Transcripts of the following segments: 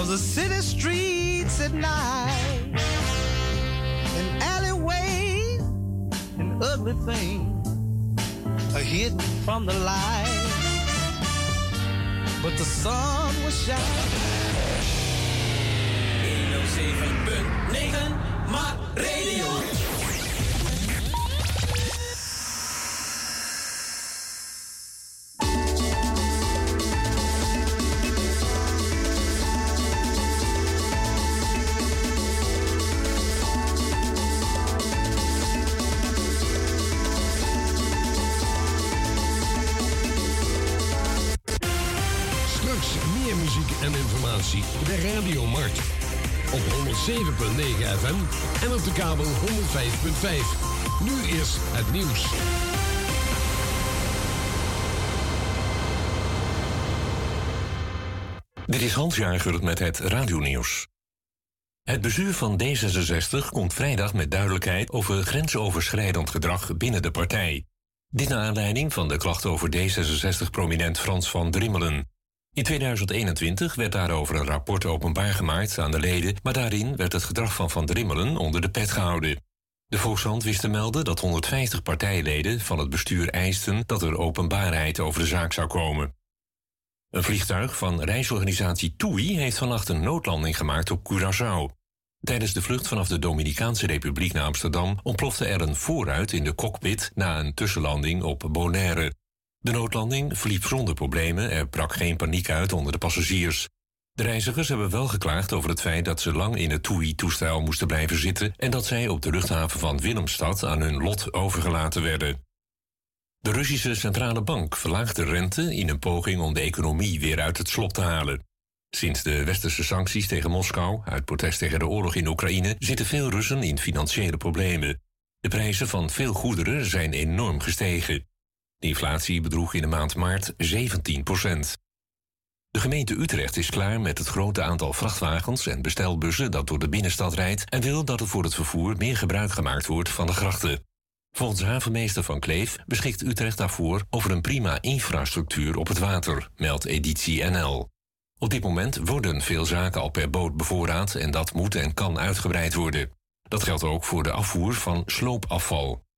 of the city streets at night, and alleyways and ugly things are hidden from the light. But the sun was shining. 107.9 Maak Radio. De Radiomarkt. Op 107.9 FM en op de kabel 105.5. Nu is het nieuws. Dit is Hans Jager met het radionieuws. Het bestuur van D66 komt vrijdag met duidelijkheid over grensoverschrijdend gedrag binnen de partij. Dit naar aanleiding van de klacht over D66-prominent Frans van Drimmelen. In 2021 werd daarover een rapport openbaar gemaakt aan de leden, maar daarin werd het gedrag van Van Drimmelen onder de pet gehouden. De Volkshand wist te melden dat 150 partijleden van het bestuur eisten dat er openbaarheid over de zaak zou komen. Een vliegtuig van reisorganisatie TUI heeft vannacht een noodlanding gemaakt op Curaçao. Tijdens de vlucht vanaf de Dominicaanse Republiek naar Amsterdam ontplofte er een vooruit in de cockpit na een tussenlanding op Bonaire. De noodlanding verliep zonder problemen, er brak geen paniek uit onder de passagiers. De reizigers hebben wel geklaagd over het feit dat ze lang in het TUI-toestel moesten blijven zitten en dat zij op de luchthaven van Willemstad aan hun lot overgelaten werden. De Russische Centrale Bank verlaagt de rente in een poging om de economie weer uit het slop te halen. Sinds de westerse sancties tegen Moskou, uit protest tegen de oorlog in Oekraïne, zitten veel Russen in financiële problemen. De prijzen van veel goederen zijn enorm gestegen. De inflatie bedroeg in de maand maart 17% De gemeente Utrecht is klaar met het grote aantal vrachtwagens en bestelbussen dat door de binnenstad rijdt en wil dat er voor het vervoer meer gebruik gemaakt wordt van de grachten. Volgens havenmeester Van Kleef beschikt Utrecht daarvoor over een prima infrastructuur op het water, meldt Editie NL. Op dit moment worden veel zaken al per boot bevoorraad en dat moet en kan uitgebreid worden. Dat geldt ook voor de afvoer van sloopafval.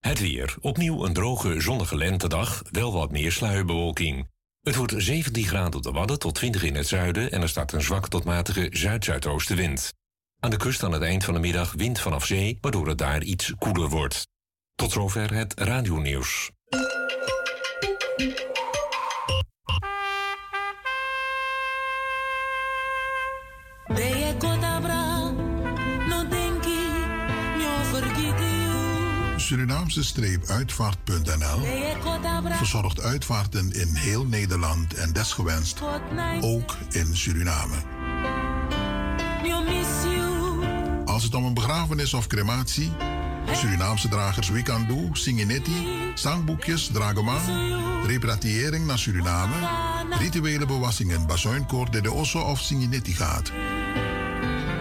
Het weer. Opnieuw een droge, zonnige lentedag, wel wat meer sluierbewolking. Het wordt 17 graden op de Wadden tot 20 in het zuiden en er staat een zwak tot matige zuid-zuidoostenwind. Aan de kust aan het eind van de middag wind vanaf zee, waardoor het daar iets koeler wordt. Tot zover het radionieuws. Surinaamse-uitvaart.nl verzorgt uitvaarten in heel Nederland en desgewenst ook in Suriname. Als het om een begrafenis of crematie, Surinaamse dragers Wikandu, Singinetti, zangboekjes, dragoma, repatriëring naar Suriname, rituele bewassingen, bazuinkoor, de osso of Singinetti gaat.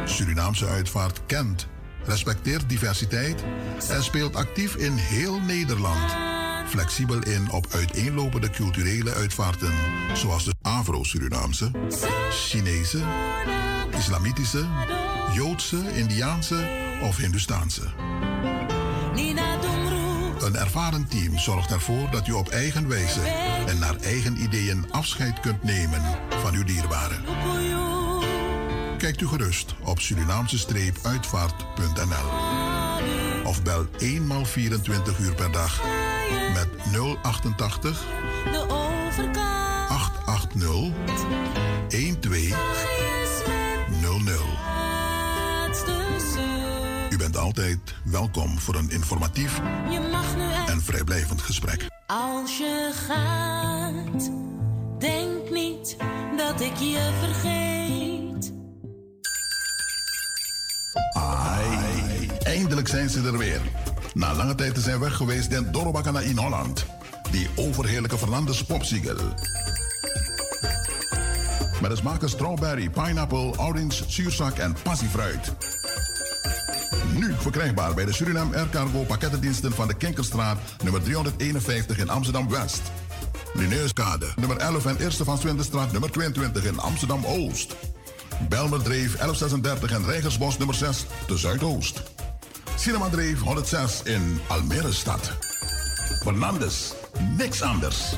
Surinaamse uitvaart kent respecteert diversiteit en speelt actief in heel Nederland. Flexibel in op uiteenlopende culturele uitvaarten, zoals de Afro-Surinaamse, Chinese, Islamitische, Joodse, Indiaanse of Hindustaanse. Een ervaren team zorgt ervoor dat u op eigen wijze en naar eigen ideeën afscheid kunt nemen van uw dierbaren. Kijkt u gerust op Surinaamse-uitvaart.nl of bel eenmaal 24 uur per dag met 088 880 1200. U bent altijd welkom voor een informatief en vrijblijvend gesprek. Als je gaat, denk niet dat ik je vergeet. Ai, eindelijk zijn ze er weer. Na lange tijd te zijn weg geweest den Dorobakana in Holland. Die overheerlijke Fernandes popsiegel. Met de smaken strawberry, pineapple, orange, zuurzak en passiefruit. Nu verkrijgbaar bij de Suriname Air Cargo pakkettendiensten van de Kinkerstraat, nummer 351 in Amsterdam-West. Lineuskade, nummer 11 en Eerste van Swindestraat, nummer 22 in Amsterdam-Oost. Belmerdreef 1136 en Rijgersbos nummer 6 te Zuidoost. Cinemadreef 106 in Almere stad. Fernandes, niks anders.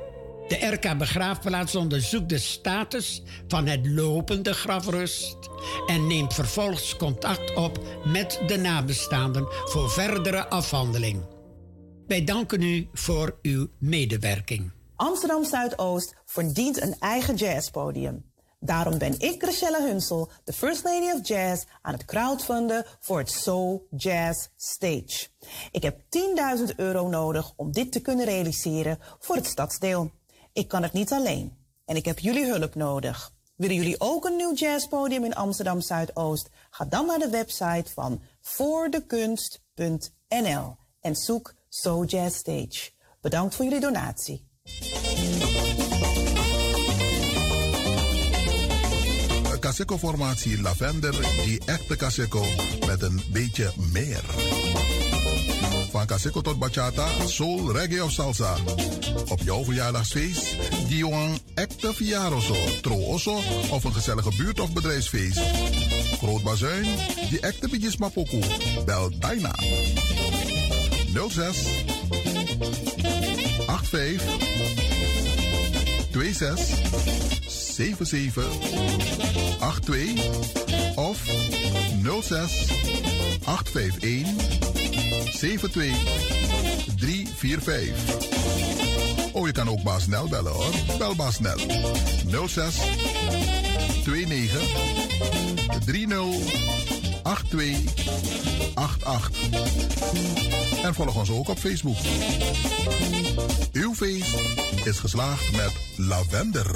De RK Begraafplaats onderzoekt de status van het lopende grafrust en neemt vervolgens contact op met de nabestaanden voor verdere afhandeling. Wij danken u voor uw medewerking. Amsterdam Zuidoost verdient een eigen jazzpodium. Daarom ben ik, Rachelle Hunsel, de First Lady of Jazz, aan het crowdfunden voor het Soul Jazz Stage. Ik heb 10.000 euro nodig om dit te kunnen realiseren voor het stadsdeel. Ik kan het niet alleen en ik heb jullie hulp nodig. Willen jullie ook een nieuw jazzpodium in Amsterdam Zuidoost? Ga dan naar de website van voordekunst.nl en zoek So Jazz Stage. Bedankt voor jullie donatie. Caseco-formatie Lavender, die echte Caseco met een beetje meer. Van Caseco tot bachata, soul, reggae of salsa. Op jouw verjaardagsfeest, Diwan Ekte Fiaroso, Trooso of een gezellige buurt- of bedrijfsfeest. Groot Bazuin, die Ekte Bidjes Mapoku. Bel bijna. 06 85 26 77 82 of 06 851 72345. Oh, je kan ook Baas Snel bellen hoor. Bel Baas Snel. 06 29 30 82 88. En volg ons ook op Facebook. Uw feest is geslaagd met lavender.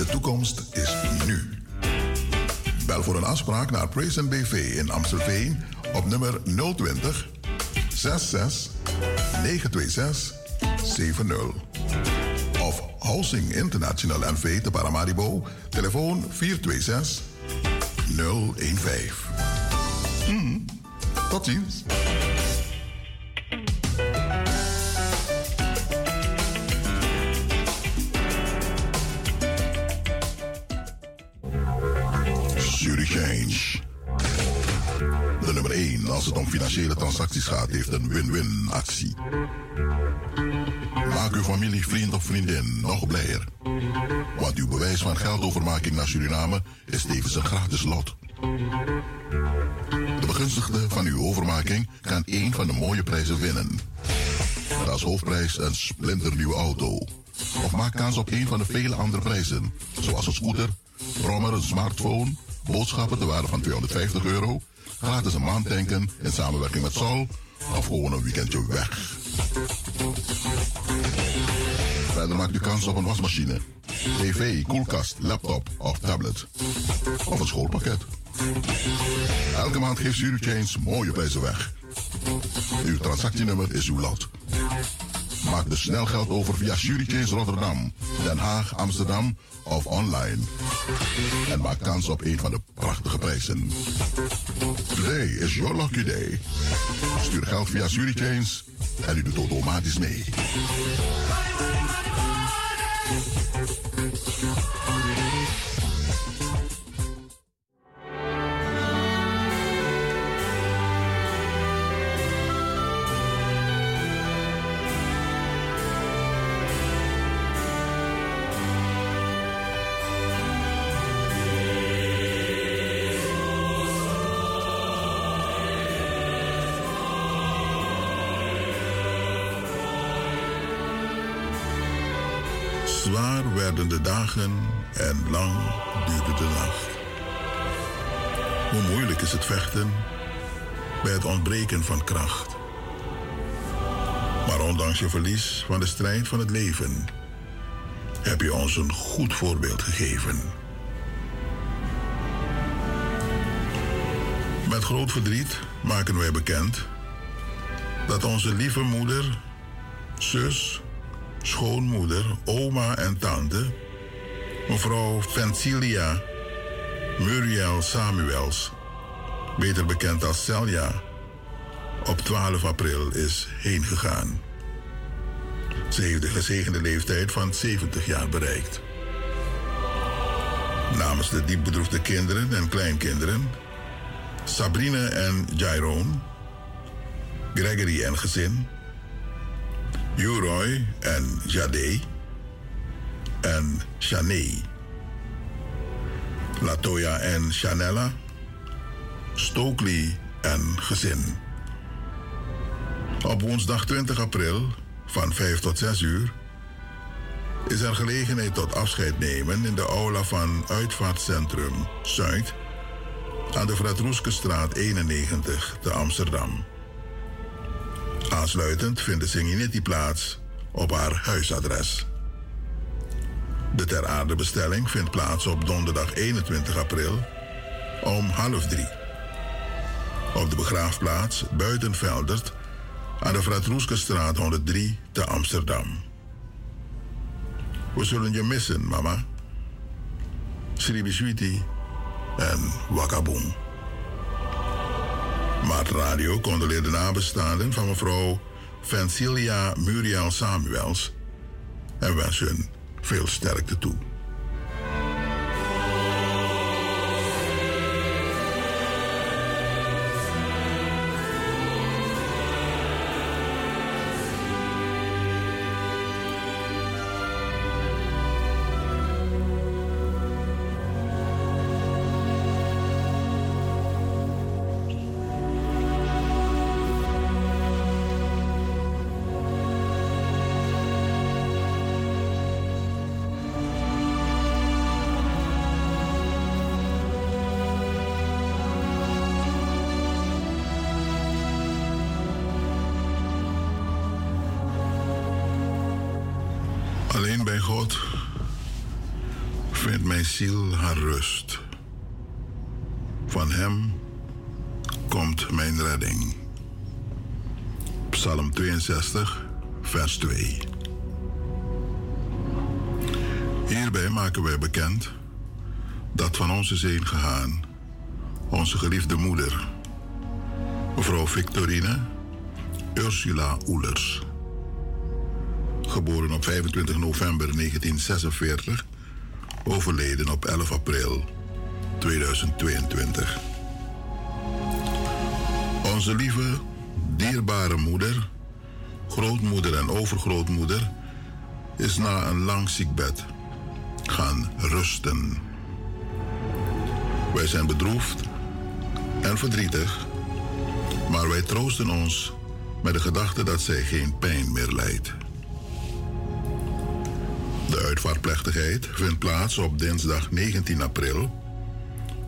De toekomst is nu. Bel voor een afspraak naar Praise BV in Amstelveen op nummer 020 66 926 70. Of Housing International NV te Paramaribo, telefoon 426 015. Mm, tot ziens. De nummer 1 als het om financiële transacties gaat heeft een win-win actie. Maak uw familie, vriend of vriendin nog blijer. Want uw bewijs van geldovermaking naar Suriname is tevens een gratis lot. De begunstigde van uw overmaking kan één van de mooie prijzen winnen. Met als hoofdprijs een splinternieuwe auto. Of maak kans op een van de vele andere prijzen, zoals een scooter, brommer, een smartphone boodschappen te waarde van 250 euro, gratis een maand tanken in samenwerking met Sol of gewoon een weekendje weg. Verder maakt u kans op een wasmachine, tv, koelkast, laptop of tablet. Of een schoolpakket. Elke maand geeft Change mooie prijzen weg. Uw transactienummer is uw lot. Maak dus snel geld over via Change Rotterdam, Den Haag, Amsterdam of online. En maak kans op een van de prachtige prijzen. Today is your lucky day. Stuur geld via Change en u doet automatisch mee. En lang duurde de nacht. Hoe moeilijk is het vechten bij het ontbreken van kracht. Maar ondanks je verlies van de strijd van het leven heb je ons een goed voorbeeld gegeven. Met groot verdriet maken wij bekend dat onze lieve moeder, zus, schoonmoeder, oma en tante, mevrouw Vencilia Muriel Samuels, beter bekend als Celia, op 12 april is heen gegaan. Ze heeft de gezegende leeftijd van 70 jaar bereikt. Namens de diep bedroefde kinderen en kleinkinderen, Sabrine en Jairone, Gregory en gezin, Uroy en Jade en Shanae, Latoya en Chanella, Stokely en gezin. Op woensdag 20 april van 5 tot 6 uur is er gelegenheid tot afscheid nemen in de aula van Uitvaartcentrum Zuid aan de Vratroeskestraat 91 te Amsterdam. Aansluitend vindt de Singinetti plaats op haar huisadres. De ter aarde bestelling vindt plaats op donderdag 21 april om half drie. Op de begraafplaats Buitenveldert aan de Vratroeskestraat 103 te Amsterdam. We zullen je missen, mama. Sribiswiti en Wakaboom. Maar radio condoleerde nabestaanden van mevrouw Vencilia Muriel Samuels en wens hun veel sterkte toe. Rust. Van Hem komt mijn redding. Psalm 62, vers 2. Hierbij maken wij bekend dat van ons is heen gegaan onze geliefde moeder, mevrouw Victorine Ursula Oelers geboren op 25 november 1946, overleden op 11 april 2022. Onze lieve, dierbare moeder, grootmoeder en overgrootmoeder is na een lang ziekbed gaan rusten. Wij zijn bedroefd en verdrietig, maar wij troosten ons met de gedachte dat zij geen pijn meer lijdt. De uitvaartplechtigheid vindt plaats op dinsdag 19 april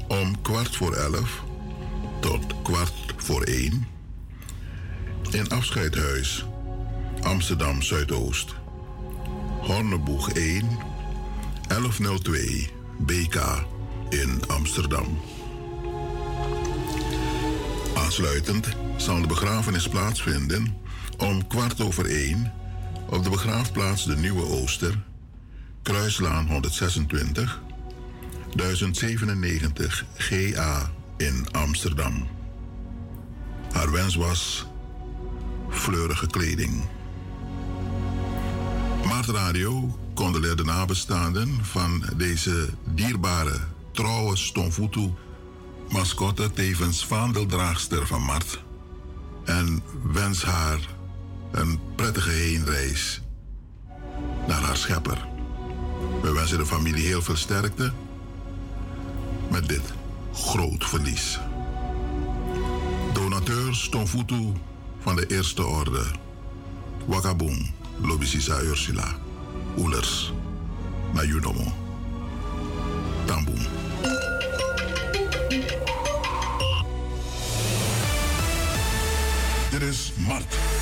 om kwart voor elf tot kwart voor één in Afscheidhuis Amsterdam Zuidoost. Horneboeg 1, 1102 BK in Amsterdam. Aansluitend zal de begrafenis plaatsvinden om kwart over één op de begraafplaats De Nieuwe Ooster, Kruislaan 126, 1097 GA in Amsterdam. Haar wens was fleurige kleding. Maart Radio condoleert de nabestaanden van deze dierbare, trouwe Stonfutu, mascotte tevens vaandeldraagster van Mart. En wens haar een prettige heenreis naar haar schepper. We wensen de familie heel veel sterkte met dit groot verlies. Donateur Stonfutu van de Eerste Orde, Wakaboom, Lobisisa Ursula, Oelers, Nayunomo, Tamboom. Dit is Mart.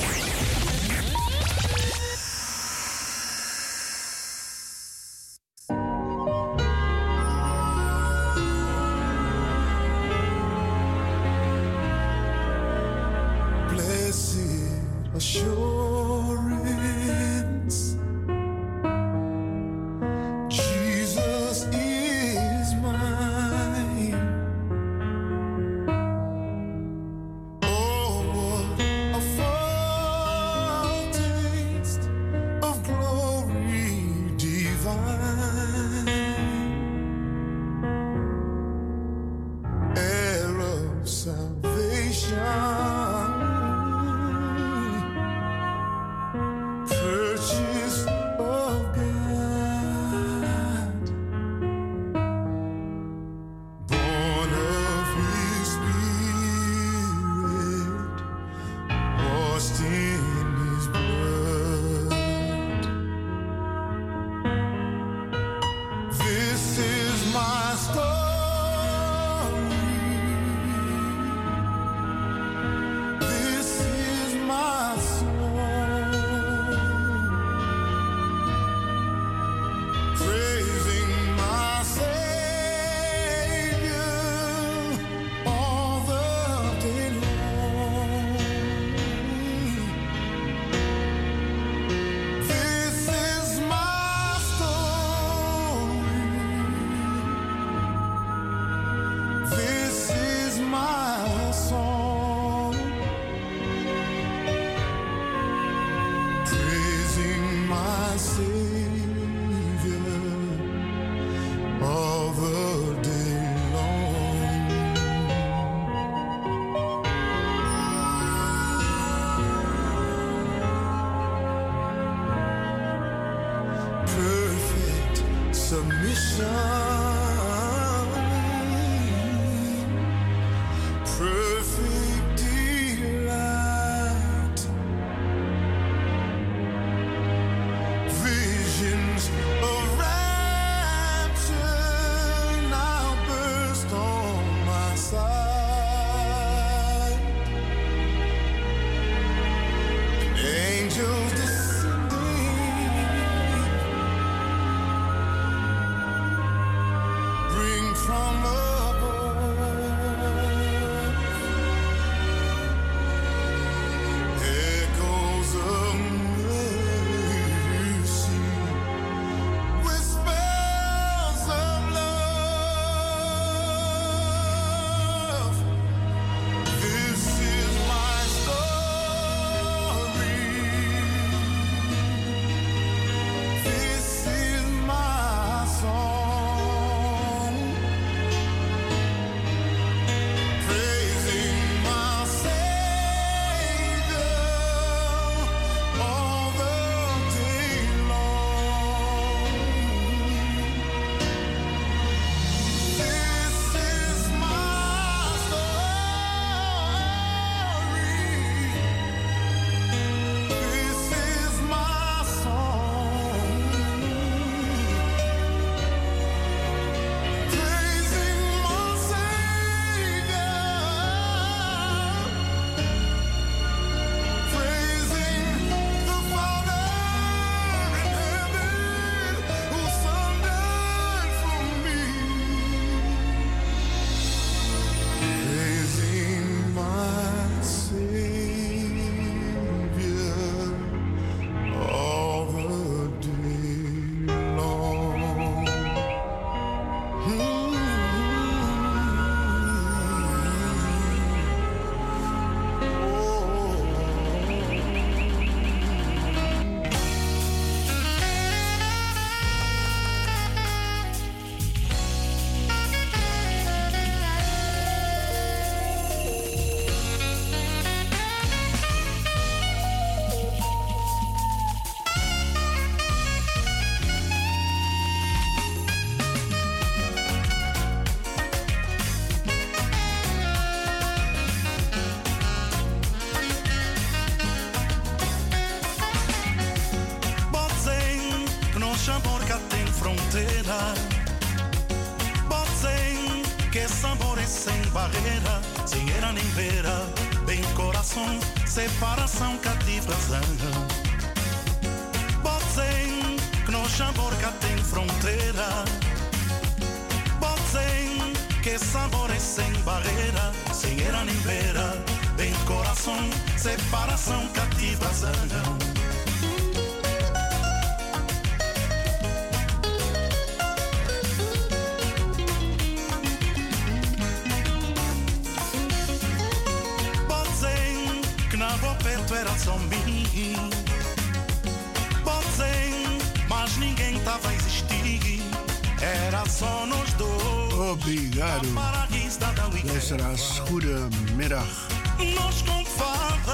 Sem era nem beira. Bem coração, separação cativa razão.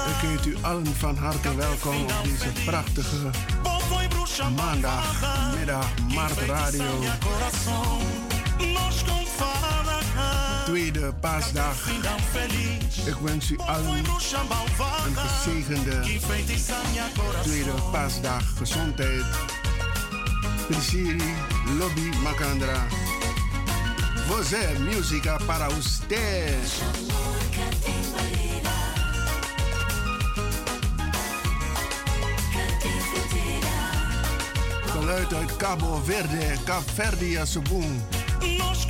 Ik heet u allen van harte welkom op deze prachtige maandagmiddag Mart Radio. tweede paasdag. Ik wens u allen een gezegende tweede paasdag. Gezondheid, plezier, lobby, macandra. Você, música para usted. Geluid uit Cabo Verde, Cap Verde, Asubun. Nos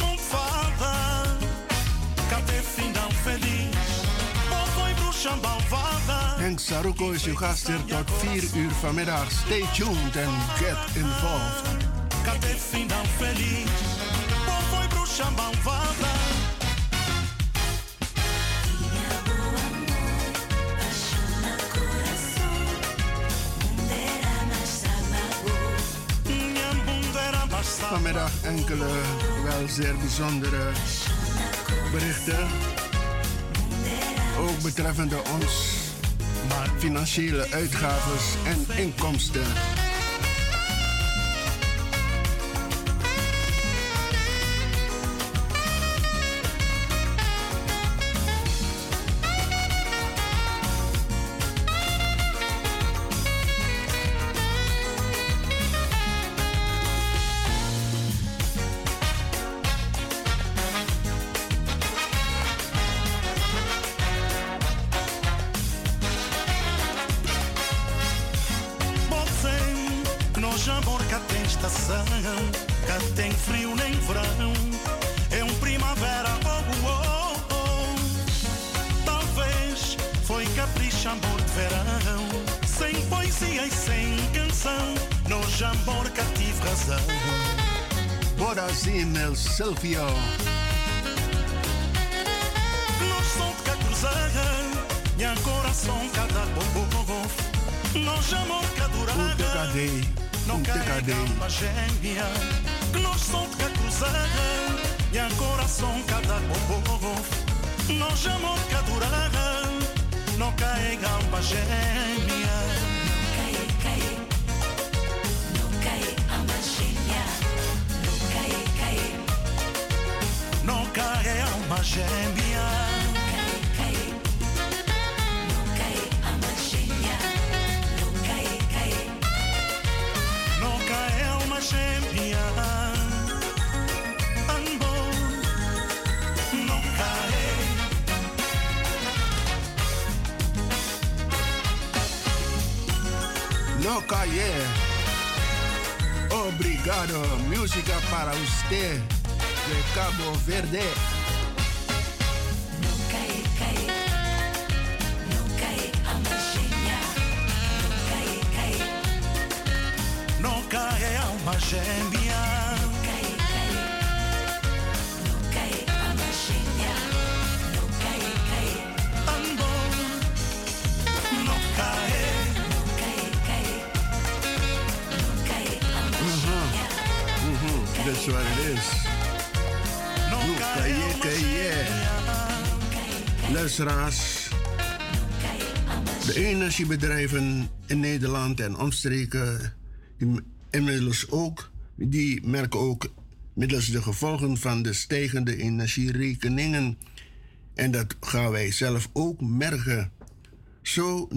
Henk Saruko is uw gast hier tot 4 uur vanmiddag. Stay tuned and get involved. Cadê final feliz? Ou foi bruxa Vanmiddag enkele wel zeer bijzondere berichten. Ook betreffende ons financiële uitgaven en inkomsten. Omstreken, inmiddels ook, die merken ook middels de gevolgen van de stijgende energierekeningen. En dat gaan wij zelf ook merken. Zo,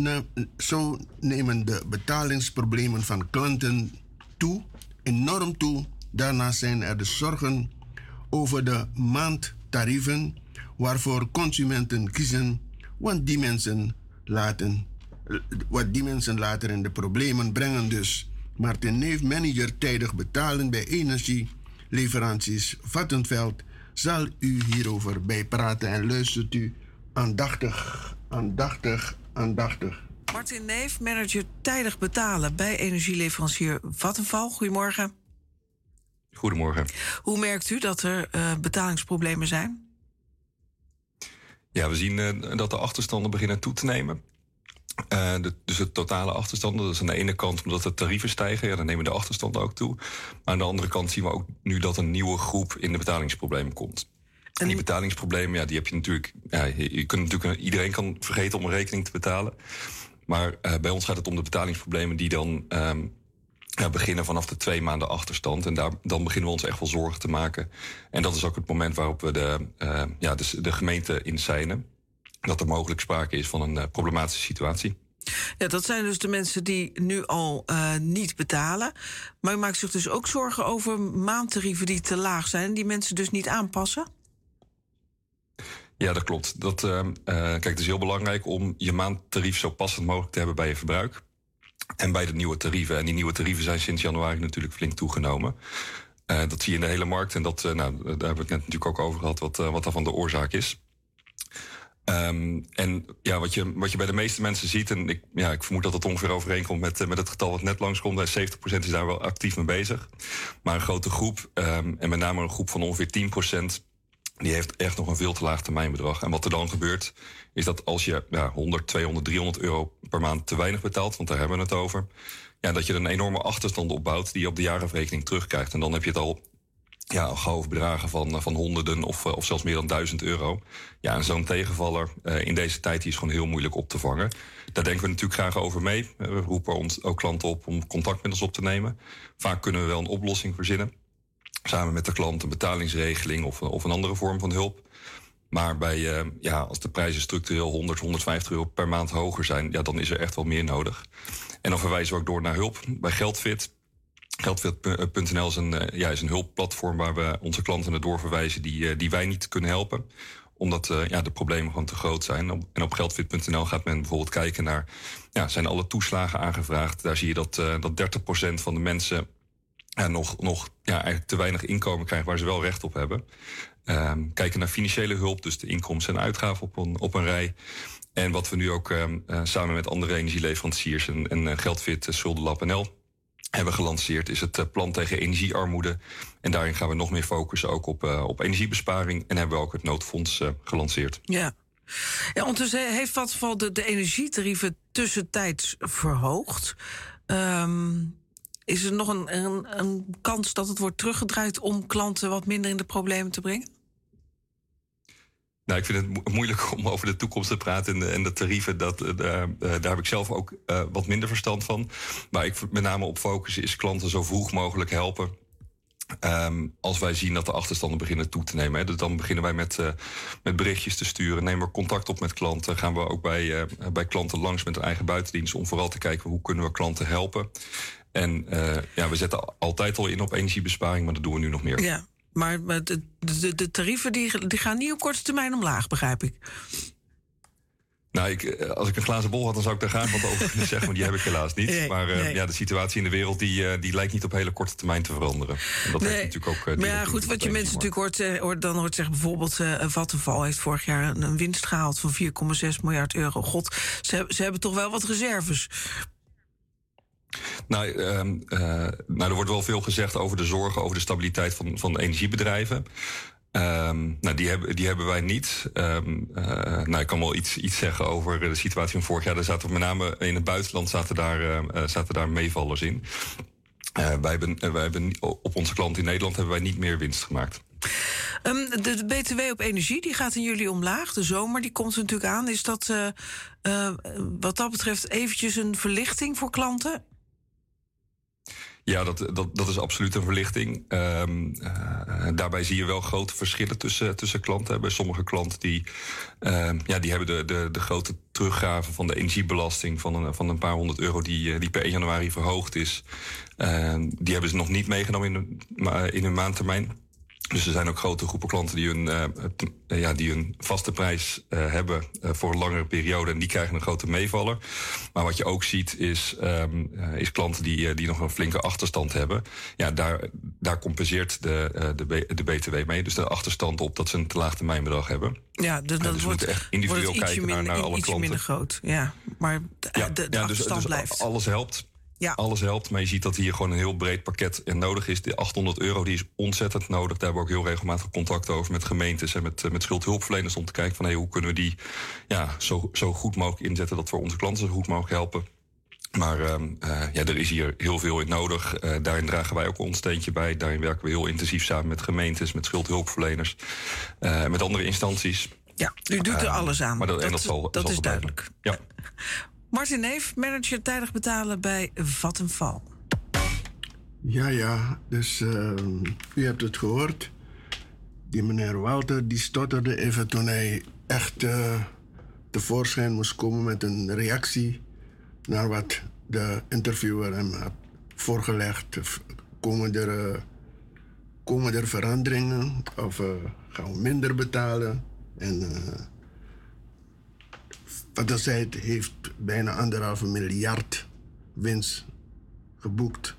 zo nemen de betalingsproblemen van klanten toe, enorm toe. Daarnaast zijn er de zorgen over de maandtarieven waarvoor consumenten kiezen, want die mensen laten, wat die mensen later in de problemen brengen dus. Martin Neef, manager tijdig betalen bij energieleveranties Vattenveld, zal u hierover bijpraten en luistert u aandachtig, aandachtig, aandachtig. Martin Neef, manager tijdig betalen bij energieleverancier Vattenval. Goedemorgen. Goedemorgen. Hoe merkt u dat er uh, betalingsproblemen zijn? Ja, we zien uh, dat de achterstanden beginnen toe te nemen. Uh, de, dus het totale achterstanden, dat is aan de ene kant omdat de tarieven stijgen, ja, dan nemen de achterstanden ook toe. Maar aan de andere kant zien we ook nu dat een nieuwe groep in de betalingsproblemen komt. En die betalingsproblemen, ja, die heb je natuurlijk. Ja, je, kunt natuurlijk iedereen kan vergeten om een rekening te betalen. Maar uh, bij ons gaat het om de betalingsproblemen die dan um, ja, beginnen vanaf de twee maanden achterstand. En daar, dan beginnen we ons echt wel zorgen te maken. En dat is ook het moment waarop we de, uh, ja, de, de gemeente inzijnen. Dat er mogelijk sprake is van een uh, problematische situatie. Ja, dat zijn dus de mensen die nu al uh, niet betalen. Maar u maakt zich dus ook zorgen over maandtarieven die te laag zijn... en die mensen dus niet aanpassen? Ja, dat klopt. Dat, uh, kijk, het is heel belangrijk om je maandtarief zo passend mogelijk te hebben bij je verbruik. En bij de nieuwe tarieven. En die nieuwe tarieven zijn sinds januari natuurlijk flink toegenomen. Dat zie je in de hele markt. En dat, nou, daar hebben we het net natuurlijk ook over gehad, wat, wat daarvan de oorzaak is. Um, en ja, wat je, wat je bij de meeste mensen ziet, en ik, ja, ik vermoed dat het ongeveer overeenkomt met, met het getal wat net langskomt, 70% is daar wel actief mee bezig. Maar een grote groep, um, en met name een groep van ongeveer 10%, die heeft echt nog een veel te laag termijnbedrag. En wat er dan gebeurt, is dat als je ja, 100, 200, 300 euro per maand te weinig betaalt, want daar hebben we het over, ja, dat je een enorme achterstand opbouwt die je op de jaarrekening terugkrijgt. En dan heb je het al ja, gauw bedragen van, van honderden of, of zelfs meer dan duizend euro. Ja, zo'n tegenvaller uh, in deze tijd is gewoon heel moeilijk op te vangen. Daar denken we natuurlijk graag over mee. We roepen ons ook klanten op om contact met ons op te nemen. Vaak kunnen we wel een oplossing verzinnen samen met de klant een betalingsregeling of, of een andere vorm van hulp. Maar bij, ja, als de prijzen structureel 100, 150 euro per maand hoger zijn, ja, dan is er echt wel meer nodig. En dan verwijzen we ook door naar hulp bij Geldfit. Geldfit.nl is een, uh, ja, is een hulpplatform waar we onze klanten naar doorverwijzen die, uh, die wij niet kunnen helpen omdat uh, ja, de problemen gewoon te groot zijn. En op geldfit.nl gaat men bijvoorbeeld kijken naar... Ja, zijn alle toeslagen aangevraagd? Daar zie je dat, dat 30% van de mensen nog, nog ja, te weinig inkomen krijgen waar ze wel recht op hebben. Um, kijken naar financiële hulp, dus de inkomsten en uitgaven op een, op een rij. En wat we nu ook uh, samen met andere energieleveranciers en, en Geldfit Schuldenlab NL hebben gelanceerd, is het plan tegen energiearmoede. En daarin gaan we nog meer focussen ook op, op energiebesparing. En hebben we ook het noodfonds gelanceerd. Ja. Ondertussen heeft Vattenfall de, de energietarieven tussentijds verhoogd. Um, is er nog een, een, een, kans dat het wordt teruggedraaid om klanten wat minder in de problemen te brengen? Nou, ik vind het moeilijk om over de toekomst te praten en de, en de tarieven. Dat, uh, daar heb ik zelf ook uh, wat minder verstand van. Maar ik met name op focus is klanten zo vroeg mogelijk helpen. Um, als wij zien dat de achterstanden beginnen toe te nemen. Hè, dus dan beginnen wij met, met berichtjes te sturen. Nemen we contact op met klanten. Gaan we ook bij, bij klanten langs met een eigen buitendienst. Om vooral te kijken hoe kunnen we klanten helpen. En ja, we zetten altijd al in op energiebesparing, maar dat doen we nu nog meer. Ja, maar de, de, de tarieven die, die gaan niet op korte termijn omlaag, begrijp ik. Nou, ik, eh, als ik een glazen bol had, dan zou ik daar graag wat over kunnen zeggen. Maar die heb ik helaas niet. Nee, maar uh, nee. ja, de situatie in de wereld die, uh, die lijkt niet op hele korte termijn te veranderen. En dat nee, heeft natuurlijk ook. maar ja, goed, wat je mensen natuurlijk hoort, hoort, dan hoort zeggen bijvoorbeeld. Vattenval heeft vorig jaar een, een winst gehaald van 4,6 miljard euro. God, ze, ze hebben toch wel wat reserves. Nou, uh, uh, nou, er wordt wel veel gezegd over de zorgen over de stabiliteit van, van energiebedrijven. Um, nou, die hebben, die hebben wij niet. Um, uh, nou, ik kan wel iets, iets zeggen over de situatie van vorig jaar. Er zaten met name in het buitenland zaten daar, uh, zaten daar meevallers in. Wij, hebben, wij hebben op onze klant in Nederland hebben wij niet meer winst gemaakt. De, BTW op energie die gaat in jullie omlaag. De zomer die komt er natuurlijk aan. Is dat wat dat betreft eventjes een verlichting voor klanten? Ja, dat, dat, dat is absoluut een verlichting. Um, uh, daarbij zie je wel grote verschillen tussen, tussen klanten. Bij sommige klanten die, uh, ja, die hebben de, de, de grote teruggave van de energiebelasting van een, van een paar honderd euro die, die per 1 januari verhoogd is. Uh, die hebben ze nog niet meegenomen in, in hun maandtermijn. Dus er zijn ook grote groepen klanten die hun, uh, ja, die hun vaste prijs uh, hebben uh, voor een langere periode. En die krijgen een grote meevaller. Maar wat je ook ziet is, um, is klanten die, die nog een flinke achterstand hebben. Ja, daar, daar compenseert de, de, de BTW mee. Dus de achterstand op dat ze een te laag termijnbedrag hebben. Ja, dus, dat dus wordt, echt individueel wordt kijken minder, naar, naar alle klanten. minder groot. Ja, maar de, Ja, de, de ja, dus, dus blijft. alles helpt. Ja. Alles helpt, maar je ziet dat hier gewoon een heel breed pakket nodig is. De 800 euro die is ontzettend nodig. Daar hebben we ook heel regelmatig contact over met gemeentes en met, eh, met schuldhulpverleners om te kijken van hey, hoe kunnen we die ja, zo, zo goed mogelijk inzetten dat we onze klanten zo goed mogelijk helpen. Maar ehm, eh, ja, er is hier heel veel in nodig. Eh, daarin dragen wij ook ons steentje bij. Daarin werken we heel intensief samen met gemeentes, met schuldhulpverleners, met andere instanties. Ja, u doet er Ehm, alles aan. Maar dat, en Dat- zal, dat zal is duidelijk. Ja. Martin Neef, manager tijdig betalen bij Vattenfall. Ja, ja, dus ehm, u hebt het gehoord. Die meneer Walter die stotterde even toen hij echt eh, tevoorschijn moest komen met een reactie naar wat de interviewer hem had voorgelegd. Komen er, eh, komen er veranderingen of eh, gaan we minder betalen? En eh Vattenfall heeft bijna anderhalve miljard winst geboekt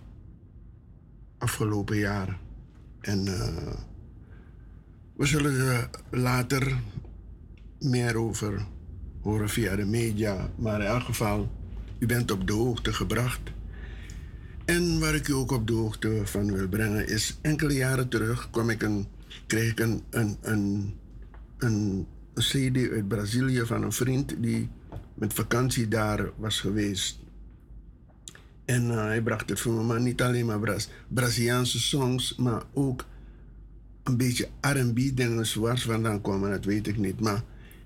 afgelopen jaren. En eh, we zullen er later meer over horen via de media. Maar in elk geval, u bent op de hoogte gebracht. En waar ik u ook op de hoogte van wil brengen is... enkele jaren terug kwam ik een, kreeg ik een, een, een, een cd uit Brazilië van een vriend... die met vakantie daar was geweest. En eh, hij bracht het voor me, maar niet alleen maar Braz Braziliaanse songs, maar ook een beetje R&B-dingen waar ze vandaan komen, dat weet ik niet. Maar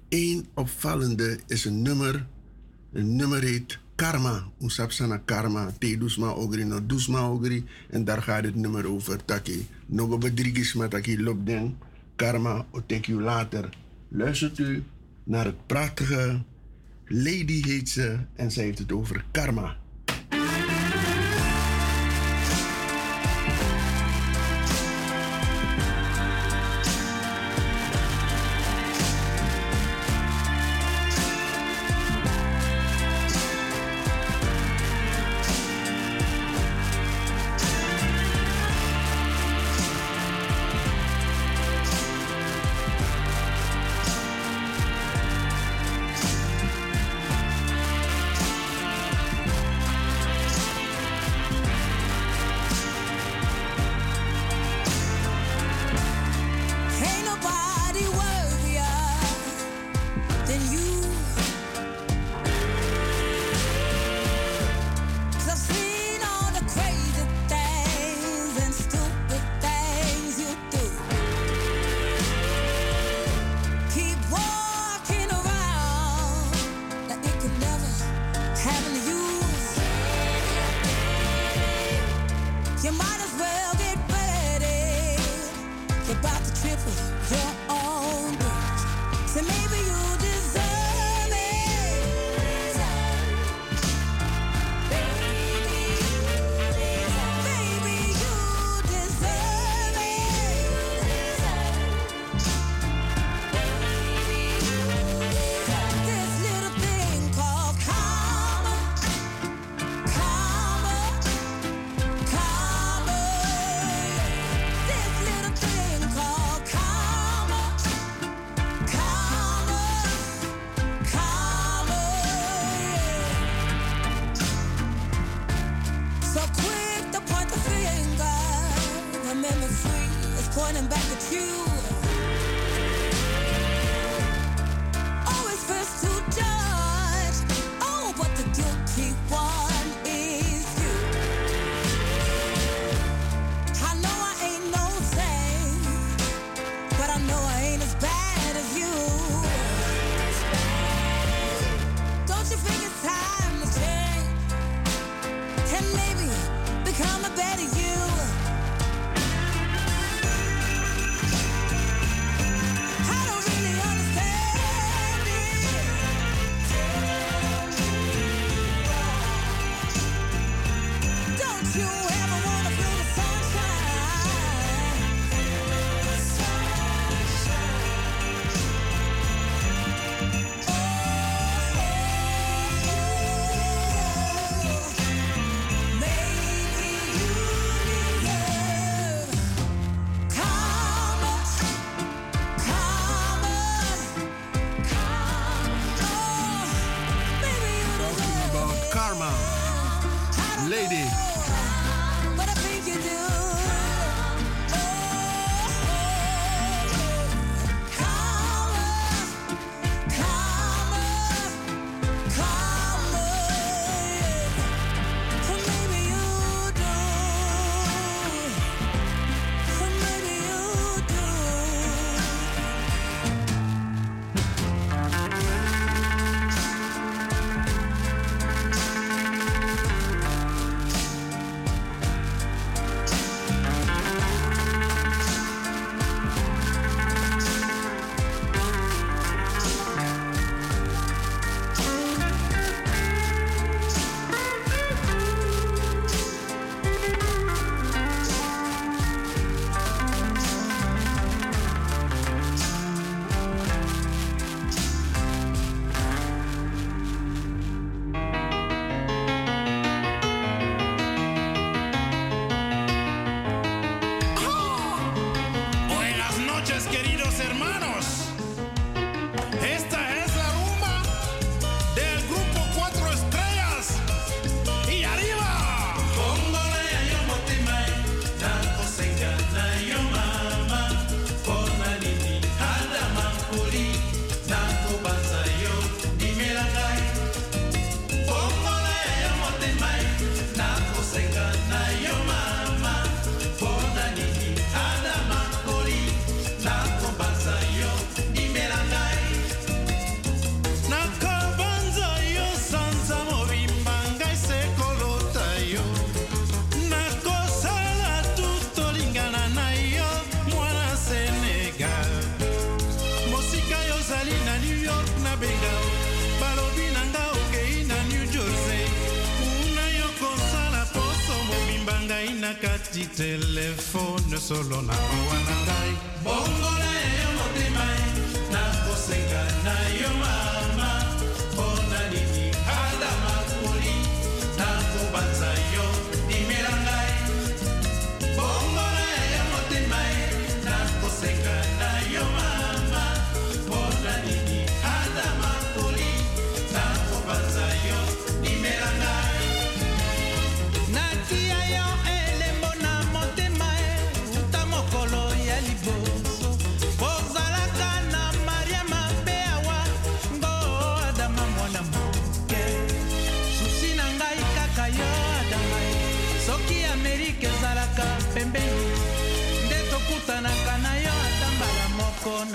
één opvallende is een nummer, een nummer heet Karma. Usapsana Karma, te dusma ogri, no dusma ogri. En daar gaat het nummer over, taki. Nogo bedrigis maar taki lopden. Karma, otek u later. Luistert u naar het prachtige Lady heet ze en zij heeft het over karma.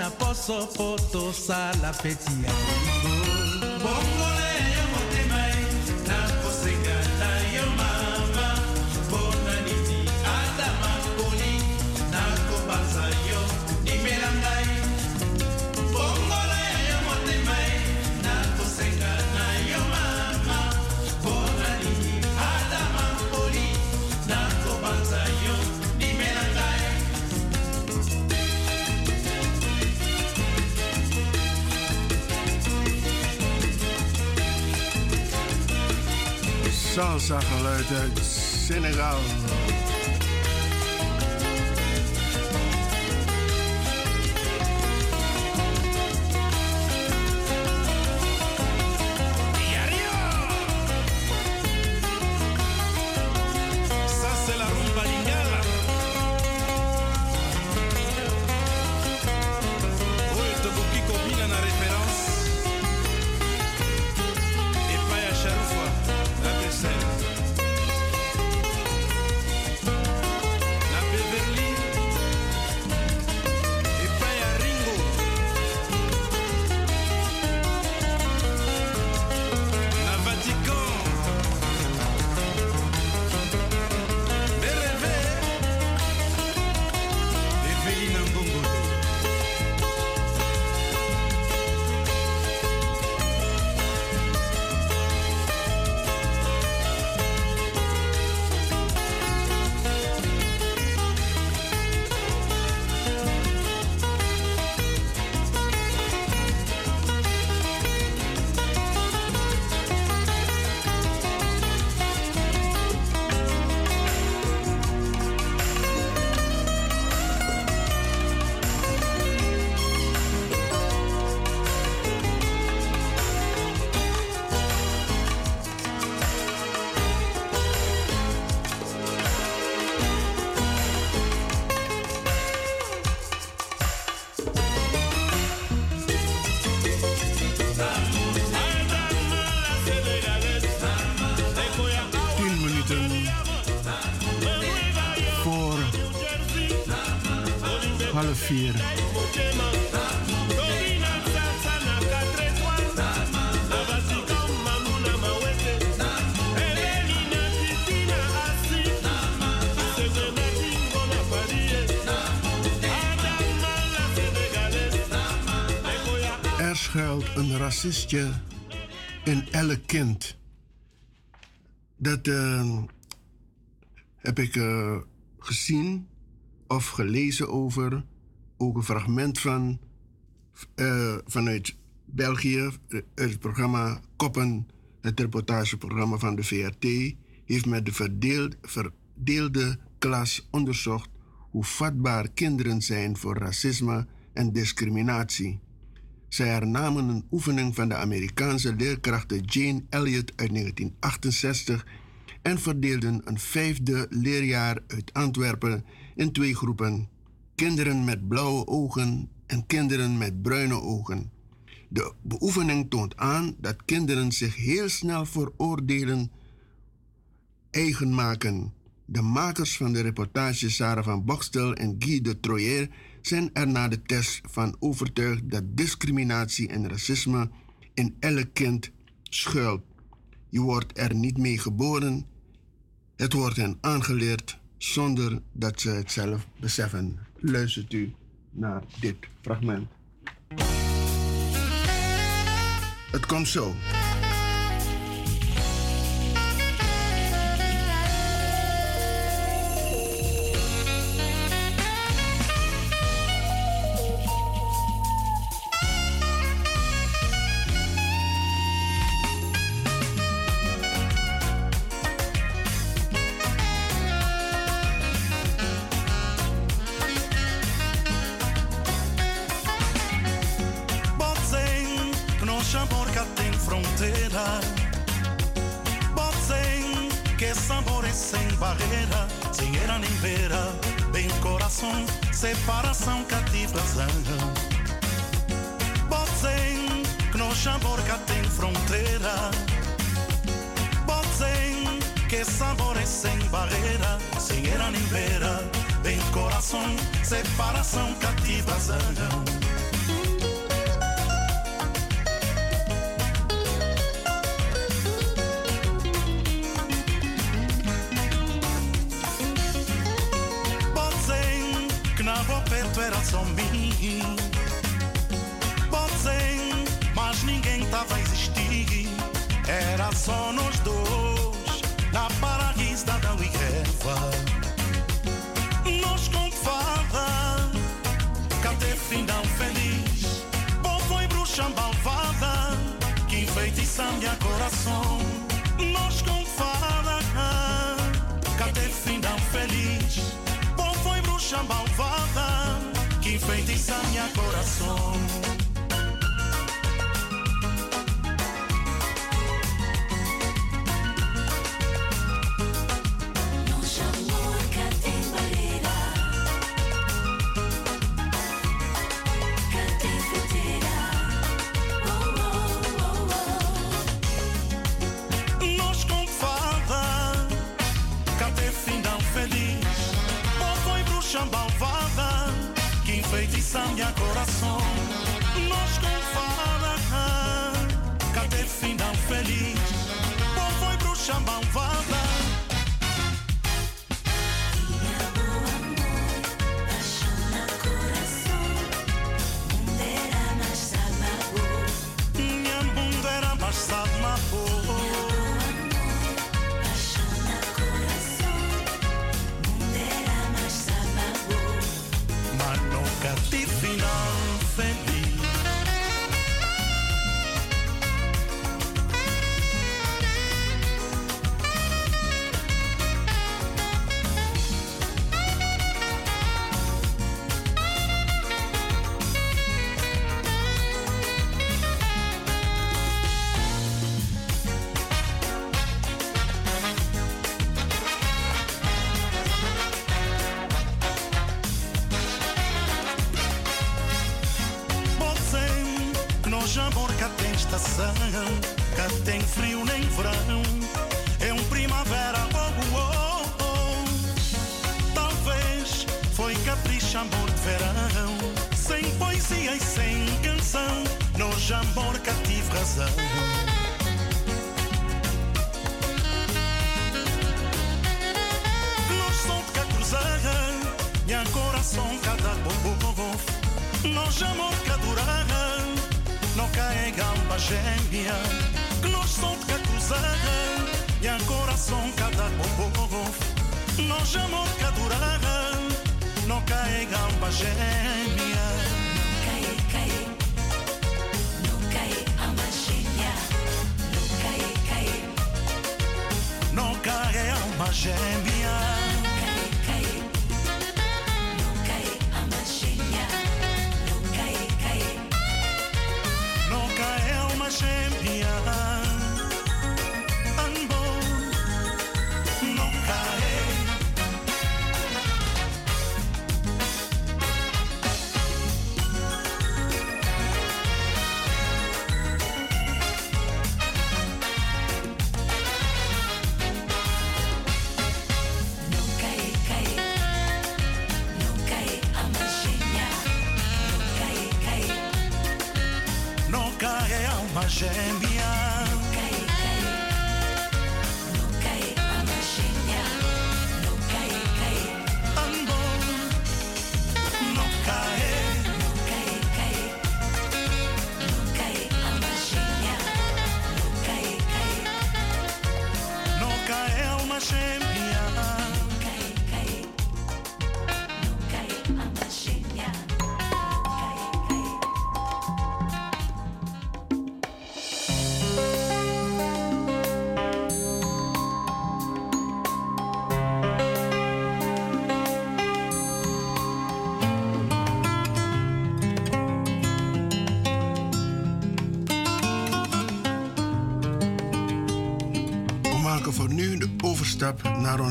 na poso po tosala feti ya bolingo salsa geluid uit Senegal. Racistje in elk kind. Dat eh, heb ik eh, gezien of gelezen over. Ook een fragment van eh, vanuit België, eh, het programma Koppen, het reportageprogramma van de VRT, heeft met de verdeeld, verdeelde klas onderzocht hoe vatbaar kinderen zijn voor racisme en discriminatie. Zij hernamen een oefening van de Amerikaanse leerkrachte Jane Elliott uit 1968 en verdeelden een vijfde leerjaar uit Antwerpen in twee groepen: kinderen met blauwe ogen en kinderen met bruine ogen. De beoefening toont aan dat kinderen zich heel snel vooroordelen eigen maken. De makers van de reportage Sarah van Bokstel en Guy de Troyer zijn er na de test van overtuigd dat discriminatie en racisme in elk kind schuilt. Je wordt er niet mee geboren, het wordt hen aangeleerd zonder dat ze het zelf beseffen. Luistert u naar dit fragment. Het komt zo. Separação cativa zanga. Botzem, que na rua perto era só mim. Botzem, mas ninguém tava a existir. Era só nós dois, final feliz? Bom foi bruxa malvada, que enfeitiça minha coração. Nós com fada, cadê final feliz? Bom foi bruxa malvada, que enfeitiça minha coração. sangue coração. Nós com farra, cadê final feliz? Qual foi pro chambão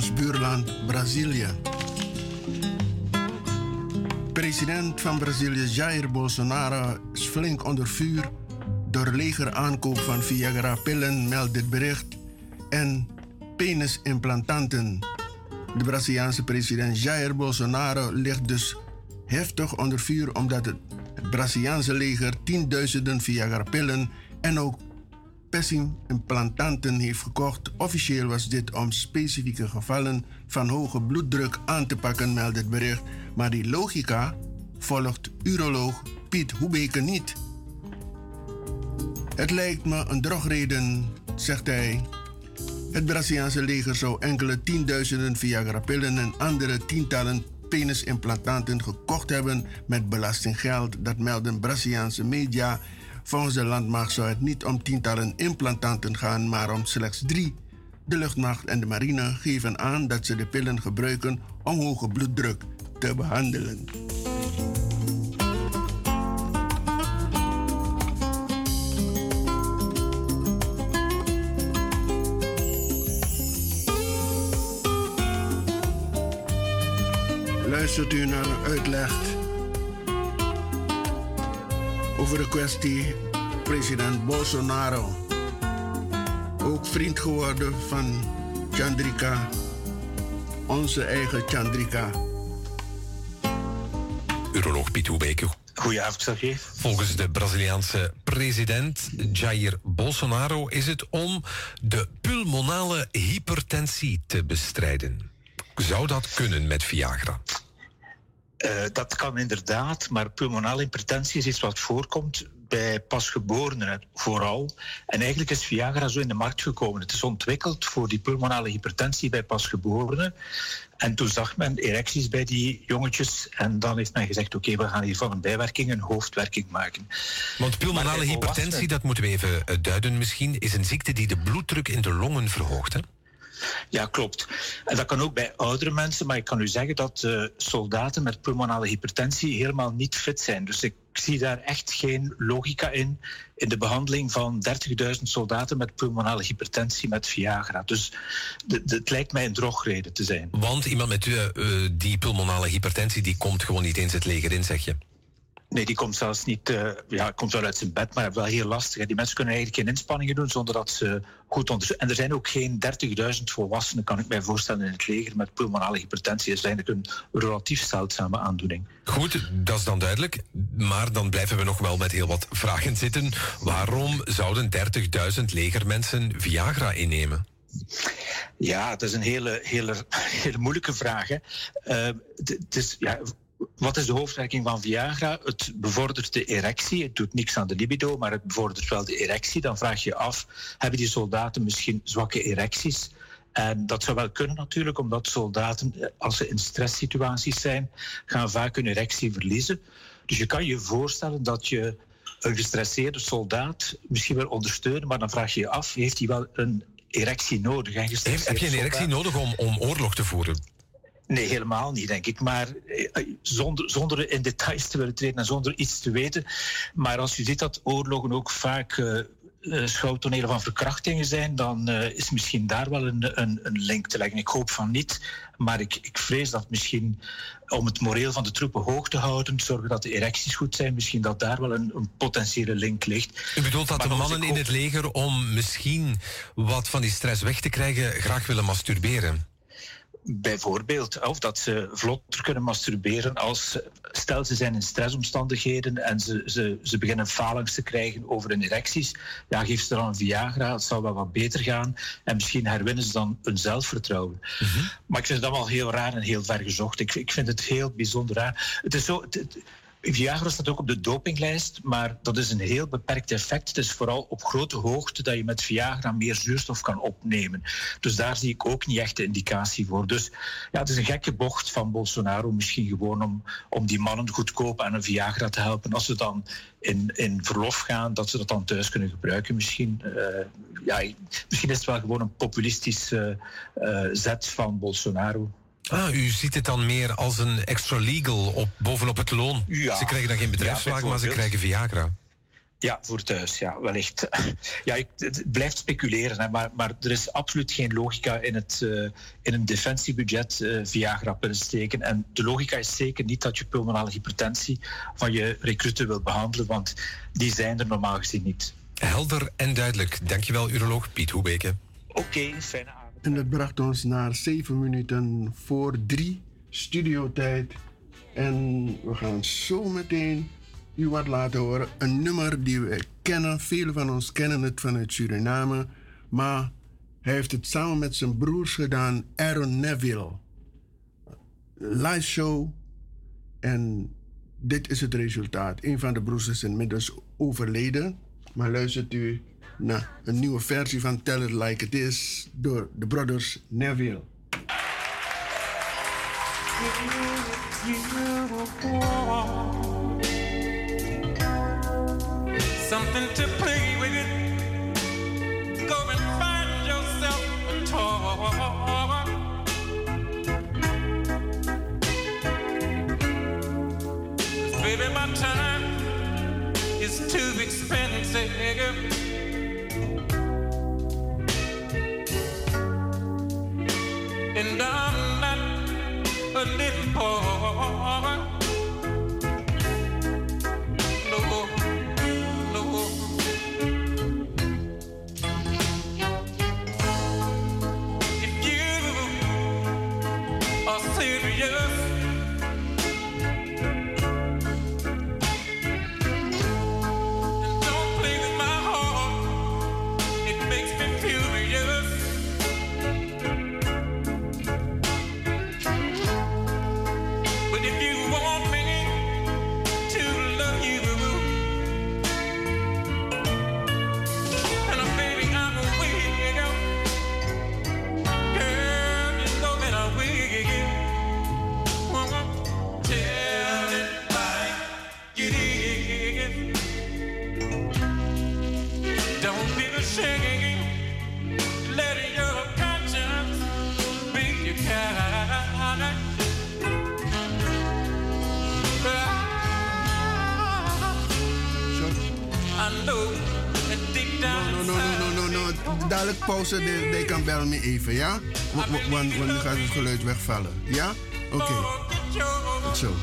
buurland Brazilië. President van Brazilië Jair Bolsonaro is flink onder vuur door legeraankoop van Viagra-pillen, meldt dit bericht, en penisimplantanten. De Braziliaanse president Jair Bolsonaro ligt dus heftig onder vuur omdat het, het Braziliaanse leger tienduizenden Viagra-pillen en ook implantanten heeft gekocht. Officieel was dit om specifieke gevallen van hoge bloeddruk aan te pakken, meldt het bericht. Maar die logica volgt uroloog Piet Hoebeke niet. Het lijkt me een drogreden, zegt hij. Het Braziliaanse leger zou enkele tienduizenden Viagra-pillen en andere tientallen penisimplantanten gekocht hebben met belastinggeld. Dat melden Braziliaanse media. Volgens de landmacht zou het niet om tientallen implantanten gaan, maar om slechts drie. De luchtmacht en de marine geven aan dat ze de pillen gebruiken om hoge bloeddruk te behandelen. Luistert u naar een uitleg over de kwestie president Bolsonaro. Ook vriend geworden van Chandrika, onze eigen Chandrika. Uroloog Piet Hoebeke. Goedenavond, Xavier. Volgens de Braziliaanse president Jair Bolsonaro is het om de pulmonale hypertensie te bestrijden. Zou dat kunnen met Viagra? Eh, dat kan inderdaad, maar pulmonale hypertensie is iets wat voorkomt bij pasgeborenen vooral. En eigenlijk is Viagra zo in de markt gekomen. Het is ontwikkeld voor die pulmonale hypertensie bij pasgeborenen. En toen zag men erecties bij die jongetjes. En dan heeft men gezegd, oké, we gaan hier van een bijwerking een hoofdwerking maken. Want pulmonale hypertensie, dat moeten we even eh, duiden misschien, is een ziekte die de bloeddruk in de longen verhoogt. Hè? Ja, klopt. En dat kan ook bij oudere mensen, maar ik kan u zeggen dat eh, soldaten met pulmonale hypertensie helemaal niet fit zijn. Dus ik zie daar echt geen logica in, in de behandeling van 30.000 soldaten met pulmonale hypertensie met Viagra. Dus het lijkt mij een drogreden te zijn. Want iemand met eh, eh, die pulmonale hypertensie, die komt gewoon niet eens het leger in, zeg je. Nee, die komt zelfs niet, eh, ja, komt wel uit zijn bed, maar wel heel lastig. hè. Die mensen kunnen eigenlijk geen inspanningen doen zonder dat ze goed onderzoeken. En er zijn ook geen 30.000 volwassenen, kan ik mij voorstellen, in het leger met pulmonale hypertensie. Dat is eigenlijk een relatief zeldzame aandoening. Goed, dat is dan duidelijk. Maar dan blijven we nog wel met heel wat vragen zitten. Waarom zouden 30.000 legermensen Viagra innemen? Ja, het is een hele, hele, hele moeilijke vraag. Hè. Is, ja, wat is de hoofdwerking van Viagra? Het bevordert de erectie. Het doet niks aan de libido, maar het bevordert wel de erectie. Dan vraag je je af, hebben die soldaten misschien zwakke erecties? En dat zou wel kunnen natuurlijk, omdat soldaten, eh, als ze in stresssituaties zijn, gaan vaak hun erectie verliezen. Dus je kan je voorstellen dat je een gestresseerde soldaat misschien wil ondersteunen, maar dan vraag je je af, heeft hij wel een erectie nodig? Een Heb, je een erectie nodig om, om oorlog te voeren? Nee, helemaal niet, denk ik. Maar eh, zonder, zonder in details te willen treden en zonder iets te weten. Maar als je ziet dat oorlogen ook vaak eh, eh, schouwtonelen van verkrachtingen zijn, dan eh, is misschien daar wel een, een, een link te leggen. Ik hoop van niet, maar ik, ik vrees dat misschien om het moreel van de troepen hoog te houden, zorgen dat de erecties goed zijn, misschien dat daar wel een, een potentiële link ligt. U bedoelt dat Maar de mannen in hoop- het leger om misschien wat van die stress weg te krijgen graag willen masturberen? Bijvoorbeeld, of dat ze vlotter kunnen masturberen als, stel ze zijn in stressomstandigheden en ze, ze, ze beginnen falings te krijgen over hun erecties, ja, geef ze dan een Viagra, het zou wel wat beter gaan en misschien herwinnen ze dan hun zelfvertrouwen. Maar ik vind het allemaal heel raar en heel ver gezocht. Ik, ik vind het heel bijzonder raar. Het is zo... het- Viagra staat ook op de dopinglijst, maar dat is een heel beperkt effect. Het is vooral op grote hoogte dat je met Viagra meer zuurstof kan opnemen. Dus daar zie ik ook niet echt de indicatie voor. Dus ja, het is een gekke bocht van Bolsonaro, misschien gewoon om, om die mannen goedkoop aan een Viagra te helpen. Als ze dan in, in verlof gaan, dat ze dat dan thuis kunnen gebruiken misschien. Eh, ja, misschien is het wel gewoon een populistische eh, zet van Bolsonaro. Ah, u ziet het dan meer als een extra legal op, bovenop het loon. Ja. Ze krijgen dan geen bedrijfswagen, maar ze krijgen Viagra. Ja, voor thuis, ja, wellicht. Ja, ik, het blijft speculeren, hè, maar, maar er is absoluut geen logica in, het, eh, in een defensiebudget eh Viagra willen steken. En de logica is zeker niet dat je pulmonale hypertensie van je recruten wil behandelen, want die zijn er normaal gezien niet. Helder en duidelijk. Dankjewel, uroloog Piet Hoebeke. Oké, fijne avond. En dat bracht ons naar zeven minuten voor drie studiotijd. En we gaan zo meteen u wat laten horen. Een nummer die we kennen. Velen van ons kennen het vanuit Suriname. Maar hij heeft het samen met zijn broers gedaan, Aaron Neville. Live show. En dit is het resultaat. Een van de broers is inmiddels overleden. Maar luistert u naar een nieuwe versie van Tell It Like It Is door de brothers Neville. Something to play with. Go and find yourself a toy. Baby, my time is too expensive. A little boy. Pauze, they kan bel me even, ja? Want wa- Want want nu gaat het geluid wegvallen. Ja? Oké. Goed zo.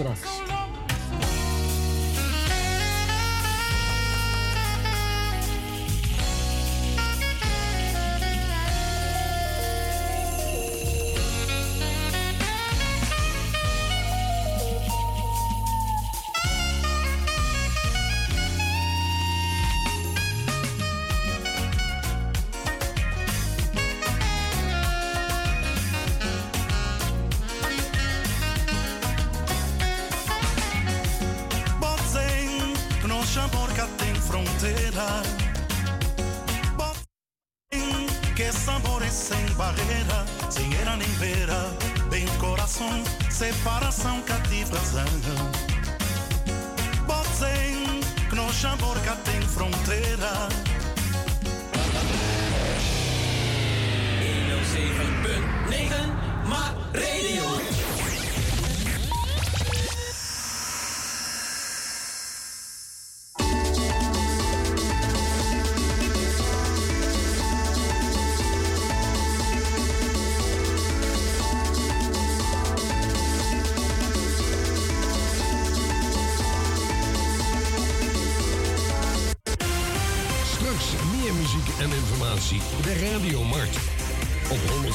Abraço.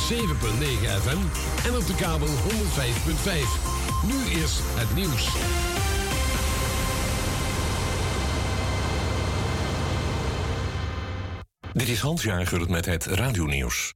107.9 FM en op de kabel 105.5. Nu is het nieuws. Dit is Hans Jager met het radionieuws.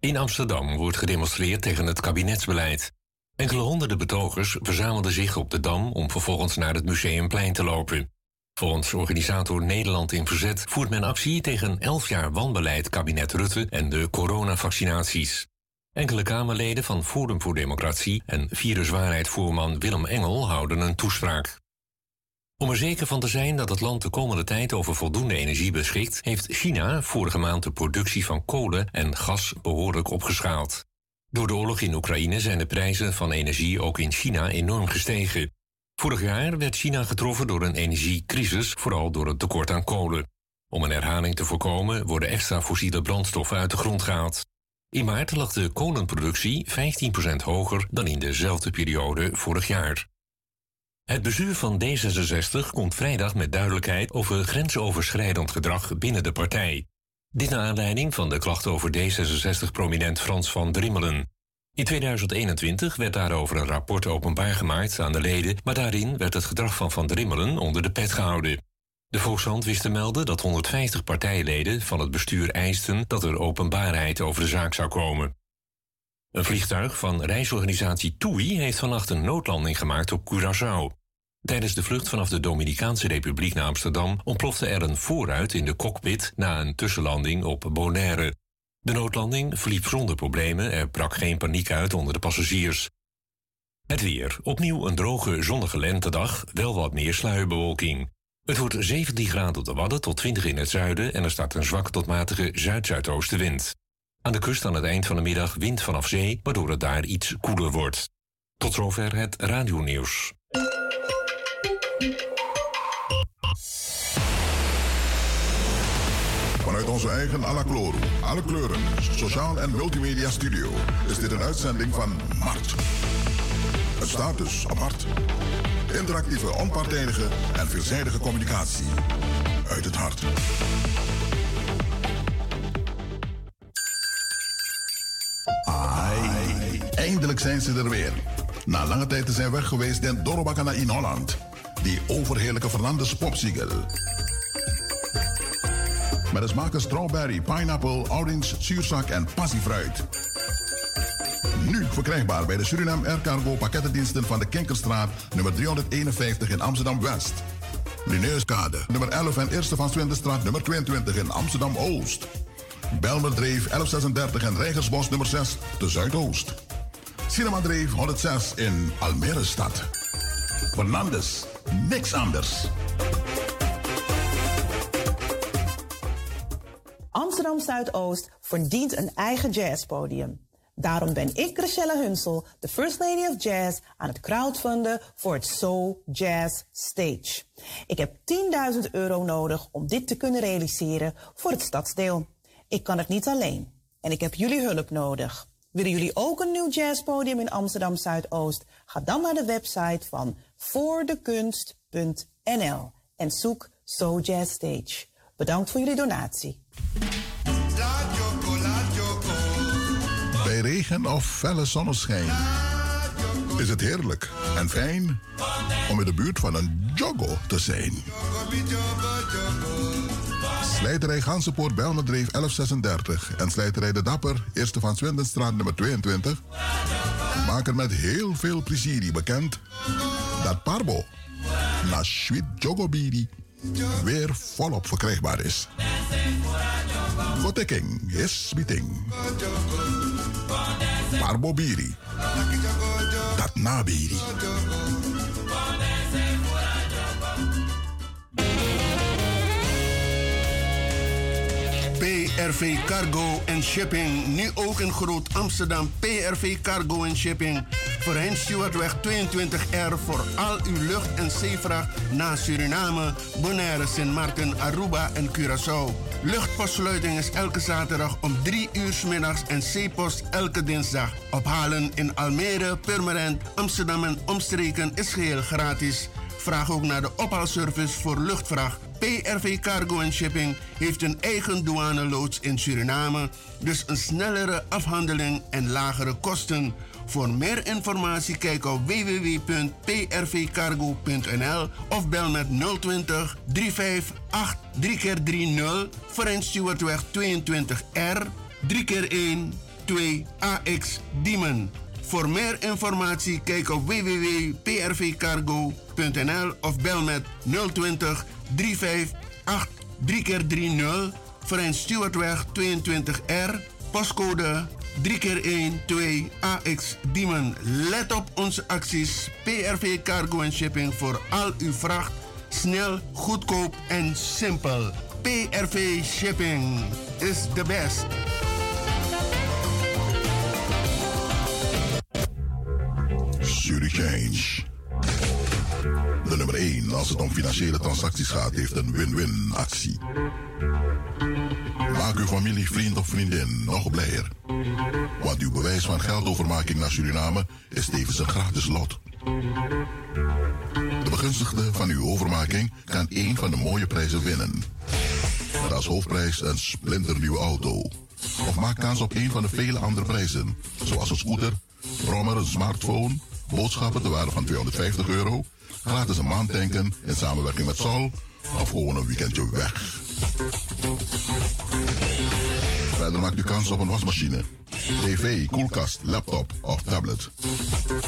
In Amsterdam wordt gedemonstreerd tegen het kabinetsbeleid. Enkele honderden betogers verzamelden zich op de Dam om vervolgens naar het Museumplein te lopen. Volgens organisator Nederland in Verzet voert men actie tegen 11 jaar wanbeleid kabinet Rutte en de coronavaccinaties. Enkele Kamerleden van Forum voor Democratie en viruswaarheid-voorman Willem Engel houden een toespraak. Om er zeker van te zijn dat het land de komende tijd over voldoende energie beschikt, heeft China vorige maand de productie van kolen en gas behoorlijk opgeschaald. Door de oorlog in Oekraïne zijn de prijzen van energie ook in China enorm gestegen. Vorig jaar werd China getroffen door een energiecrisis, vooral door het tekort aan kolen. Om een herhaling te voorkomen worden extra fossiele brandstoffen uit de grond gehaald. In maart lag de kolenproductie 15% hoger dan in dezelfde periode vorig jaar. Het bestuur van D66 komt vrijdag met duidelijkheid over grensoverschrijdend gedrag binnen de partij. Dit naar aanleiding van de klacht over D66-prominent Frans van Drimmelen. In 2021 werd daarover een rapport openbaar gemaakt aan de leden, maar daarin werd het gedrag van Van Drimmelen onder de pet gehouden. De Volkshand wist te melden dat 150 partijleden van het bestuur eisten dat er openbaarheid over de zaak zou komen. Een vliegtuig van reisorganisatie TUI heeft vannacht een noodlanding gemaakt op Curaçao. Tijdens de vlucht vanaf de Dominicaanse Republiek naar Amsterdam ontplofte er een voorruit in de cockpit na een tussenlanding op Bonaire. De noodlanding verliep zonder problemen, er brak geen paniek uit onder de passagiers. Het weer. Opnieuw een droge, zonnige lentedag, wel wat meer sluierbewolking. Het wordt 17 graden op de Wadden tot 20 in het zuiden en er staat een zwakke tot matige zuid-zuidoostenwind. Aan de kust aan het eind van de middag wind vanaf zee, waardoor het daar iets koeler wordt. Tot zover het radionieuws. Vanuit onze eigen Alacloro, alle kleuren, sociaal en multimedia studio is dit een uitzending van Mart. Het staat dus apart. Interactieve, onpartijdige en veelzijdige communicatie uit het hart. Ai, eindelijk zijn ze er weer. Na lange tijd te zijn weg geweest den Dorobakana in Holland. Die overheerlijke Fernandes popsiegel. Met de smaken strawberry, pineapple, orange, zuurzak en passiefruit. Nu verkrijgbaar bij de Suriname Air Cargo pakkettendiensten van de Kinkerstraat, nummer 351 in Amsterdam-West. Lineuskade, nummer 11 en Eerste van Swindenstraat, nummer 22 in Amsterdam-Oost. Belmerdreef 1136 en Rijgersbos nummer 6 te Zuidoost. Cinemadreef 106 in Almere stad. Fernandes, niks anders. Amsterdam Zuidoost verdient een eigen jazzpodium. Daarom ben ik, Rochelle Hunsel, de First Lady of Jazz, aan het crowdfunden voor het Soul Jazz Stage. Ik heb 10.000 euro nodig om dit te kunnen realiseren voor het stadsdeel. Ik kan het niet alleen en ik heb jullie hulp nodig. Willen jullie ook een nieuw jazzpodium in Amsterdam Zuidoost? Ga dan naar de website van voordekunst.nl en zoek Soul Jazz Stage. Bedankt voor jullie donatie. Bij regen of felle zonneschijn. Is het heerlijk en fijn om in de buurt van een jogo te zijn. Slijterij Gansenpoort Belmerdreef 1136 en Slijterij De Dapper, Eerste van Swindenstraat nummer 22, maken met heel veel plezier bekend dat Parbo, na Sweet Jogobiri, weer volop verkrijgbaar is. Gotekking is meeting. Parbo Biri. Dat nabiri. PRV Cargo en Shipping. Nu ook in Groot Amsterdam. PRV Cargo en Shipping. Voorheen Stuartweg 22R voor al uw lucht- en zeevracht naar Suriname, Bonaire, Sint Maarten, Aruba en Curaçao. Luchtpostsluiting is elke zaterdag om 3 uur 's middags en zeepost elke dinsdag. Ophalen in Almere, Purmerend, Amsterdam en omstreken is geheel gratis. Vraag ook naar de ophaalservice voor luchtvracht. PRV Cargo and Shipping heeft een eigen douaneloods in Suriname, dus een snellere afhandeling en lagere kosten. Voor meer informatie kijk op www.prvcargo.nl of bel met 020 358 3x30 Frans Stewartweg 22R 3x1 2AX Diemen. Voor meer informatie kijk op www.prvcargo.nl of bel met 020 358 3x30 Frans Stewartweg 22R, postcode 3x1-2AX Diemen. Let op onze acties PRV Cargo Shipping voor al uw vracht. Snel, goedkoop en simpel. PRV Shipping is the best. Change. De nummer 1 als het om financiële transacties gaat heeft een win-win actie. Maak uw familie, vriend of vriendin nog blijer. Want uw bewijs van geldovermaking naar Suriname is tevens een gratis lot. De begunstigde van uw overmaking kan één van de mooie prijzen winnen. Met als hoofdprijs een splinternieuwe auto. Of maak kans op een van de vele andere prijzen, zoals een scooter, brommer, een smartphone, boodschappen te waarde van 250 euro, gratis een maand tanken in samenwerking met Sol of gewoon een weekendje weg. Verder maakt u kans op een wasmachine, tv, koelkast, laptop of tablet.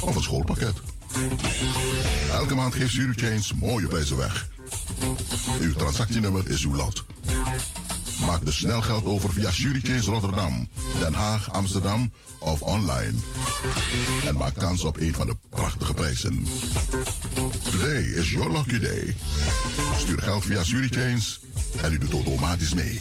Of een schoolpakket. Elke maand geeft Eurochange mooie prijzen weg. Uw transactienummer is uw lot. Maak dus snel geld over via Eurochange Rotterdam, Den Haag, Amsterdam of online. En maak kans op een van de prachtige prijzen. Today is your lucky day. Stuur geld via Eurochange en u doet automatisch mee.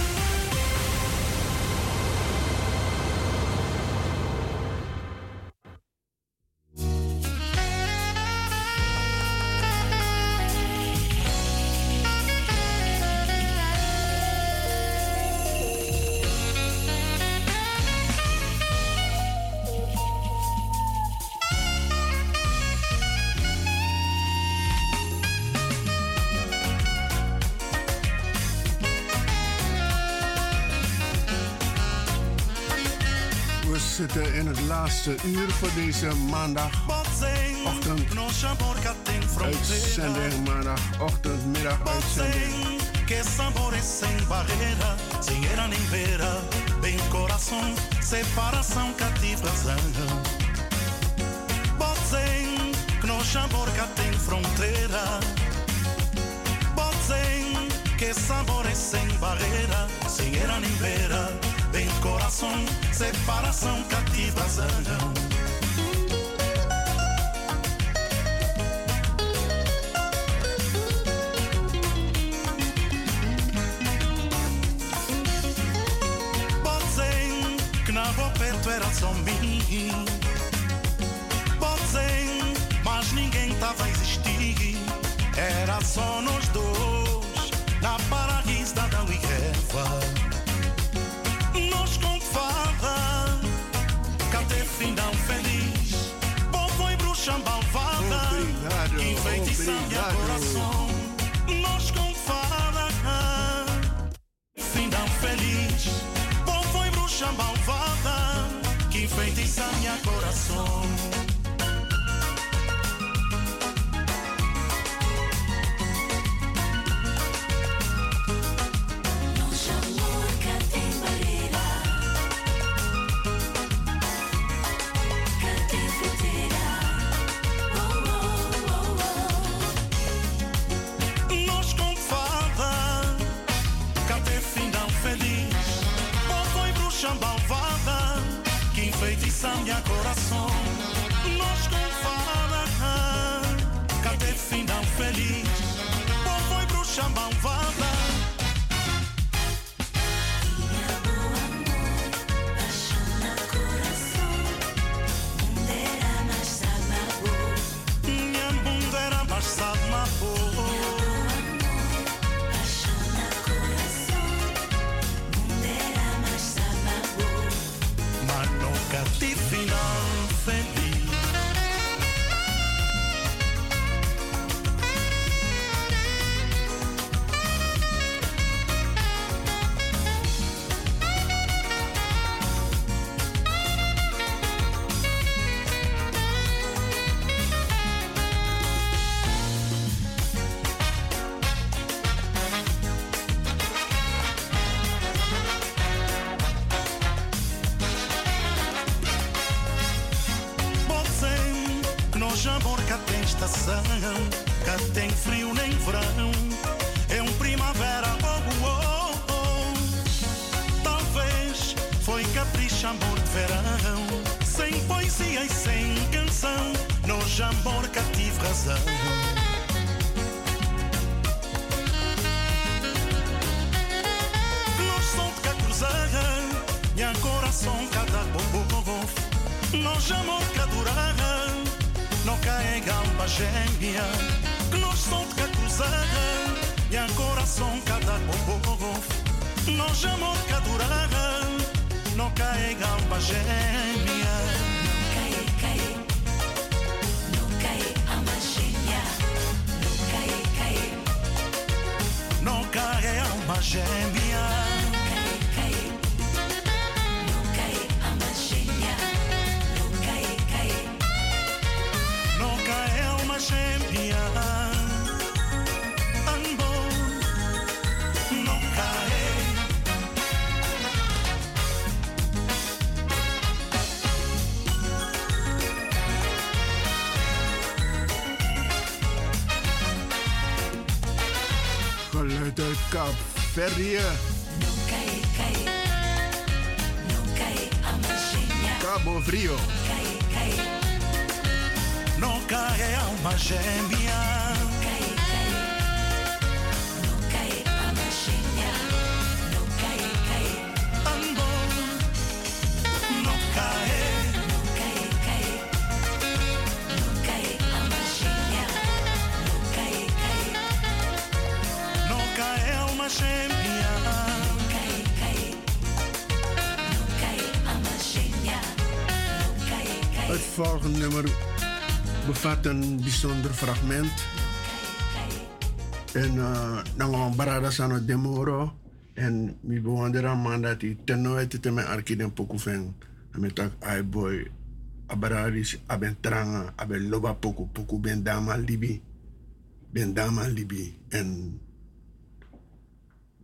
Laatste uur voor deze maandagochtend. Uitzending maandagochtend, middag uitzending. Que sabores sem barreira, era nem vera. Bem coração, separação cativa zanga. No tem fronteira. Que sabores sem barreira, nem. Bem coração, separação cativa avó perto era só mim. Botzem, mas ninguém tava a existir. Era só nós dois, feliz. Bom foi bruxa malvada, que enfeitiça meu coração. Nummer bevat een bijzonder fragment. En dan gaan we barada sano demoro. En mi bewondera man dat hij ten nooit te me arki den poku ven met ai boy abararis aben tranga aben loba poku poku ben dama libi ben dama libi en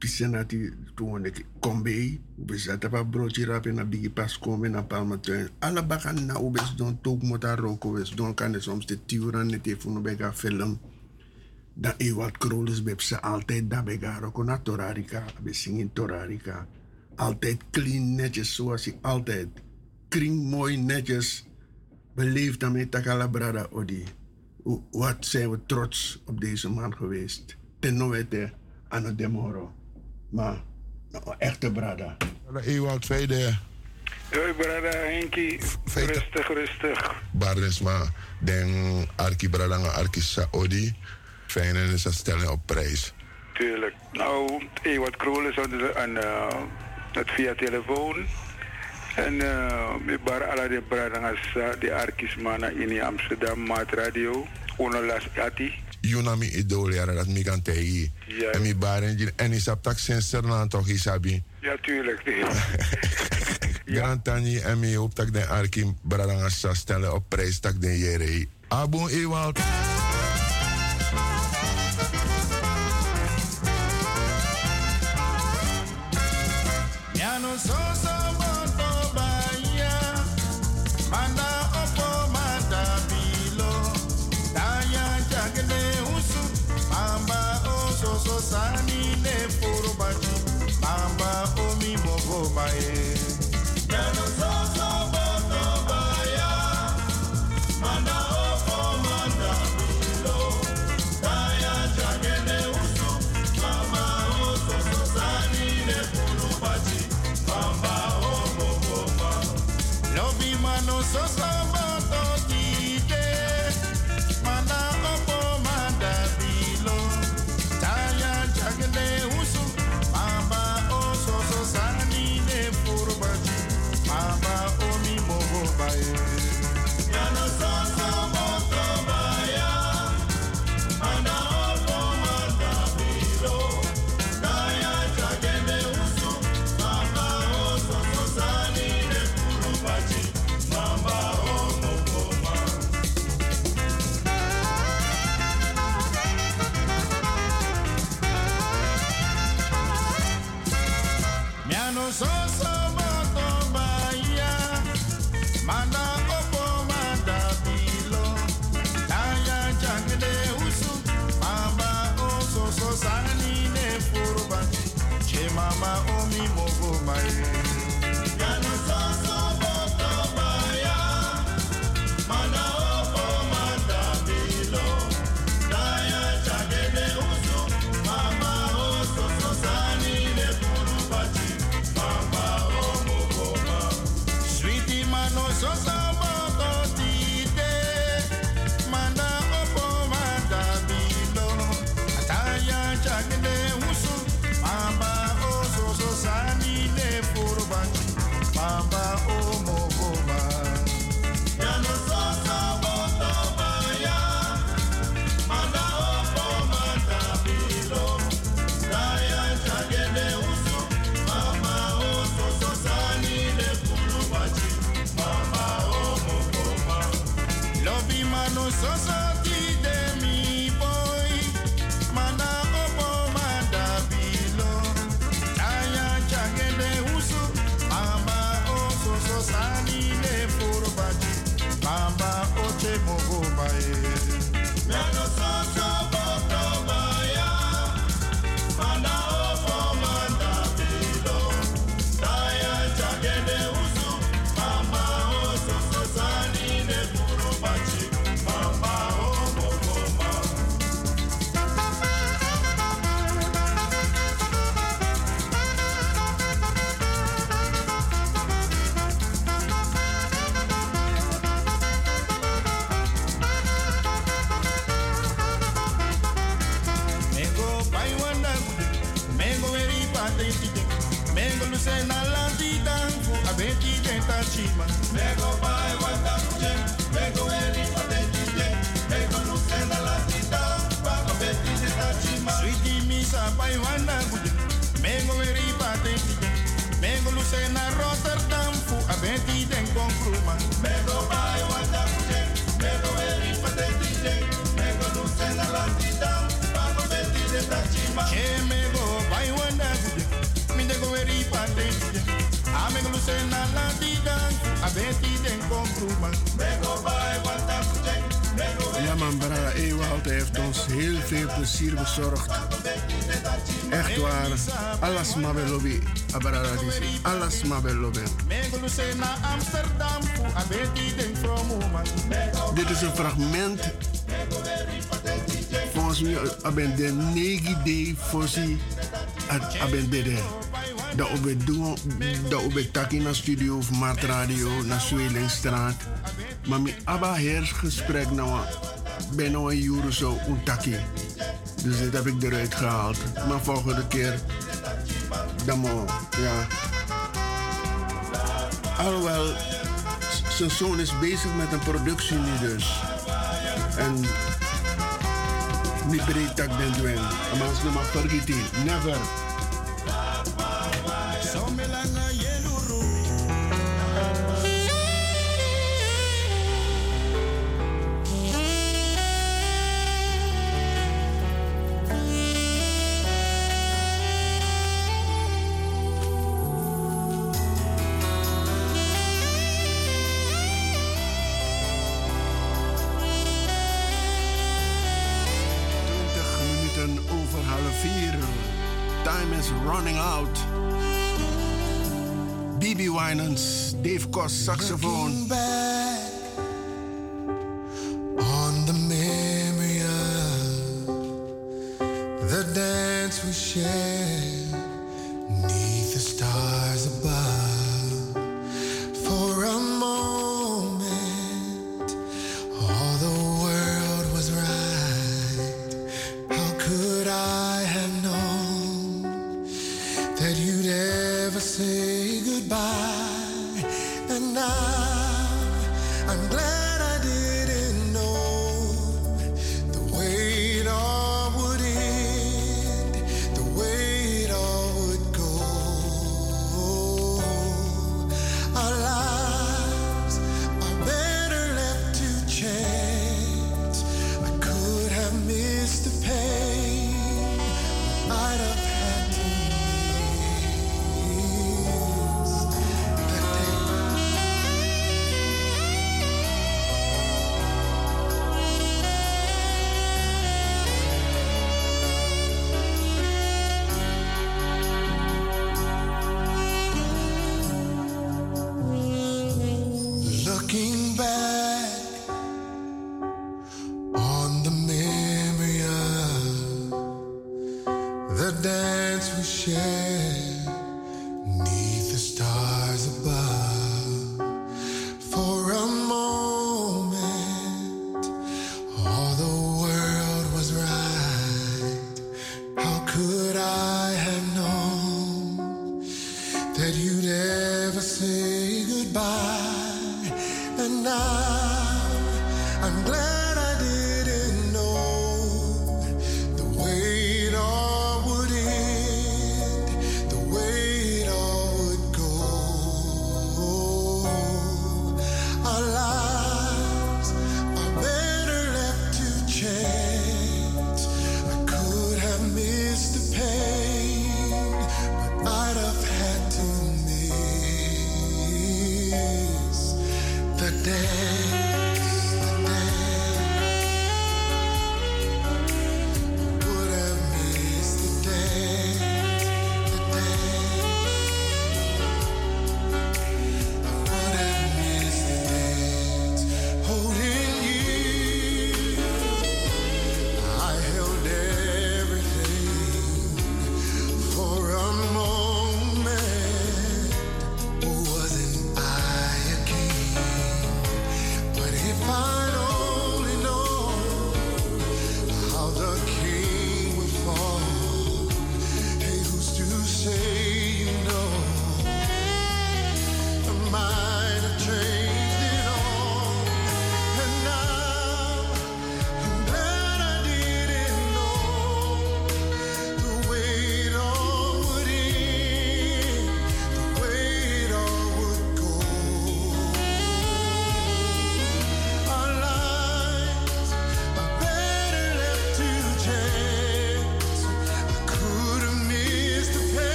pisenati toen ik kom bij we zaten pa broodje rap bigi pas komen na palma tuin alle bakan na ubes don tok mota roko wes don kan soms de turen net even no bega film dan e wat kroles bep ze altijd daar bega roko na torarika be singin torarika. Altijd clean netjes zoals ik altijd kring mooi netjes beleefd daarmee takala brada odi. Wat zijn we trots op deze man geweest. Ten nooit aan het demoro maar nou, echte brada Ewald Tweede, Hoi brada Henky, rustig, rustig. Barisma, den Arki Bradanga Arki Saudi. Fijn en is dat stelling op prijs. Tuurlijk. Nou, Ewart Krol is aan, de- aan eh, het via telefoon. En eh met bar ala de bradangas de arkis mana in Amsterdam Maat Radio. Onolas Ati. Yunami idol jara dat mi kan tegi. Ja. En mi baren jin en is op tak sincer na toch isabi. Ja, tuurlijk. Grand Tani en mi hoop tak den Arki Bradanga sa stellen op prijs tak den jere. Abon Ewald. pra Ja man, Brada Ewald heeft ons heel veel plezier bezorgd. Echt waar. Alles lobby. Abrada disi. Alles lobby. Dit is een fragment. Volgens mij ben de negi day voorzien. Aben dede. Dat we doen, dat we taki naar studio of Mart Radio naar Zwelingstraat. Maar mijn abba gesprek nou bijna een uur zo untaki. Dus dit heb ik eruit gehaald. Maar volgende keer, dan moet, ja. Alhoewel, zijn zoon is bezig met een productie nu dus. En niet breed tak den dwen. Maar je maar vergeten, never. I've got saxophone.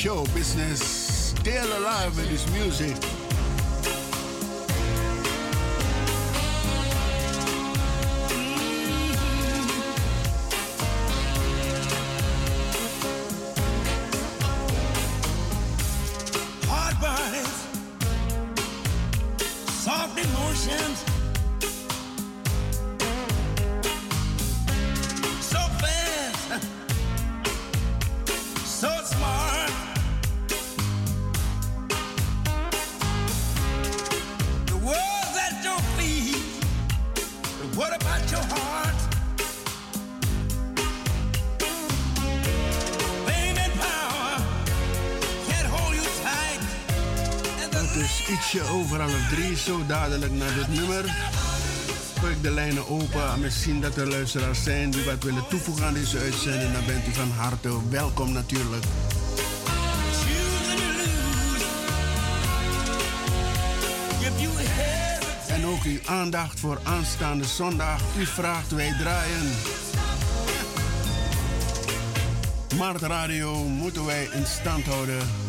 show business. Still alive in this music. zo dadelijk naar dit nummer. Gooi ik de lijnen open en misschien dat er luisteraars zijn die wat willen toevoegen aan deze uitzending. Dan bent u van harte welkom natuurlijk. En ook uw aandacht voor aanstaande zondag. U vraagt, wij draaien. Maar Radio moeten wij in stand houden.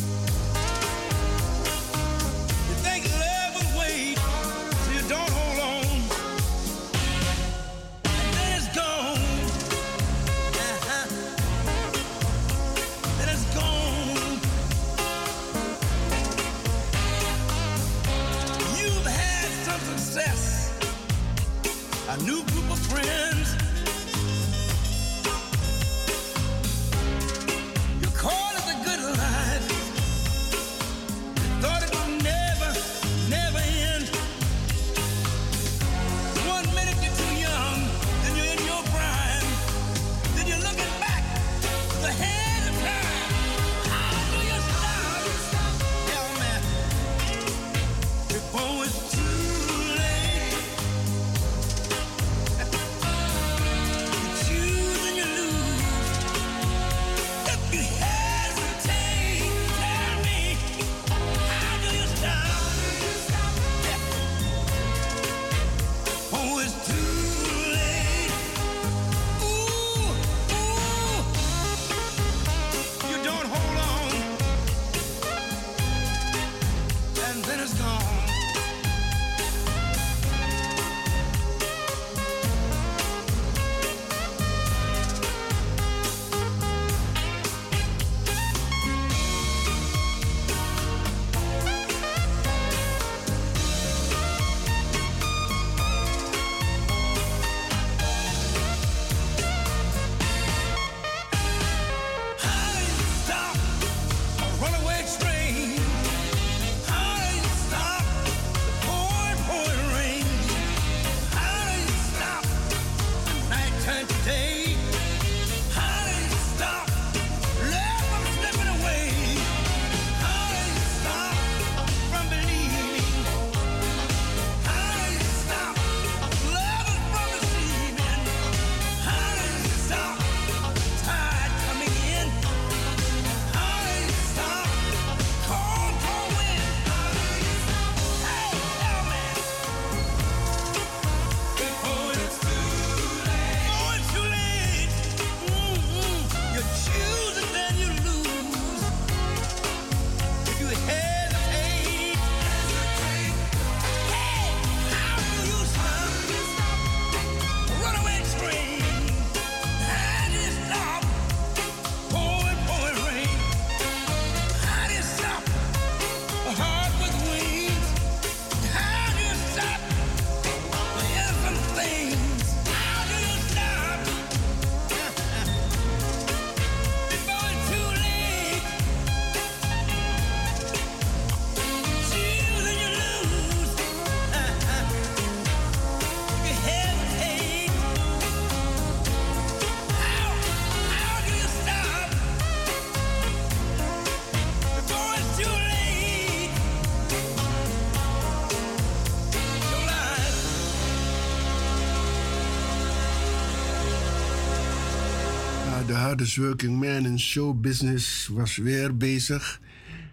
Hardest working man in show business was weer bezig.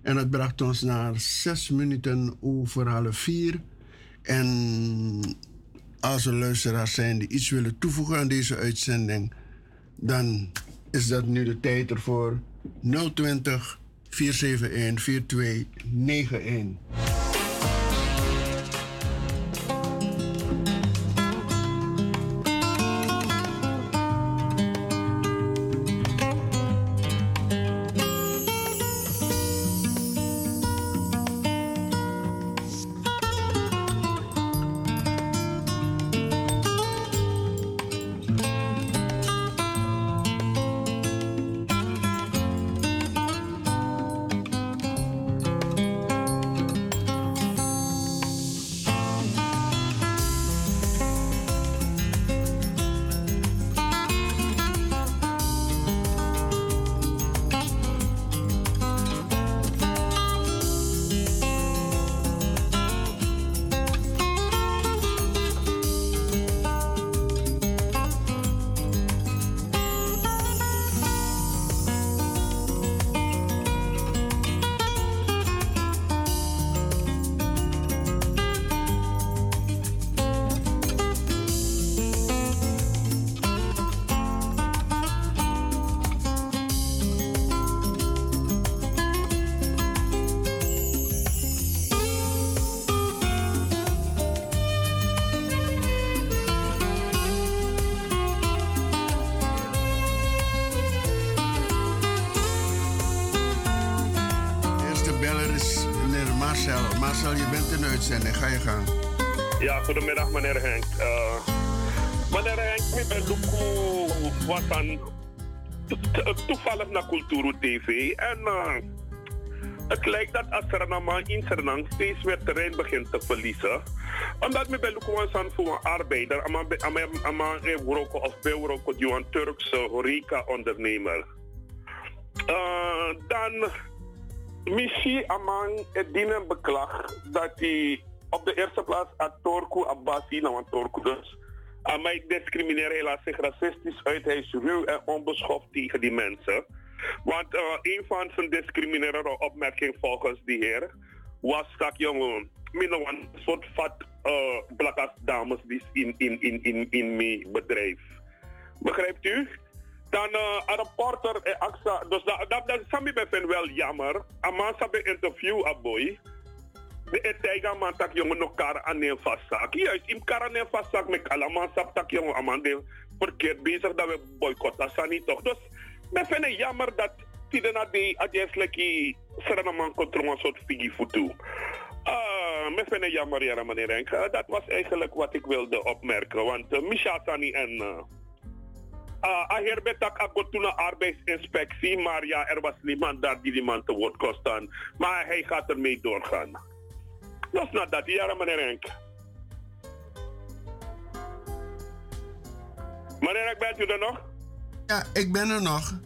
En dat bracht ons naar zes minuten over half vier. En als er luisteraars zijn die iets willen toevoegen aan deze uitzending, dan is dat nu de tijd ervoor. 020 471 4291. Asranama in Suriname steeds meer terrein begint te verliezen. Omdat ik ben Luku was aan voor een arbeider. Euroko of Beuroko, die een Turkse horeca-ondernemer. Uh, dan Michi Amang het dienen beklag dat hij op de eerste plaats Atorku Abbasi, nou Atorku dus, aan mij discrimineren, hij laat zich racistisch uit, hij is ruw en onbeschoft tegen die mensen. Want uh, een van zijn discriminerende opmerkingen volgens die heer was dat jongen, minder een soort vat uh, blakas dames die in, in, in, in, in mijn bedrijf. Begrijpt u? Dan uh, een reporter en dus dat, dat, dat ben wel jammer. Aman sabe interview a boy. De etega man tak jongen nog kar aan een vastzak. Juist, in kar aan een vastzak met allemaal sap tak jongen aman de verkeerd bezig dat we boycotten. Dat niet toch. Dus men vind het jammer dat na de adjes leki seranaman controle een soort figi futu. Uh, me vind het jammer, ja, meneer Henk. Uh, dat was eigenlijk wat ik wilde opmerken. Want uh, Misha Sani en... Uh, Uh, betak ako toen een arbeidsinspectie, maar ja, er was niemand daar die die man te woord kon staan. Maar hij gaat ermee doorgaan. Dat is dat, ja, meneer Henk. Meneer Henk, bent u er nog? Ja, ik ben er nog.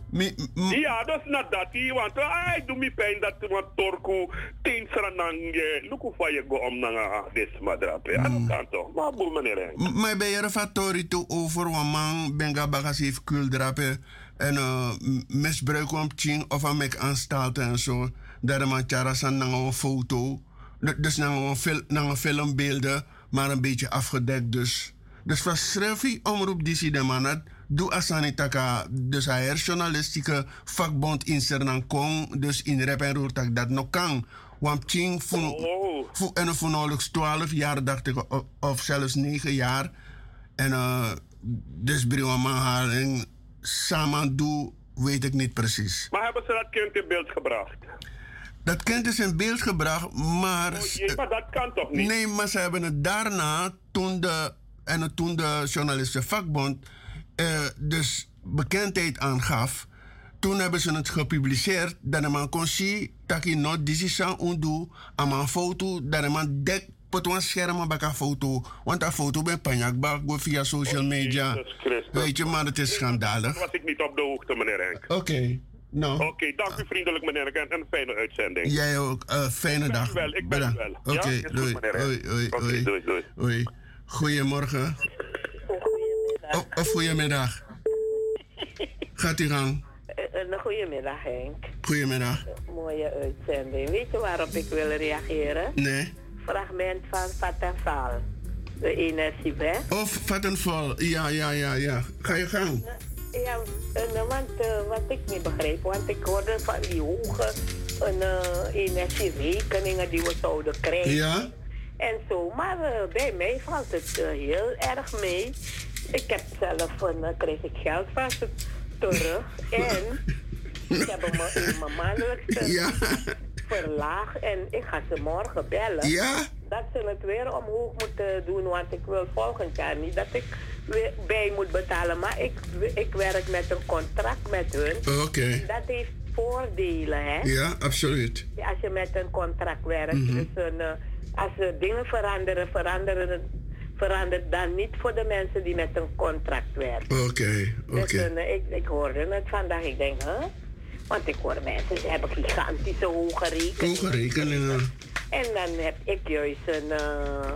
ja, dat is not dat, want hij doet me pijn dat want Torku tien sranang, luku van je go om naar deze madrape. Ja, dat kan toch. Maar boel, meneer Maar ben je er fatori toe over wat man benga bagas heeft kuldrapen en uh, misbruik om ching of aan mek aanstalten en zo. Dat de man tjara san naar een foto. Dus naar een, fil naar een filmbeelden, maar een beetje afgedekt dus. Dus verschrijf je omroep die de man had. Doe asanitaka, dus is journalistieke vakbond in Sernang Kong, dus in rep en roer dat dat nog kan. Want Ching voor, en voor nauwelijks 12 jaar, dacht ik, of, zelfs 9 jaar. En uh, dus Briwamanhaling, samen doe, weet ik niet precies. Maar hebben ze dat kind in beeld gebracht? Dat kind is in beeld gebracht, maar... Oh jee, maar dat kan toch niet? Nee, maar ze hebben het daarna, toen de, en toen de journalisten vakbond uh, dus bekendheid aangaf, toen hebben ze het gepubliceerd dat man kon zien dat je decision undo aan een foto dat man dek pot een scherm bij een foto, want een foto ben via social media. Weet je, maar het is schandalig. Dat was ik niet op de hoogte, meneer Henk. Oké. Okay. Nou. Oké, okay, dank u vriendelijk, meneer Henk, en een fijne uitzending. Jij ook. Uh, fijne ik dag. Wel, ik ben Bedankt. wel. Oké, okay, ja? doei. Goed, Oei, oei, okay, oei. doei, doei. Oei. Goedemorgen. Of, of goedemiddag. Gaat u gang. Eh, Een goedemiddag, Henk. Goedemiddag. Mooie uitzending. Weet je waarop ik wil reageren? Nee. Fragment van Vattenfall. De energiewet. Of Vattenfall. Ja, ja, ja, ja. Ga je gang. Ja, en, want eh, wat ik niet begreep, want ik hoorde van die hoge eh, energierekeningen die we zouden krijgen. Ja? En zo, maar eh, bij mij valt het eh, heel erg mee. Ik heb zelf een, eh, kreeg ik geld ze terug. en ik heb in mijn maandelijkse verlaagd. En ik ga ze morgen bellen. Ja? Dat ze het weer omhoog moeten doen. Want ik wil volgend jaar niet dat ik weer bij moet betalen. Maar ik, ik werk met een contract met hun. Oké. Dat heeft voordelen, hè? Ja, absoluut. Ja, als je met een contract werkt. Mhm. Dus een, eh, als er dingen veranderen, veranderen het- verandert dan niet voor de mensen die met een contract werken. Oké, oké. Dus een, eh, ik, ik hoorde het vandaag. Ik denk, hè? Want ik hoor mensen, ze hebben gigantische hoge rekeningen. Hoge rekeningen. En dan heb ik juist een uh,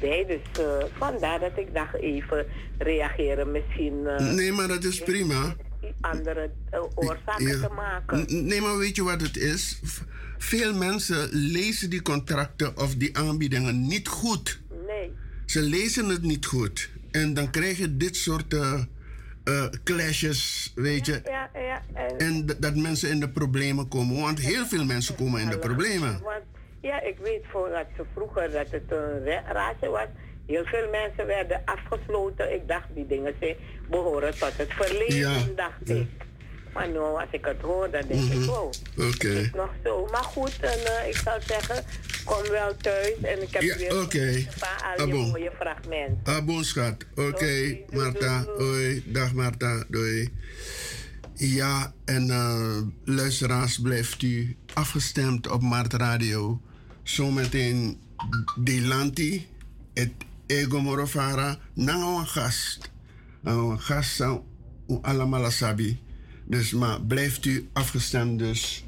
bij. Dus eh, vandaar dat ik dacht even reageren. Misschien eh, Nee, maar dat is prima. andere eh, oorzaken Ja. te maken. Nee, maar weet je wat het is? Veel mensen lezen die contracten of die aanbiedingen niet goed. Nee. Ze lezen het niet goed. En dan krijg je dit soort eh, clashes, weet je. Ja, ja. En, dat mensen in de problemen komen. Want heel veel mensen komen in de problemen. Want ja, ik weet voor dat ze vroeger dat het een ra- raadje was. Heel veel mensen werden afgesloten. Ik dacht, die dingen zijn, behoren tot het verleden, dacht ik. Maar nu, als ik het hoor, dan denk ik, wow, Oké. nog zo. Maar goed, en, eh, ik zou zeggen, kom wel thuis. En ik heb Ja, weer oké. van al je Ah, bon. mooie fragmenten. Bon, schat. Oké, Marta. Hoi. Dag, Marta. Doei. Ja, en eh, luisteraars, blijft u afgestemd op Mart Radio. Zometeen Delanti, het Ego Morofara, nou een gast. Nou, een gast allemaal sabi. Dus, maar blijft u afgestemd dus.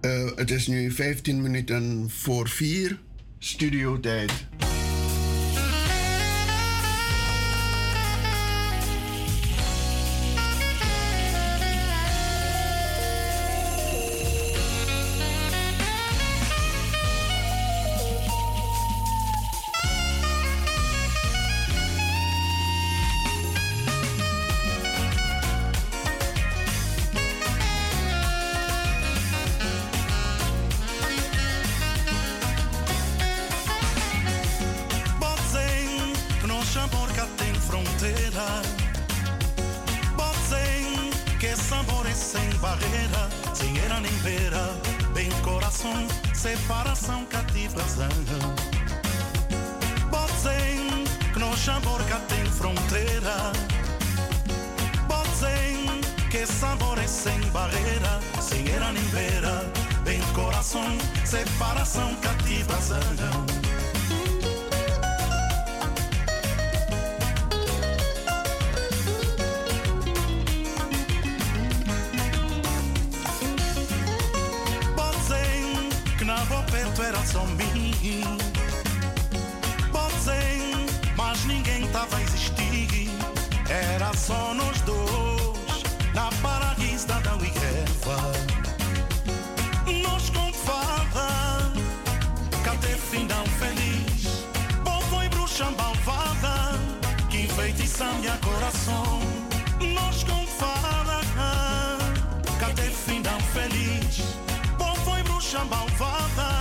Eh, het is nu 15 minuten voor 4, studiotijd. Sem era nem beira. Bem coração, separação cativa zanga. Botzing, Knocha Borca tem fronteira. Botzing, que sabores sem barreira, sem era nem beira. Bem coração, separação cativa mim. Botzing, mas ninguém tava a existir. Era só nós dois, na paraíso da Uigueva. Nós com fada, cadê final feliz? Bom foi bruxa malvada, que enfeitiça minha coração. Nós com fada, cadê final feliz? Bom foi bruxa malvada,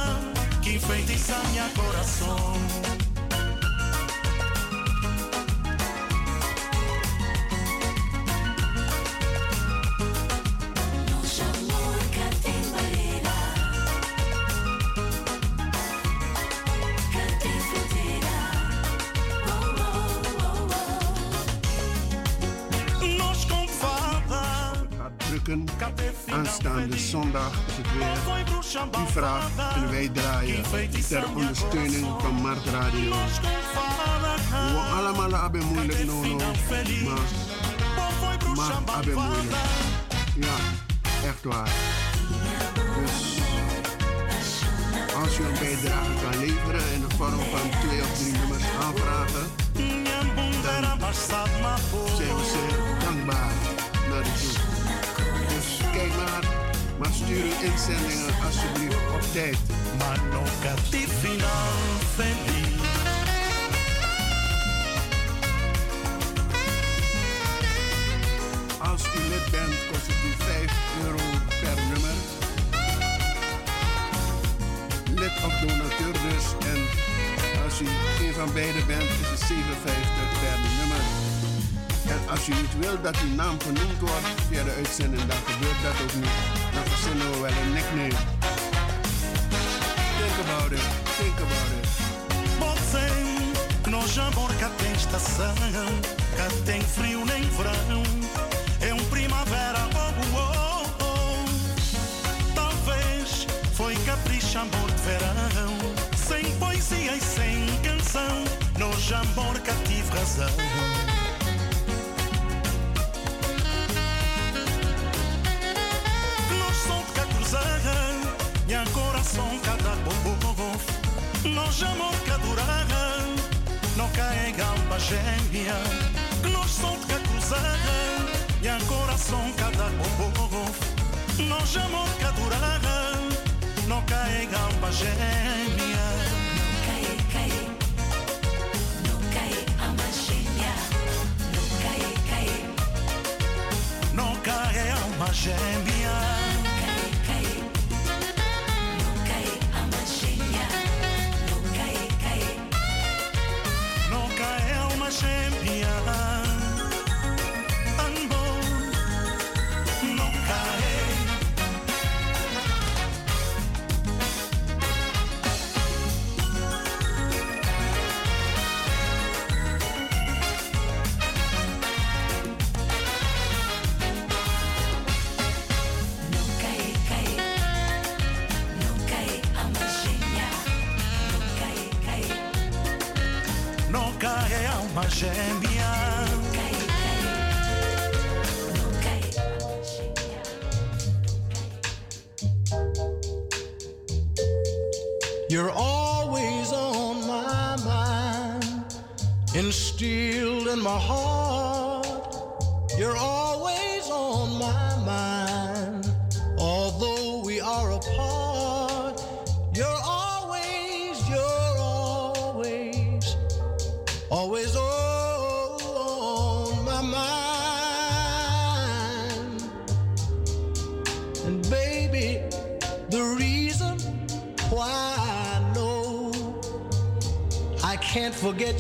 enfeitiça minha coração. Aanstaande zondag is het weer. U vraagt en wij draaien ter ondersteuning van Mart Radio. We allemaal hebben moeilijk nodig, maar hebben moeilijk. Ja, echt waar. Dus als u een bijdrage kan leveren in de vorm van twee of drie nummers aanvragen, dan zijn we zeer dankbaar. Maar stuur uw inzendingen alsjeblieft op tijd. Maar feliz. Als u lid bent, kost het u 5 euro per nummer. Lid of donateur dus. En als u een van beide bent, is het 57 per nummer. En als u niet wilt dat uw naam genoemd wordt via de uitzending, dan gebeurt dat ook niet. Dan verzinnen we wel een nickname. Think about it. Think about it. Que nós amor cá tem estação, cá tem frio nem verão. É um primavera, oh, oh, oh. Talvez foi capricho, amor de verão. Sem poesia e sem canção, nós amor cá tive razão. chamam Cadurarra Não cai galba gêmea. Que nós somos de E a coração cada povo Nós Não caem galba gêmea. Não cai, caem Não gêmea. Não Não gêmea.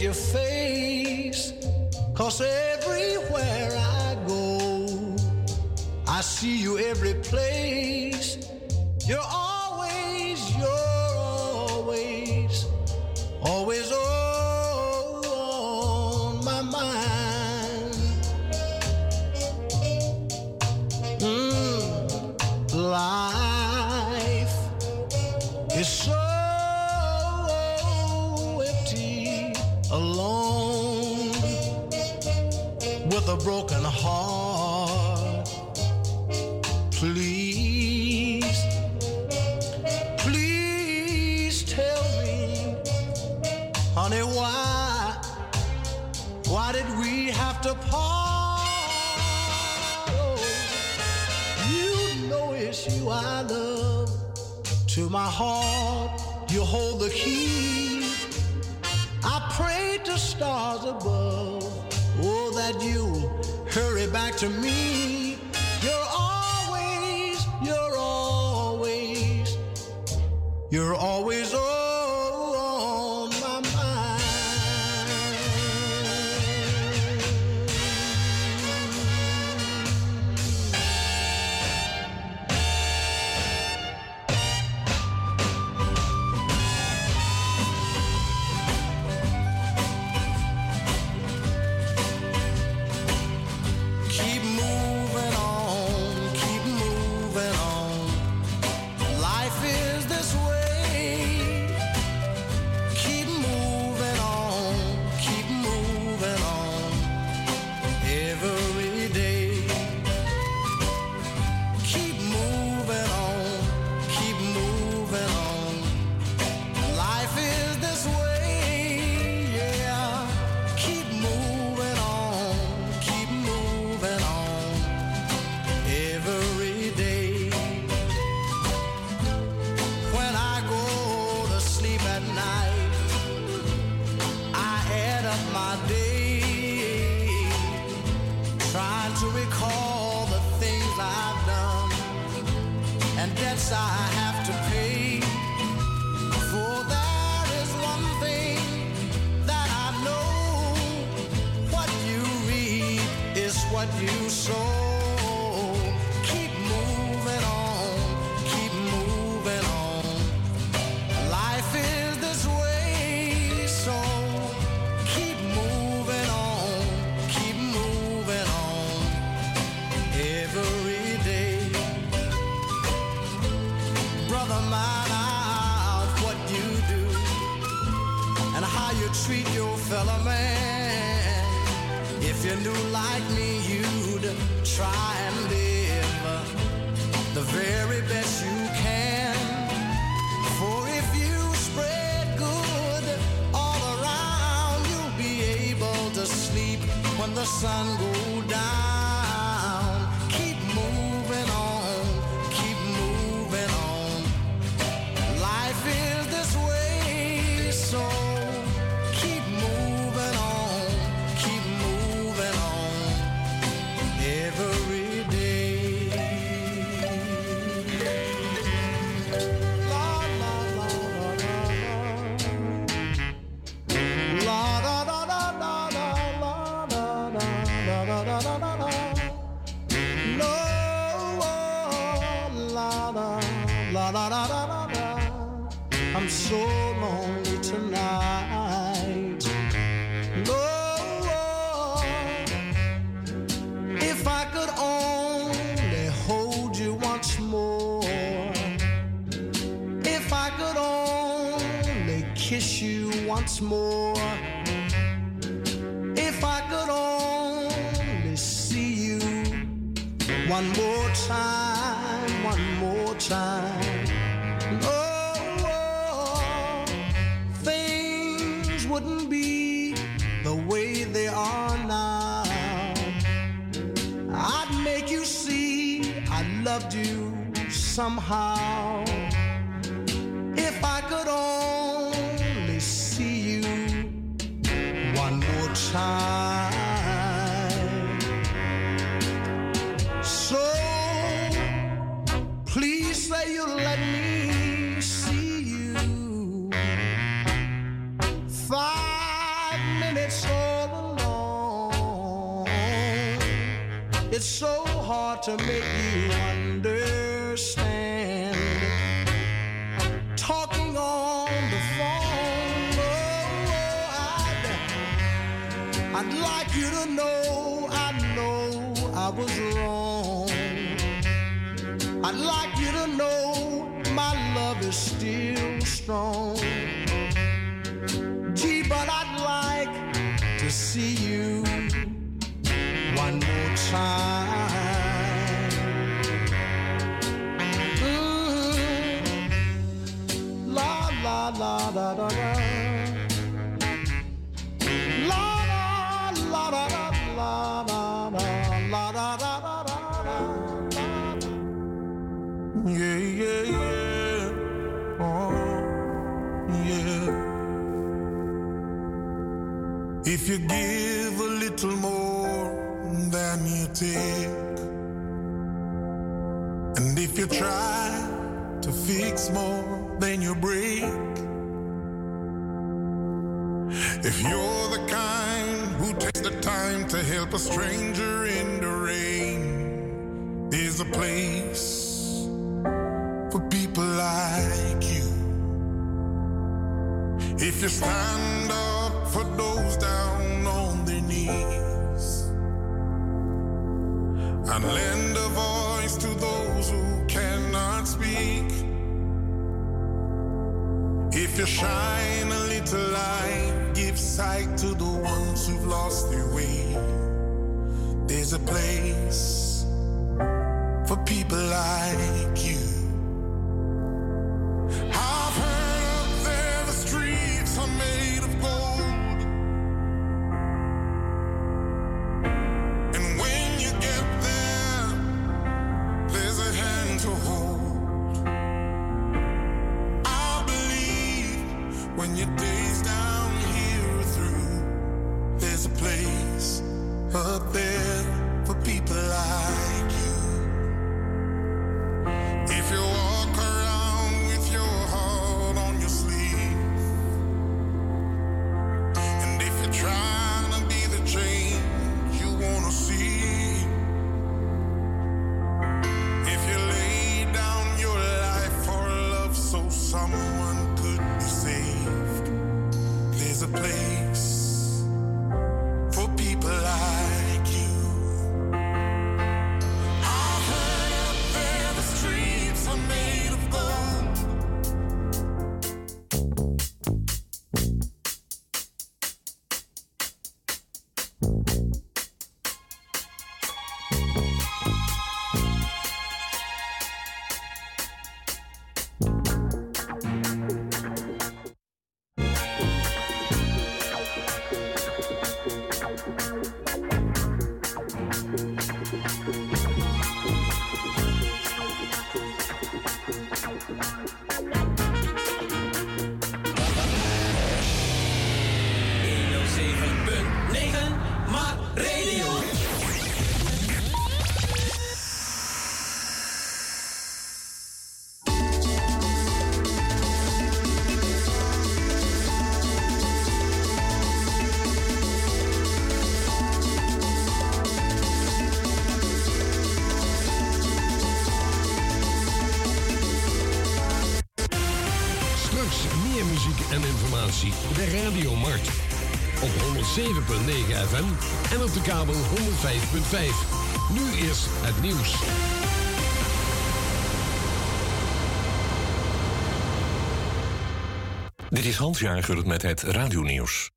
Your face. Cause everywhere I go, I see you every place. You're honey, why, why did we have to part? You know it's you I love. To my heart, you hold the key. I pray to stars above, oh, that you hurry back to me. You're always, you're always, you're always place for people like you. If you stand up for those down on their knees and lend a voice to those who cannot speak, if you shine a little light, give sight to the ones who've lost their way. There's a place people like you. En op de kabel 105.5. Nu eerst het nieuws. Dit is Hans Jager met het radionieuws.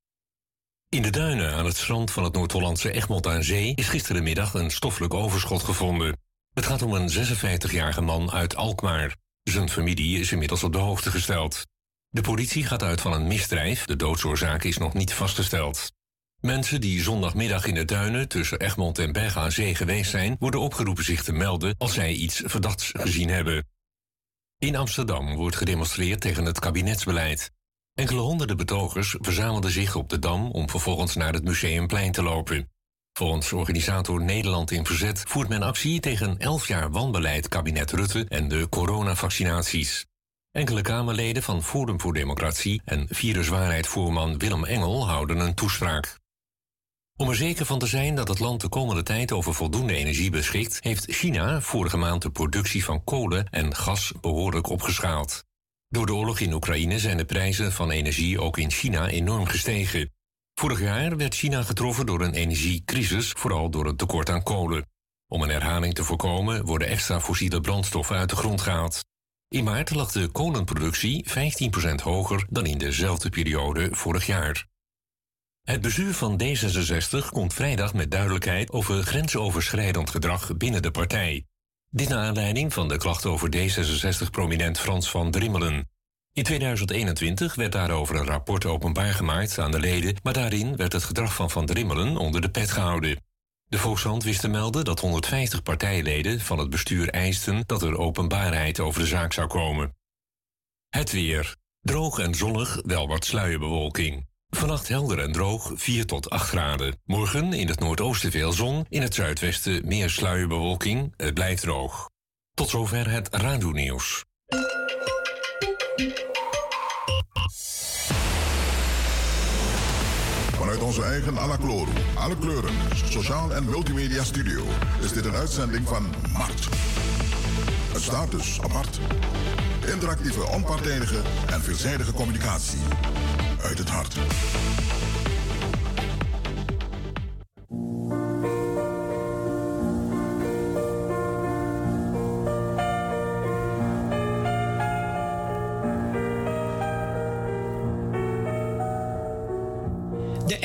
In de duinen aan het strand van het Noord-Hollandse Egmond aan Zee... is gisterenmiddag een stoffelijk overschot gevonden. Het gaat om een 56-jarige man uit Alkmaar. Zijn familie is inmiddels op de hoogte gesteld. De politie gaat uit van een misdrijf. De doodsoorzaak is nog niet vastgesteld. Mensen die zondagmiddag in de duinen tussen Egmond en Berg aan Zee geweest zijn... worden opgeroepen zich te melden als zij iets verdachts gezien hebben. In Amsterdam wordt gedemonstreerd tegen het kabinetsbeleid. Enkele honderden betogers verzamelden zich op de Dam om vervolgens naar het Museumplein te lopen. Volgens organisator Nederland in Verzet voert men actie tegen 11 jaar wanbeleid kabinet Rutte en de coronavaccinaties. Enkele Kamerleden van Forum voor Democratie en viruswaarheid-voorman Willem Engel houden een toespraak. Om er zeker van te zijn dat het land de komende tijd over voldoende energie beschikt, heeft China vorige maand de productie van kolen en gas behoorlijk opgeschaald. Door de oorlog in Oekraïne zijn de prijzen van energie ook in China enorm gestegen. Vorig jaar werd China getroffen door een energiecrisis, vooral door het tekort aan kolen. Om een herhaling te voorkomen worden extra fossiele brandstoffen uit de grond gehaald. In maart lag de kolenproductie 15% hoger dan in dezelfde periode vorig jaar. Het bestuur van D66 komt vrijdag met duidelijkheid over grensoverschrijdend gedrag binnen de partij. Dit naar aanleiding van de klacht over D66-prominent Frans van Drimmelen. In 2021 werd daarover een rapport openbaar gemaakt aan de leden, maar daarin werd het gedrag van Van Drimmelen onder de pet gehouden. De Volkshand wist te melden dat 150 partijleden van het bestuur eisten dat er openbaarheid over de zaak zou komen. Het weer. Droog en zonnig, wel wat sluierbewolking. Vannacht helder en droog, 4 tot 8 graden. Morgen in het noordoosten veel zon, in het zuidwesten meer sluierbewolking. Het blijft droog. Tot zover het radio-nieuws. Vanuit onze eigen Alacloro, alle kleuren, sociaal en multimedia studio is dit een uitzending van Mart. Het staat dus apart. Interactieve, onpartijdige en veelzijdige communicatie. Uit het hart.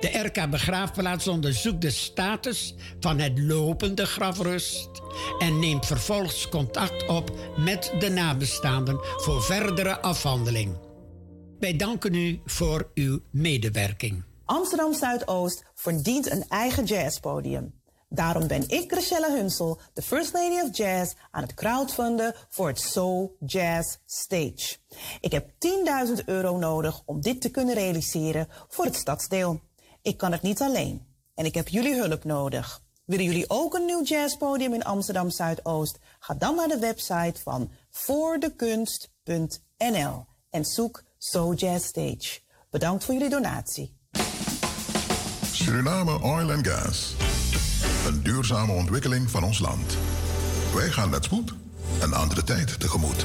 De RK Begraafplaats onderzoekt de status van het lopende grafrust en neemt vervolgens contact op met de nabestaanden voor verdere afhandeling. Wij danken u voor uw medewerking. Amsterdam Zuidoost verdient een eigen jazzpodium. Daarom ben ik, Rochelle Hunsel, de First Lady of Jazz, aan het crowdfunden voor het Soul Jazz Stage. Ik heb 10.000 euro nodig om dit te kunnen realiseren voor het stadsdeel. Ik kan het niet alleen en ik heb jullie hulp nodig. Willen jullie ook een nieuw jazzpodium in Amsterdam Zuidoost? Ga dan naar de website van voordekunst.nl en zoek Soul Jazz Stage. Bedankt voor jullie donatie. Suriname Oil and Gas. Een duurzame ontwikkeling van ons land. Wij gaan met spoed een andere tijd tegemoet.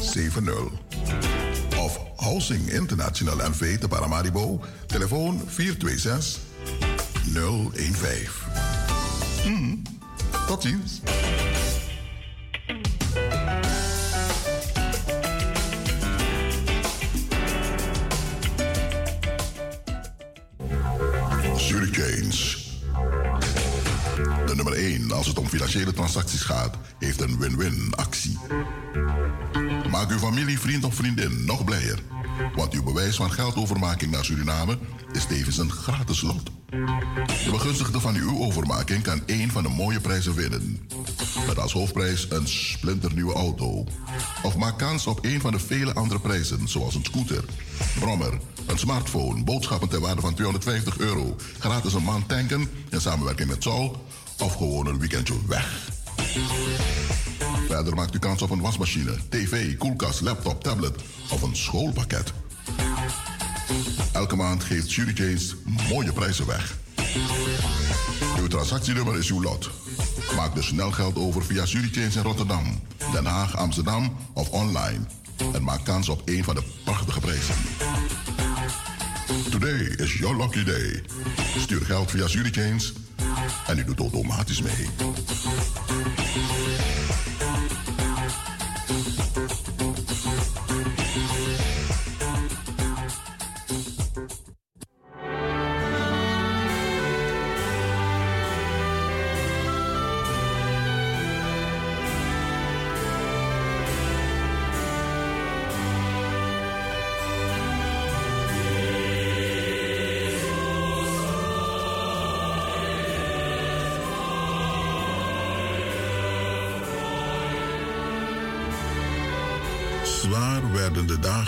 70. Of Housing International NV te Paramaribo, telefoon 426 015. Hmm, tot ziens. Als het om financiële transacties gaat, heeft een win-win actie. Maak uw familie, vriend of vriendin nog blijer. Want uw bewijs van geldovermaking naar Suriname is tevens een gratis lot. De begunstigde van uw overmaking kan één van de mooie prijzen winnen. Met als hoofdprijs een splinternieuwe auto. Of maak kans op een van de vele andere prijzen, zoals een scooter, brommer, een smartphone, boodschappen ter waarde van 250 euro, gratis een maand tanken in samenwerking met Sol, of gewoon een weekendje weg. Verder maakt u kans op een wasmachine, tv, koelkast, laptop, tablet of een schoolpakket. Elke maand geeft Jury mooie prijzen weg. Uw transactienummer is uw lot. Maak dus snel geld over via Jury Chains in Rotterdam, Den Haag, Amsterdam of online. En maak kans op een van de prachtige prijzen. Today is your lucky day. Stuur geld via Jury Chains en u doet automatisch mee.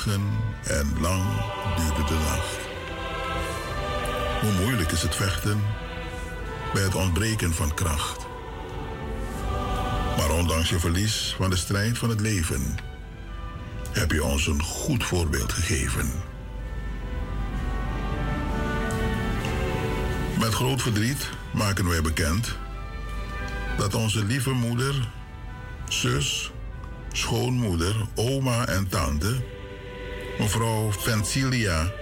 En lang duurde de nacht. Hoe moeilijk is het vechten bij het ontbreken van kracht. Maar ondanks je verlies van de strijd van het leven heb je ons een goed voorbeeld gegeven. Met groot verdriet maken wij bekend dat onze lieve moeder, zus, schoonmoeder, oma en tante, mevrouw Vencilia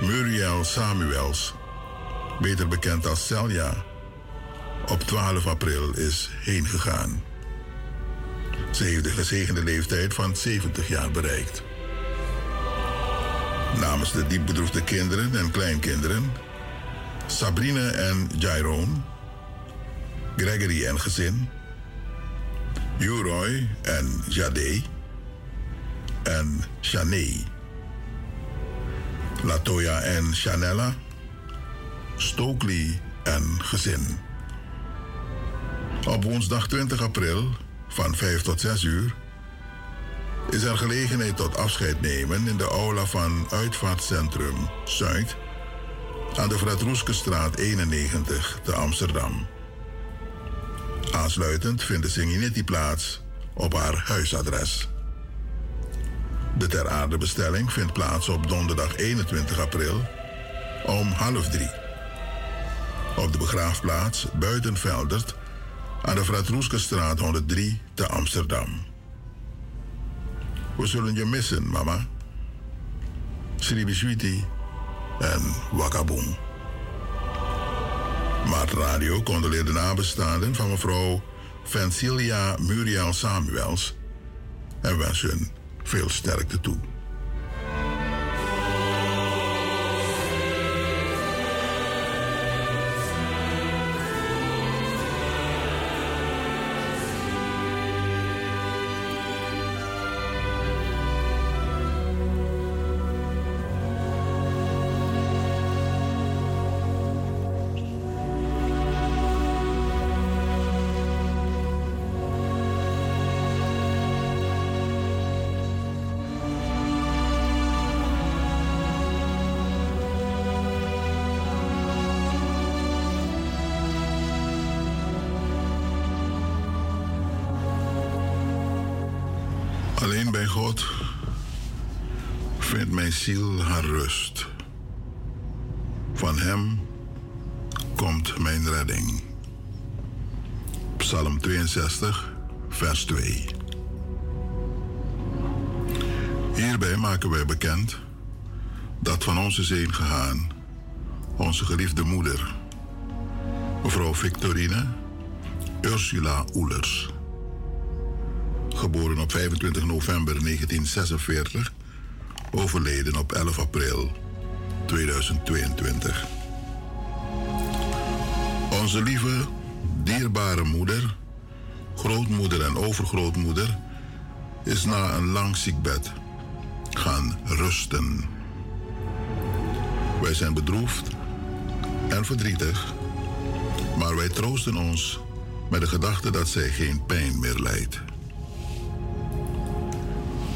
Muriel Samuels, beter bekend als Celia, op 12 april is heen gegaan. Ze heeft de gezegende leeftijd van 70 jaar bereikt. Namens de diep bedroefde kinderen en kleinkinderen, Sabrine en Jairone, Gregory en gezin, Uroy en Jade en Shanae, Latoya en Chanella, Stokely en gezin. Op woensdag 20 april van 5 tot 6 uur is er gelegenheid tot afscheid nemen in de aula van Uitvaartcentrum Zuid aan de Fred Roeskestraat 91 te Amsterdam. Aansluitend vindt de Singinetti plaats op haar huisadres. De ter aarde bestelling vindt plaats op donderdag 21 april om half drie. Op de begraafplaats Buitenveldert aan de Fratroeskestraat 103 te Amsterdam. We zullen je missen, mama. Sribiswiti en Wakaboom. Maar Radio condoleert de nabestaanden van mevrouw Vencilia Muriel Samuels en wens hun veel sterkte toe. Rust. Van Hem komt mijn redding. Psalm 62, vers 2. Hierbij maken wij bekend dat van ons is heen gegaan onze geliefde moeder, mevrouw Victorine Ursula Oelers geboren op 25 november 1946, overleden op 11 april 2022. Onze lieve, dierbare moeder, grootmoeder en overgrootmoeder is na een lang ziekbed gaan rusten. Wij zijn bedroefd en verdrietig, maar wij troosten ons met de gedachte dat zij geen pijn meer lijdt.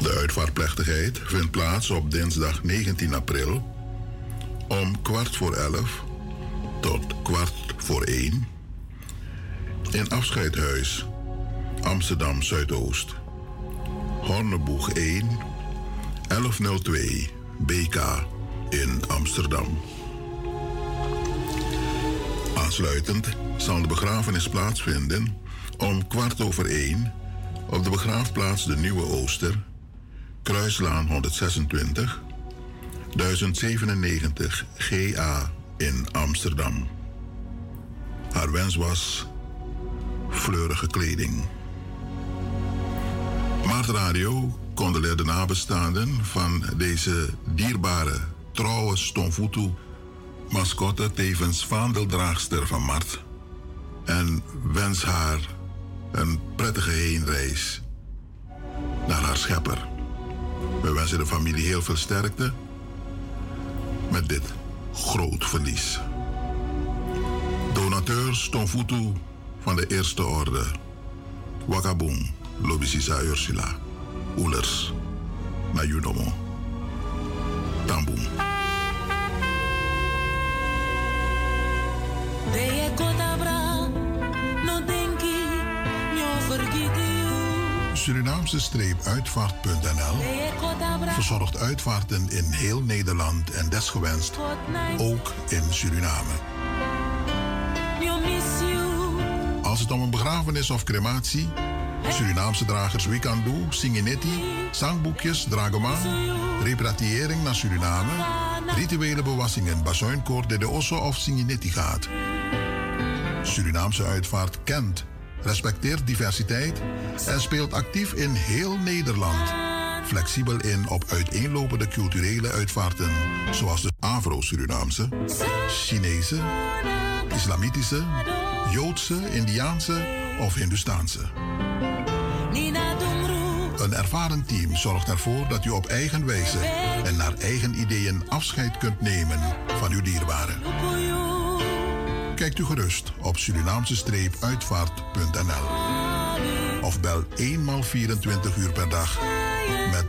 De uitvaartplechtigheid vindt plaats op dinsdag 19 april om kwart voor elf tot kwart voor één in Afscheidhuis Amsterdam Zuidoost. Horneboeg 1 1102 BK in Amsterdam. Aansluitend zal de begrafenis plaatsvinden om kwart over één op de begraafplaats de Nieuwe Ooster Kruislaan 126, 1097 GA in Amsterdam. Haar wens was fleurige kleding. Maart Radio condoleert de nabestaanden van deze dierbare, trouwe Stonfutu mascotte tevens vaandeldraagster van Mart en wens haar een prettige heenreis naar haar schepper. We wensen de familie heel veel sterkte met dit groot verlies. Donateur Stonfutu van de Eerste Orde. Wakaboom, Lobisisa Ursula. Oelers, Nayunomo. Tamboom. Surinaamse streep uitvaart.nl verzorgt uitvaarten in heel Nederland en desgewenst ook in Suriname. Als het om een begrafenis of crematie, Surinaamse dragers Wikandu, Singinetti, zangboekjes, dragoma, repatriëring naar Suriname, rituele bewassingen, bazuinkoor, de osso of Singinetti gaat. Surinaamse uitvaart kent, respecteert diversiteit en speelt actief in heel Nederland. Flexibel in op uiteenlopende culturele uitvaarten, zoals de Afro-Surinaamse, Chinese, Islamitische, Joodse, Indiaanse of Hindustaanse. Een ervaren team zorgt ervoor dat u op eigen wijze en naar eigen ideeën afscheid kunt nemen van uw dierbaren. Kijkt u gerust op Surinaamse-uitvaart.nl of bel eenmaal 24 uur per dag met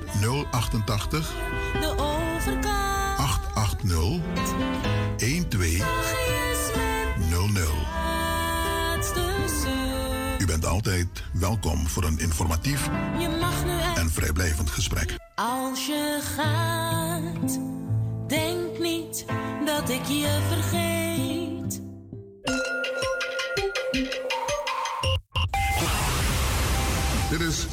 088 de overkant. 880 1200. U bent altijd welkom voor een informatief en vrijblijvend gesprek. Als je gaat, denk niet dat ik je vergeet.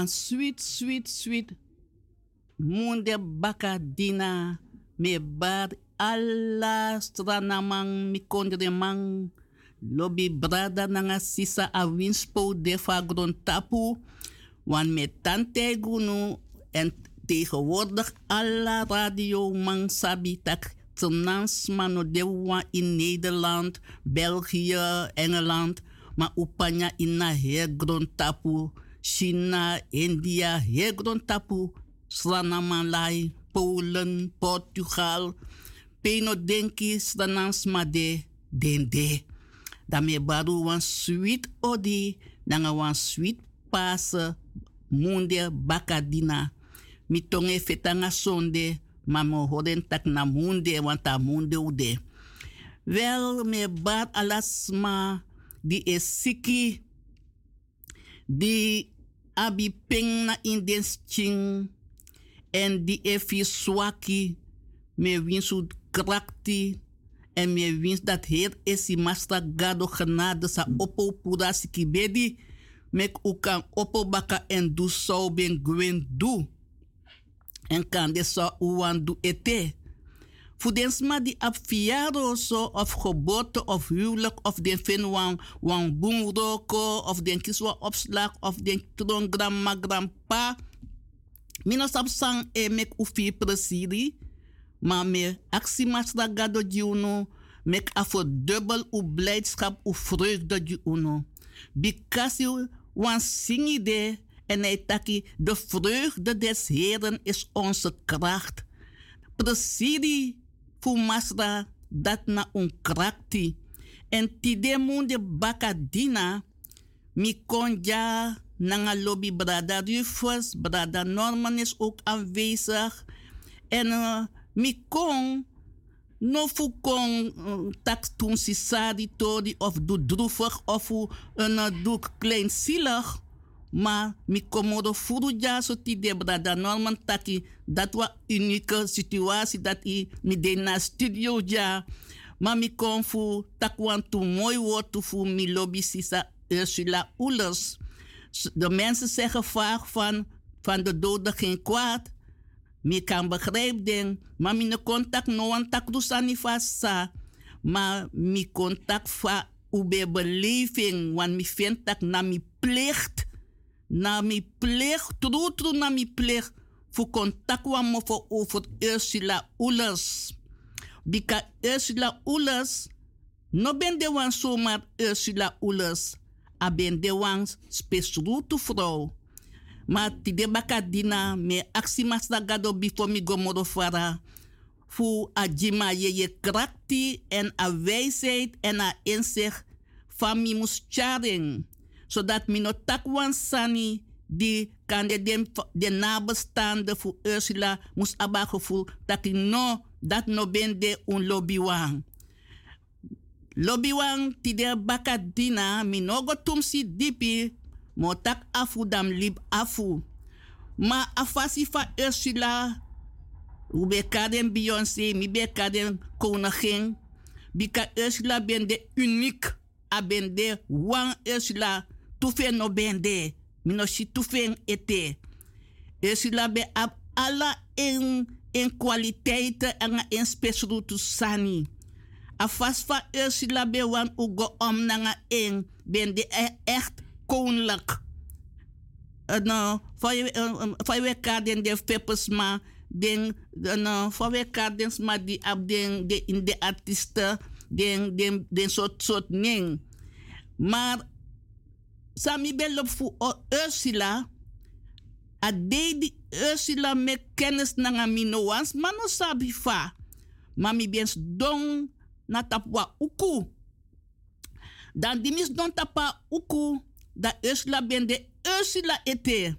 Wan sweet, sweet, sweet. Munde baka dina. Me bar alla stranamang mi kondre mang. Lobby brada nanga sisa a winspo de fagron tapu. Wan me tante gunu. En tegenwoordig alla radio mang sabi tak. Transmano de wan in Nederland, België, Engeland. Maar upanya ina heel grond tapu. China, India, heel grond tapu. Sranamalai, Polen, Portugal. Peno denki stranans made dende. Dame baru wan sweet odi, nanga wan sweet pase, munde bakadina. Mi tonge fetanga sonde, maar me horen tak na munde, ude. Wel, me bar alasma, die is die abi ping na indens ching, en die efi swaki, me winsu krakti, en me wins dat heer esi masta gado genade sa opo pura bedi, mek u kan opo baka en du so ben gwen du. En kan de so uwan du ete. Fudensma die ab fiaro so of geboorte of huwelijk of den fin wan wan of den kiswa opslag of den tron grandma grandpa. Mino sap sang e mek u fi presidi. Maar me actie gado di uno. Mek afo dubbel u blijdschap u vreugde di uno. Bikasi wan singi de en hij de vreugde des Heren is onze kracht. Presidi fu dat na un krakti. En tide munde bakadina mi konja nanga lobby brada Rufus, brada Norman is ook aanwezig. En uh, mi kon No fu kon uh, tak toen si sadi tori of doe droevig of een uh, doe kleinzielig. Maar mi komodo furu ja so ti de brada norman taki dat wa unieke situatie dat i mi de na studio ja. Maar mi kon fu takwan tu mooi woord tu fu mi lobby sisa Ursula Oelers. De mensen zeggen vaak van, van de doden geen kwaad. Mi kan begrijpen maar mi ne contact no an tak rusani fasa. Maar mi contact fa ube beleving, want mi vind tak na mi plicht. Na mi plicht, tru na mi plicht. Voor contact wa mo voor over Ursula Oelers. Bika Ursula Oelers, no ben de wan zomaar Ursula Oelers. A ben de wan spesrutu vrouw. Maar ti de baka dina me aksi masda gado bifo mi gomodo fara. Fu a jima ye ye krakti en a en a inzicht van mi mus charing. Zodat mi no takwan sani die kan de, de, de nabestaande voor Ursula mus aba gevoel dat ik no dat no ben de un lobby wang. Lobby wang ti de baka dina tumsi dipi mo afu dam lib afu. Ma afasi fa Ursula u be Beyoncé, mi be kaden koningin. Bika Ursula ben de uniek. A ben de wan Ursula. Tufe no ben de. Mi no si tufe ete. Ursula be ab alla in, in kwaliteiten en in spesrutu sani. A fas fa Ursula be wan ugo om nanga in. Ben de e- echt koninklijk. No, van we kaden de peppers ma den no van we kaden ma die ab den de in de artiesten den den den soort soort ning. Maar sami belop fu Ursula a de di Ursula me kennis nanga mino wans mano sabi fa. Mami bens don na tapwa uku. Dan di mis don tapa uku da Ursula ben de Ursula ete.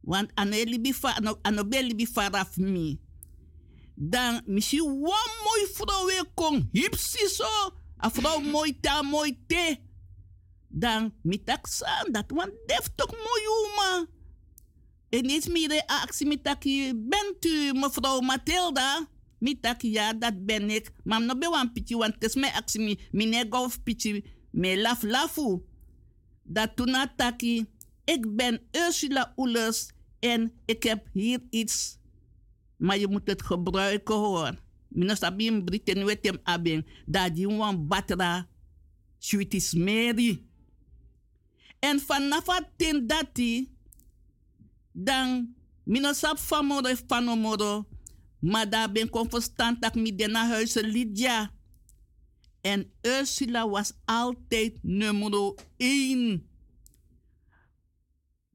Want ano libi fa ano, ano be libi faraf mi. Dan misi wan mooi vrouw kon hipsi so. A vrouw mooi ta mooi te. Dan mi tak san dat wan deftig mooi uma. En iets meer de actie mi taki bent u mevrouw Matilda? Mi taki ja dat ben ik. Maar no be wan piti want het is mijn actie mi. Mi nego of piti me laf lafu. Dat toen taki ik ben Ursula Oelers en ik heb hier iets. Maar je moet het gebruiken hoor. Mina sabim Britten wetem abing. Dat je wan batra. Sweeties Mary. En vanaf het dati. Dan mina sap famoro fanomoro. Maar daar ben ik verstand naar huizen Lydia. En Ursula was altijd nummer 1.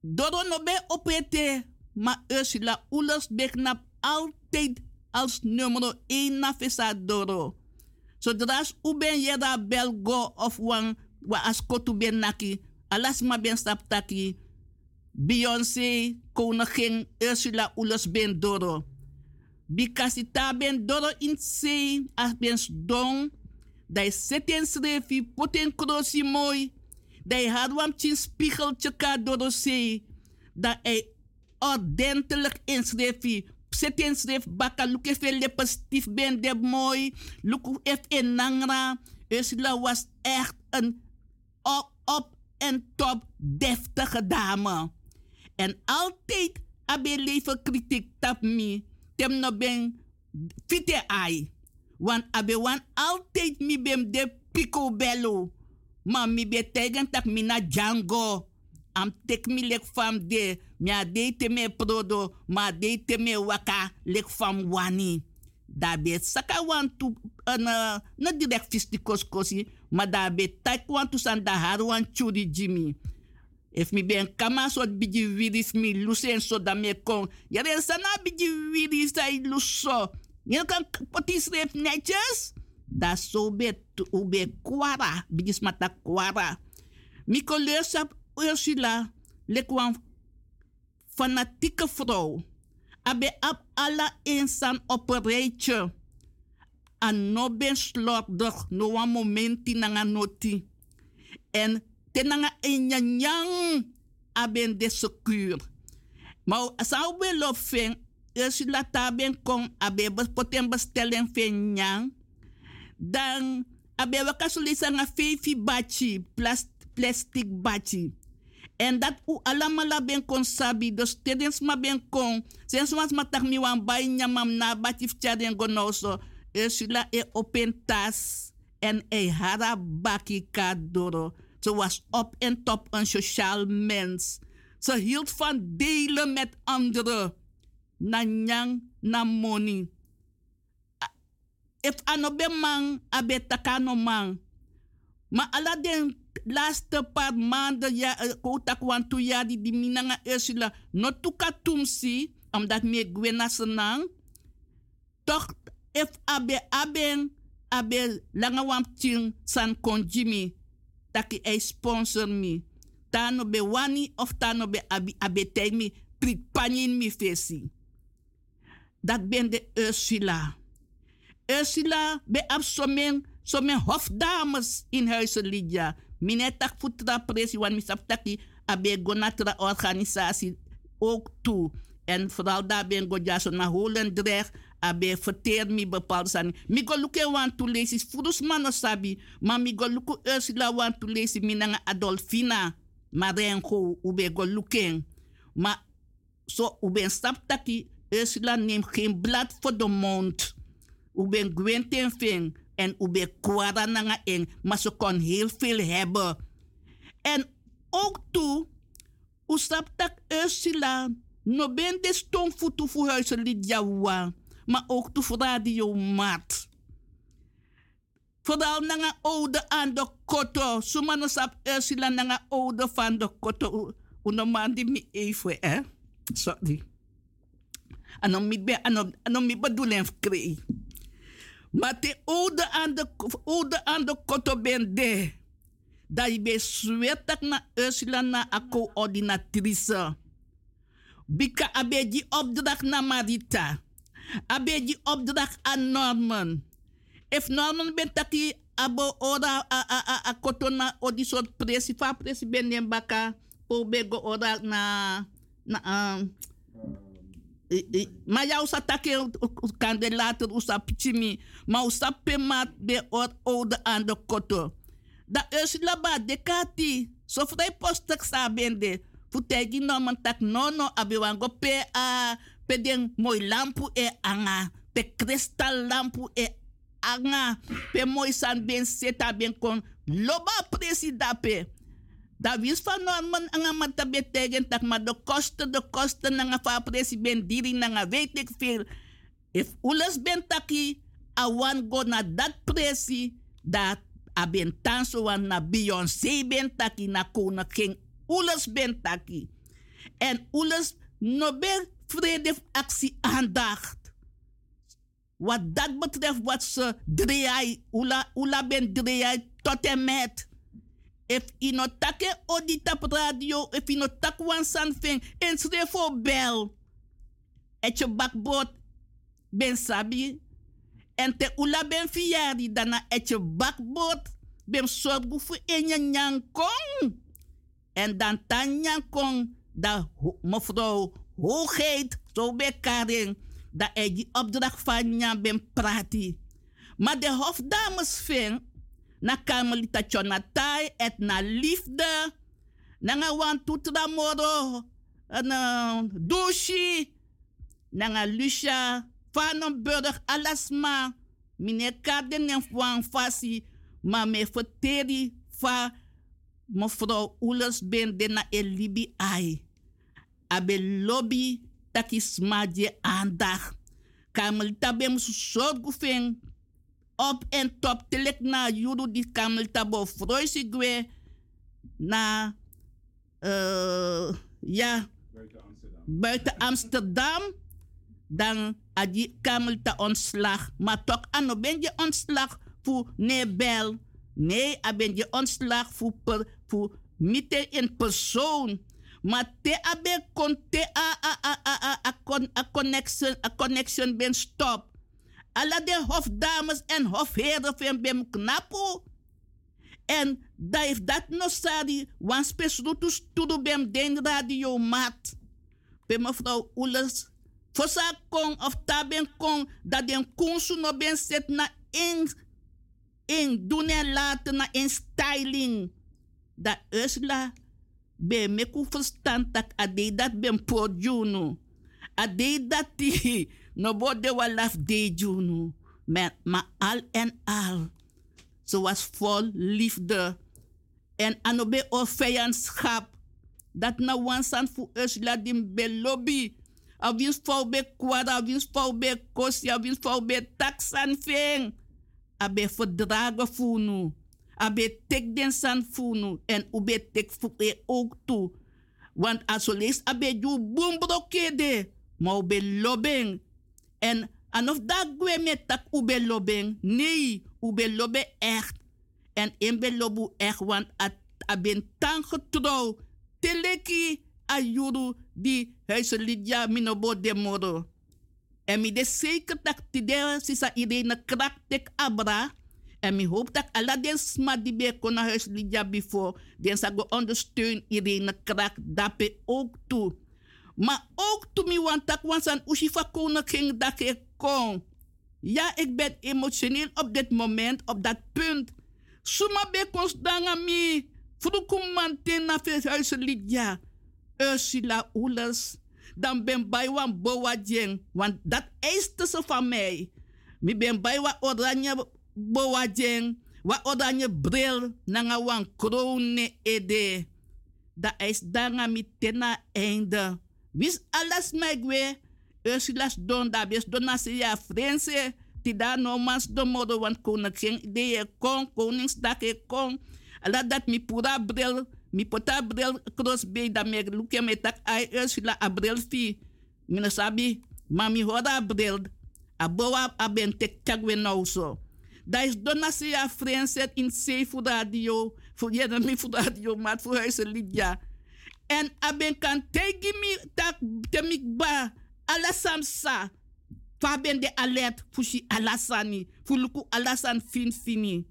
Doro no be opete, maar Ursula Oelers beknap altijd als nummer 1 na visa Doro. Zodra u ben je belgo of wan wa askotu ben naki, alas ma ben stap taki, Beyoncé, koningin Ursula Oelers ben Doro. Bikasi ta ben Doro in se, as ben don, dai seten srefi, poten krosi mooi, dai had wam chin spiegeltje ka Doro se, dat hij ordentelijk inschreef. Zet inschreef baka, look even lepestief ben de mooi, look even nangra. Ursula was echt een op, op en top deftige dame. En altijd abe leven kritiek tap me. Tem no ben fite ai. Want abe wan altijd mi bem de picobello. Maar mi be tegen tak mi na Django. Am tek mi lek fam de. Mi a de te me prodo. Ma de te me waka lek fam wani. Da be saka wan tu na, na direct fistikos kosi. Ma da be tak wan san da har wan churi jimi. If mi ben kama so biji wiris mi lusen so da me kon. Yare sana biji wiris ay luso. Je kan potis ref netjes. Da so be tu ube kwara. Biji smata kwara. Mi koleur Ursula lekwan fanatieke vrouw. Abe ab alla insan op. an no ben slordig no wan momenti nanga noti. En te nanga enyanyang aben de secure. Maar zou we lo fen, Ursula taben kon abe poten bestellen fen nyang, dan abe wakasulisa nga fefi bachi, plas- plastic bachi. En dat u alamala ben kon sabi, dus tedens ma ben kon, sens was ma tak mi bay nyamam na bachi fchaden gonoso, Ursula e open tas en e hara baki kadoro. Ze was op en top een sociaal mens. Ze hield van delen met anderen. Na nyang, na money. A- If ano be man, abe takano man. Maar ala den laatste paar maanden, ja, eh, kotak wan tu ya di di minanga Ursula, no tuka tumsi, omdat me gwena senang. Toch, if abe aben, abe langa wam ting san kon Jimmy, taki ei sponsor mi. Tano be wani of tano be abi, abe tei mi, prik panin mi fesi. Dat ben de Ursula. Ursula be ab somen, somen hofdames in huizen Lydia. Mine tak futra presi wan misap taki abe gonatra organisatie ook toe. En vooral daar ben na Holendrecht abe verteer mi bepaalde san. Mi go luke wan tu lesi furus mano sabi, maar mi go luku Ursula wan tu lesi minanga Adolfina. Marengo ube go luken. Maar zo ube stap taki Ursula neemt geen blad voor de mond. Ube gwenten ving en ube kwara nanga eng, maar ze kon heel veel hebben. En ook toe, u stap tak Ursula, no ben de stomfutu voor huizen maar ook toe radio mat. Vooral nanga oude aan de koto, sumano sap Ursula nanga oude van de koto, uno man die mi even, eh? Sorry. Ano mi be, ano, ano mi bedoelen kree. Maar de oude aan de, oude aan de koto ben de. Dat je be swetak na Ursula na a coördinatrice. Bika abe die opdracht na Marita. Abe die opdracht aan Norman. If Norman ben taki abo ora a a a, a koto na odi soort presi fa presi ben den ora na na um, ma ya usa take kandelater usa pichimi ma usa be or oude aan de koto da Ursula ba de kati so vrij postek sa bende futegi no man tak nono abi wango pe a pe den mooi lampu e anga pe kristal lampu e anga pe mooi san ben seta ben kon loba presi dape Da wist van Norman anga mata betegen tak maar de kosten, de kosten nanga fa ben diri weet ik veel. If ules ben taki, a wan go na dat presi, dat a ben tanso wan na Beyoncé ben taki, na king ules ben taki. En ules no ben vrede actie aandacht. Wat dat betreft wat ze draai, ula, ben draai tot en met. If ino take odi tap radio, if ino tak wan san fing, en srefo bel. Et je bakboot ben sabi. En te ula ben fiari, dana et je bakboot ben sorgu fu enya nyang kong. En dan tan nyang kong, da mevrouw hoogheid, zo bij dat hij die opdracht van ben prati. Maar de hofdames ving, na Carmelita Chonatai et na liefde. Nanga wan tutra moro. Na douchi. Nanga Lucia. Vanenburg alasma. Meneer Karden en Juan Fasi. Maar me verteri mevrouw Oelers ben de na elibi ai. Abe lobby takis madje aandacht. Carmelita ben zorgu ving op en top telek na juru di kamel tabo froisi gwe. Na eh, ja buiten Amsterdam. dan adi kamel ta ontslag. Maar toch ano ben je ontslag voor nebel nee a ben je ontslag voor per voor mitte in persoon maar te abe kon te a a a a a a, a connection a connection ben stop alle de hofdames en hofheren van bem knapo. En da if dat no sadi, wan spesrutu studu bem den radio mat. Be mevrouw Oelers, fosa kon of taben kon, dat den kunsu no ben set na in, in doen en na in styling. Da Ursula, be meku verstand tak ade dat ben po juno. Ade dat ti, no bode wa laf de juno. Maar, maar al en al. Ze was vol liefde. En anobe o vijandschap. Dat na wansan fu Ursula dim be lobby. A wins fau be kwada, a wins fau be kosi, a wins fau be taksan feng. A be verdragen funu. A be tek den san funu. En u be tek fu e ook toe. Want als je leest, a be ju boom brokede. Maar u be lobbing. En en of dat gwe met tak ube lobeng. Nee, ube lobe echt. En in be lobu echt, want a, a ben tan getrouw. Teleki a juru di huizen lidja minobo de moro. En mi de zeker dat ti de sisa iedereen krak tek abra. En mi hoop dat alla den die be kona huis lidja before. Den sa go ondersteun iedereen krak dape ook toe. Maar ook toen mi want tak want san ushifa koningin dat ik kon. Ja, ik ben emotioneel op dit moment, op dat punt. Suma be konstanga mi. Frukumantin na huizen lidja. Ursula Oelers. Dan ben bij wan boa jeng. Want dat eiste ze van mij. Mi ben bij wa oranje boa jeng. Wa oranje bril. Nanga wan krone ede. Dat is danga mi tena einde. Wis alles megwe. Ursulas don da bes dona se ya frense. Ti da no mas do modo wan koningin. De kon, koningsdag je kon. Ala dat mi pura bril. Mi pota bril be da me luke me tak ai Ursula a bril fi. Mina sabi. Mami hora bril. A boa a tagwe nou so. Da is dona se ya frense in safe radio. Voor dan mi voor radio, maar voor huizen. En aben kan tegi mi tak temik ba ala samsa. Fa ben de alert fushi alasani. Fuluku alasan fin fini.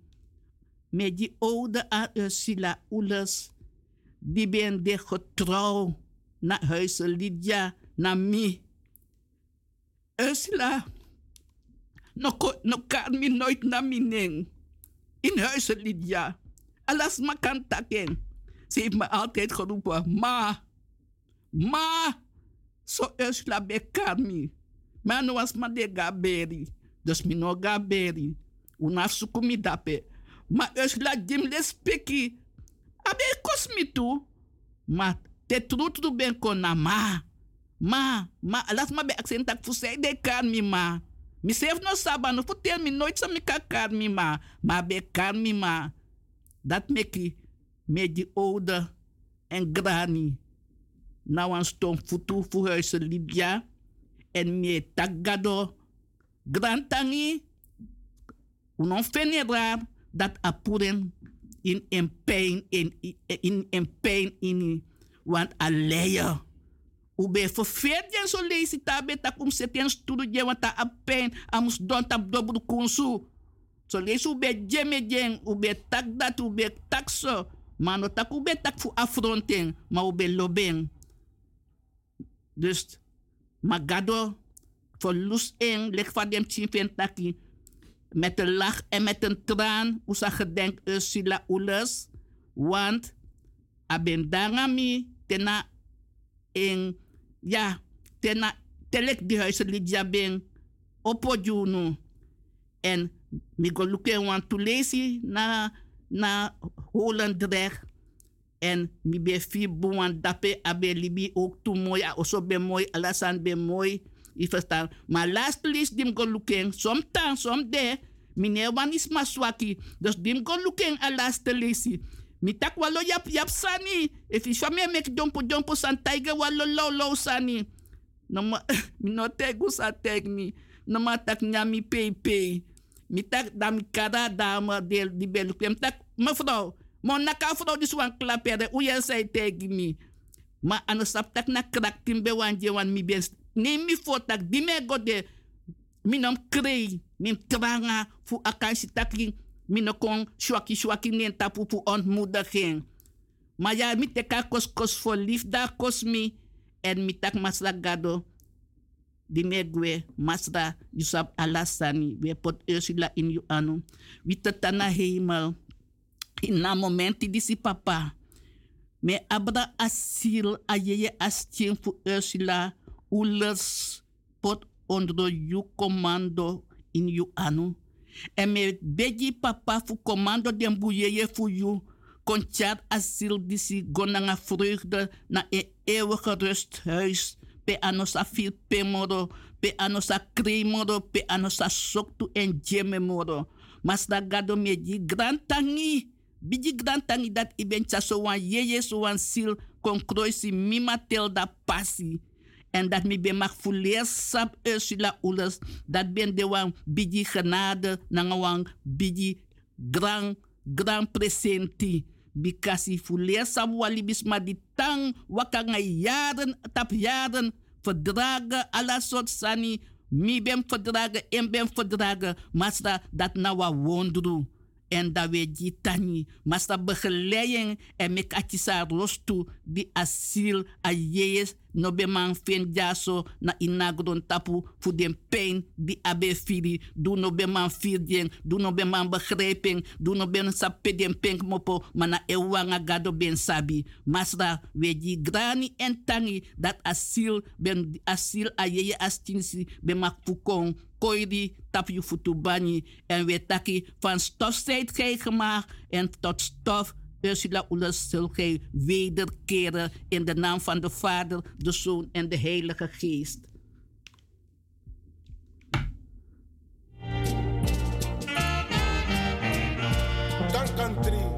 Me die oude Ursula Oelers. Die ben de getrouw na huizen Lydia, na mi. Ursula. No, ko- no kan mi nooit na mi ning. In huizen Lydia. Alas ma kan taken. Ze heeft me altijd geroepen, ma, ma, so Ursula be kami. Maar nu was ma de gaberi. Dus mi no gaberi. Una suku mi dape. Ma Ursula dim le speki. Abe kos mi tu. Ma te tru tru ben kon na ma. Ma, ma, alas ma be accent tak fusei de kan mi ma. Mi sef no saba no futel mi nooit sa mi ka kar mi ma. Ma be kar mi ma. Dat meki met die oude en grani. Nou een stom futu voor huizen Libya. En me tagado grantangi. Unon fenera dat apuren in een pijn in, in, in pijn in. Want aleya. Ube verveerd jen zo lezen tabe tak om zet jen studu jen want ta a pijn. Amus don tap dobru kunsu. So lees ube jeme jen. Ube tak dat ube tak so. Maar no tak ube tak fu affronting, maar ube lobeng. Dus magado voor lus in leg van dem chimpen taki met een lach en met een traan usa gedenk Ursula Oelers want aben dangami tena in ja tena telek di huizen lidja ben opojunu en mi go lukken want to lazy na na Holendrecht. En mi be fi buwan dape abe libi ook toe mooi. A oso be alasan be mooi. I verstaan. Maar last list dim go looking. Sometimes, someday. Meneer wan is ma swaki. Dus dim go looking a last list. Mi tak walo yap yap sani. If you me mek dompo dompo san tiger walo low low sani. No ma, mi no tegu sa teg mi. No ma tak nyami pay pay. Mi tak dam kada dama del di belu. Mi tak mevrouw. Mon naka vrouw die zwan klapere. Jij zei tegen me. Maar aan sap tak na krak timbe wan je wan mi ben. Neem mi voor tak. Die me gode. Mi nom krei. Mim tranga fu akansi taki minokon shwaki shwaki nen tapu fu ontmoediging. Maar ja, mi teka kos kos voor lief, daar kos mi. En mi tak masla gado. Di megwe masra Yusuf Alassani. We pot Ursula in you anu. We tetana. In na momenti disi papa. Me abra asil ayeye astien fu Ursula. Ulers pot onder you commando in you anu. En me begi papa fu commando den buyeye fu you. Kontjaar asiel disi gonanga vreugde na een eeuwige rusthuis. Pe anosa fil pemoro, pe anosa kremoro, pe anosa soktu en jememoro. Mas da gado me di grand tangi. Biji grand tangi dat iben so wan yeye so wan sil kon kroisi mima tel da passi. En dat mi ben mag fuleer sap Ursula Oelers. Dat ben de wan biji genade na wan biji grand grand presenti. Bikasi sap walibis ma di tang wakanga jaren tap jaren verdragen alla soort sani. Mi ben verdragen en ben verdragen. Masra dat na wa wondru. En dat we die tani. Masra begeleiding en atisa rostu di asiel a jees no be jaso na inagron tapu fu den pijn die abe firi du no be man firdien du no be man ben mopo mana ewanga gado ben sabi. Masra we di grani en tangi dat asiel ben asiel a yeye astinsi be mak fukon koiri tap yu futu bani en we taki van stof zijt en tot stof Ursula Oelers zul gij wederkeren in de naam van de Vader, de Zoon en de Heilige Geest. Dank country.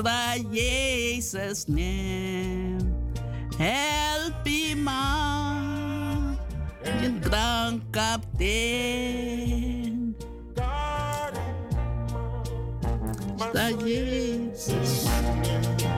Sra Jezus neem. Help ima, je grand kapitein. Sra Jezus Help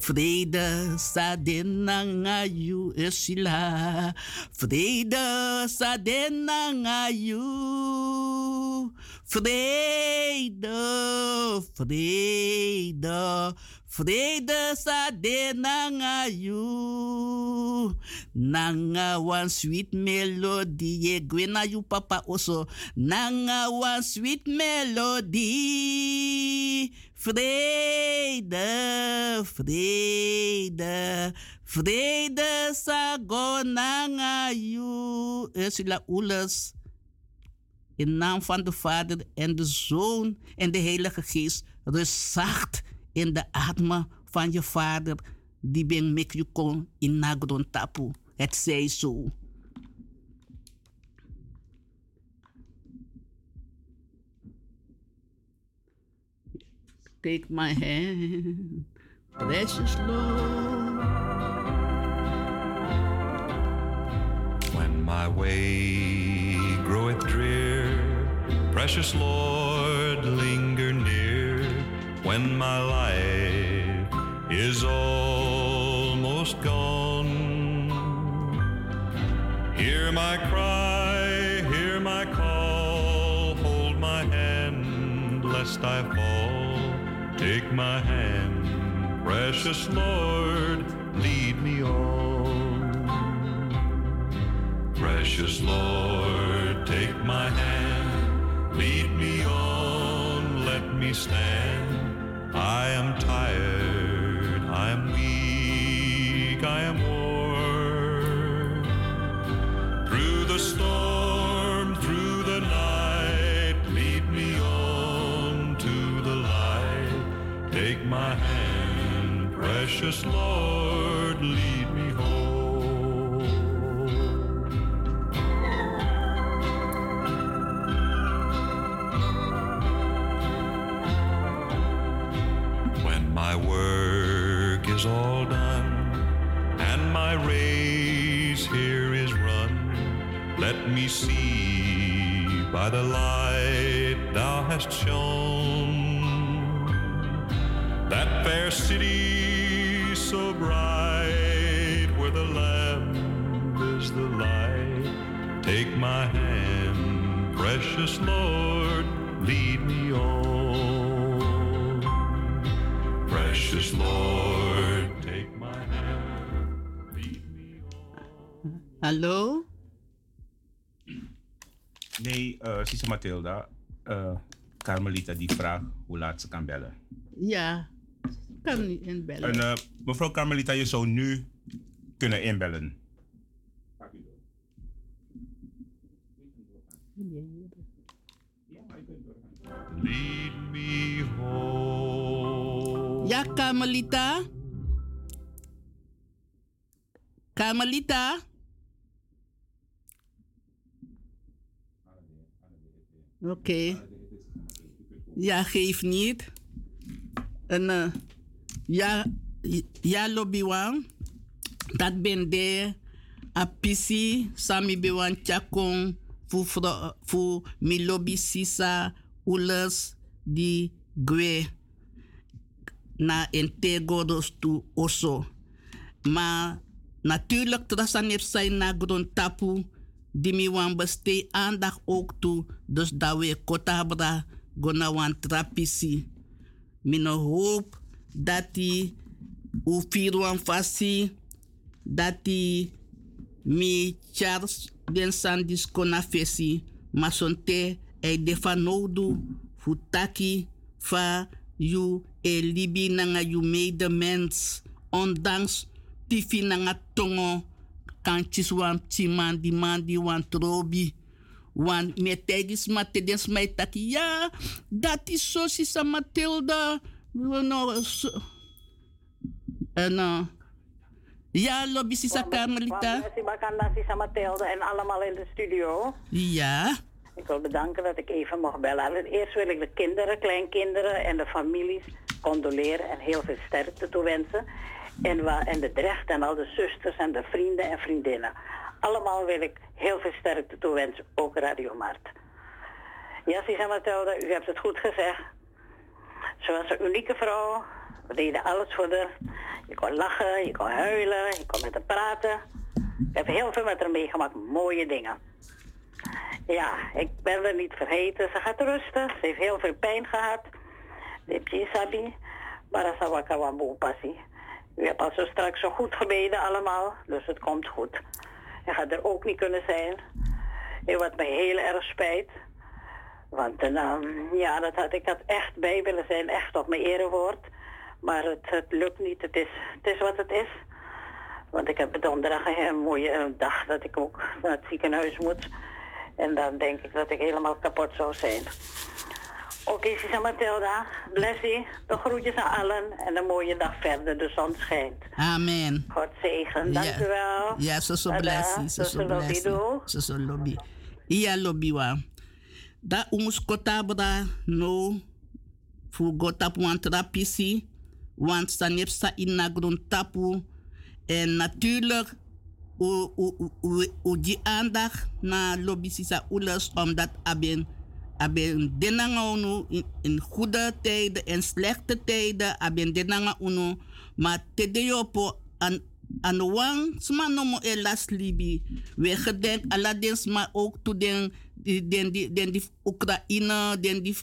Vrede sa denangayu Ursula. Vrede sa denangayu. Vrede, vrede, vrede sa denangayu. Nanga one sweet melody. Gwena you papa also. Nanga one sweet melody. Vrede, vrede, vrede sa gonanga you. Ursula Oelers. In naam van de Vader en de Zoon en de Heilige Geest. Rust zacht in de adem van je Vader. Die ben mek je kon in nagron tapu. Het zij zo. Take my hand, precious Lord. When my way groweth drear, precious Lord, near. When my life is almost gone, hear my cry, hear my call, hold my hand lest I fall. Take my hand, precious Lord, lead me on. Precious Lord, take my hand, lead me on, let me stand. I am tired, I am weak, I am worn. Through the storm, through the night, lead me on to the light. Take my hand, precious Lord, lead my race here is run, let me see by the light thou hast shone that fair city so bright where the Lamb is the light. Take my hand, precious Lord, lead me on. Precious Lord, Hallo? Nee, uh, Sisa Matilda. eh, Carmelita die vraagt hoe laat ze kan bellen. Ja, kan niet inbellen. En, eh, mevrouw Carmelita, je zou nu kunnen inbellen. Lead me home. Ja, Carmelita? Carmelita? Oké. Ja, geef niet. En eh, ja, ja, lobbywan. Dat ben de apisi sami bewan fu fro fu mi lobby sisa ules di gwe na integodos tu oso. Maar natuurlijk trasanep zijn na grond tapu die mi wan bestee aandacht ook toe dus dat we kotabra gona wan trapisi. Mino hoop dat die u firwan fasi dat die mi Charles den sandis kona fesi ma sonte e defa nodu futaki fa yu e libi nanga yu medemens ondanks tifi nanga tongo kantjes wan timan di man di wan trobi wan me tegis ma tedes mai taki ja dat is zo sisa Matilda no so, en uh, ja lobby sisa Carmelita Merci Bakanda, Sisa Mathilde en allemaal in de studio. ja Ik wil bedanken dat ik even mocht bellen. Allereerst wil ik de kinderen, kleinkinderen en de families condoleren en heel veel sterkte toewensen. En, en de drecht en al de zusters en de vrienden en vriendinnen. Allemaal wil ik heel veel sterkte toewensen, ook Radio Mart. Ja, Sisa Mathilde, u hebt het goed gezegd. Ze was een unieke vrouw. We deden alles voor haar. Je kon lachen, je kon huilen, je kon met haar praten. Ik heb heel veel met haar meegemaakt, mooie dingen. Ja, ik ben er niet vergeten. Ze gaat rusten. Ze heeft heel veel pijn gehad. De Pisabi. Maar dat was wel. U hebt al zo straks zo goed gebeden allemaal. Dus het komt goed. Hij gaat er ook niet kunnen zijn. En wat me heel erg spijt. Want eh, nou, ja, dat had, ik had echt bij willen zijn. Echt op mijn erewoord. Maar het, het lukt niet. Het is, het is wat het is. Want ik heb donderdag een mooie eh, dag dat ik ook naar het ziekenhuis moet. En dan denk ik dat ik helemaal kapot zou zijn. Oké, Sisa Matilda. Blessie. De groetjes aan allen. En een mooie dag verder. De zon schijnt. Amen. God zegen. Dank u wel. Ja, zo zo blessie. Zo Zo blessie. Zo zo lobby. Iya lobby wa. Da umus kota bra no. Fu go tapu wan trapisi. Want nep sta in na tapu. En natuurlijk. U, u, u, u, die aandacht na lobby sisa ules. Omdat aben. Aben denanga unu in, goede tijden en slechte tijden. Aben denanga unu. Maar tedeyopo an aan wang sma nomo e las libi. We gedenk aladins maar ook toe den den die den die Oekraïne, den die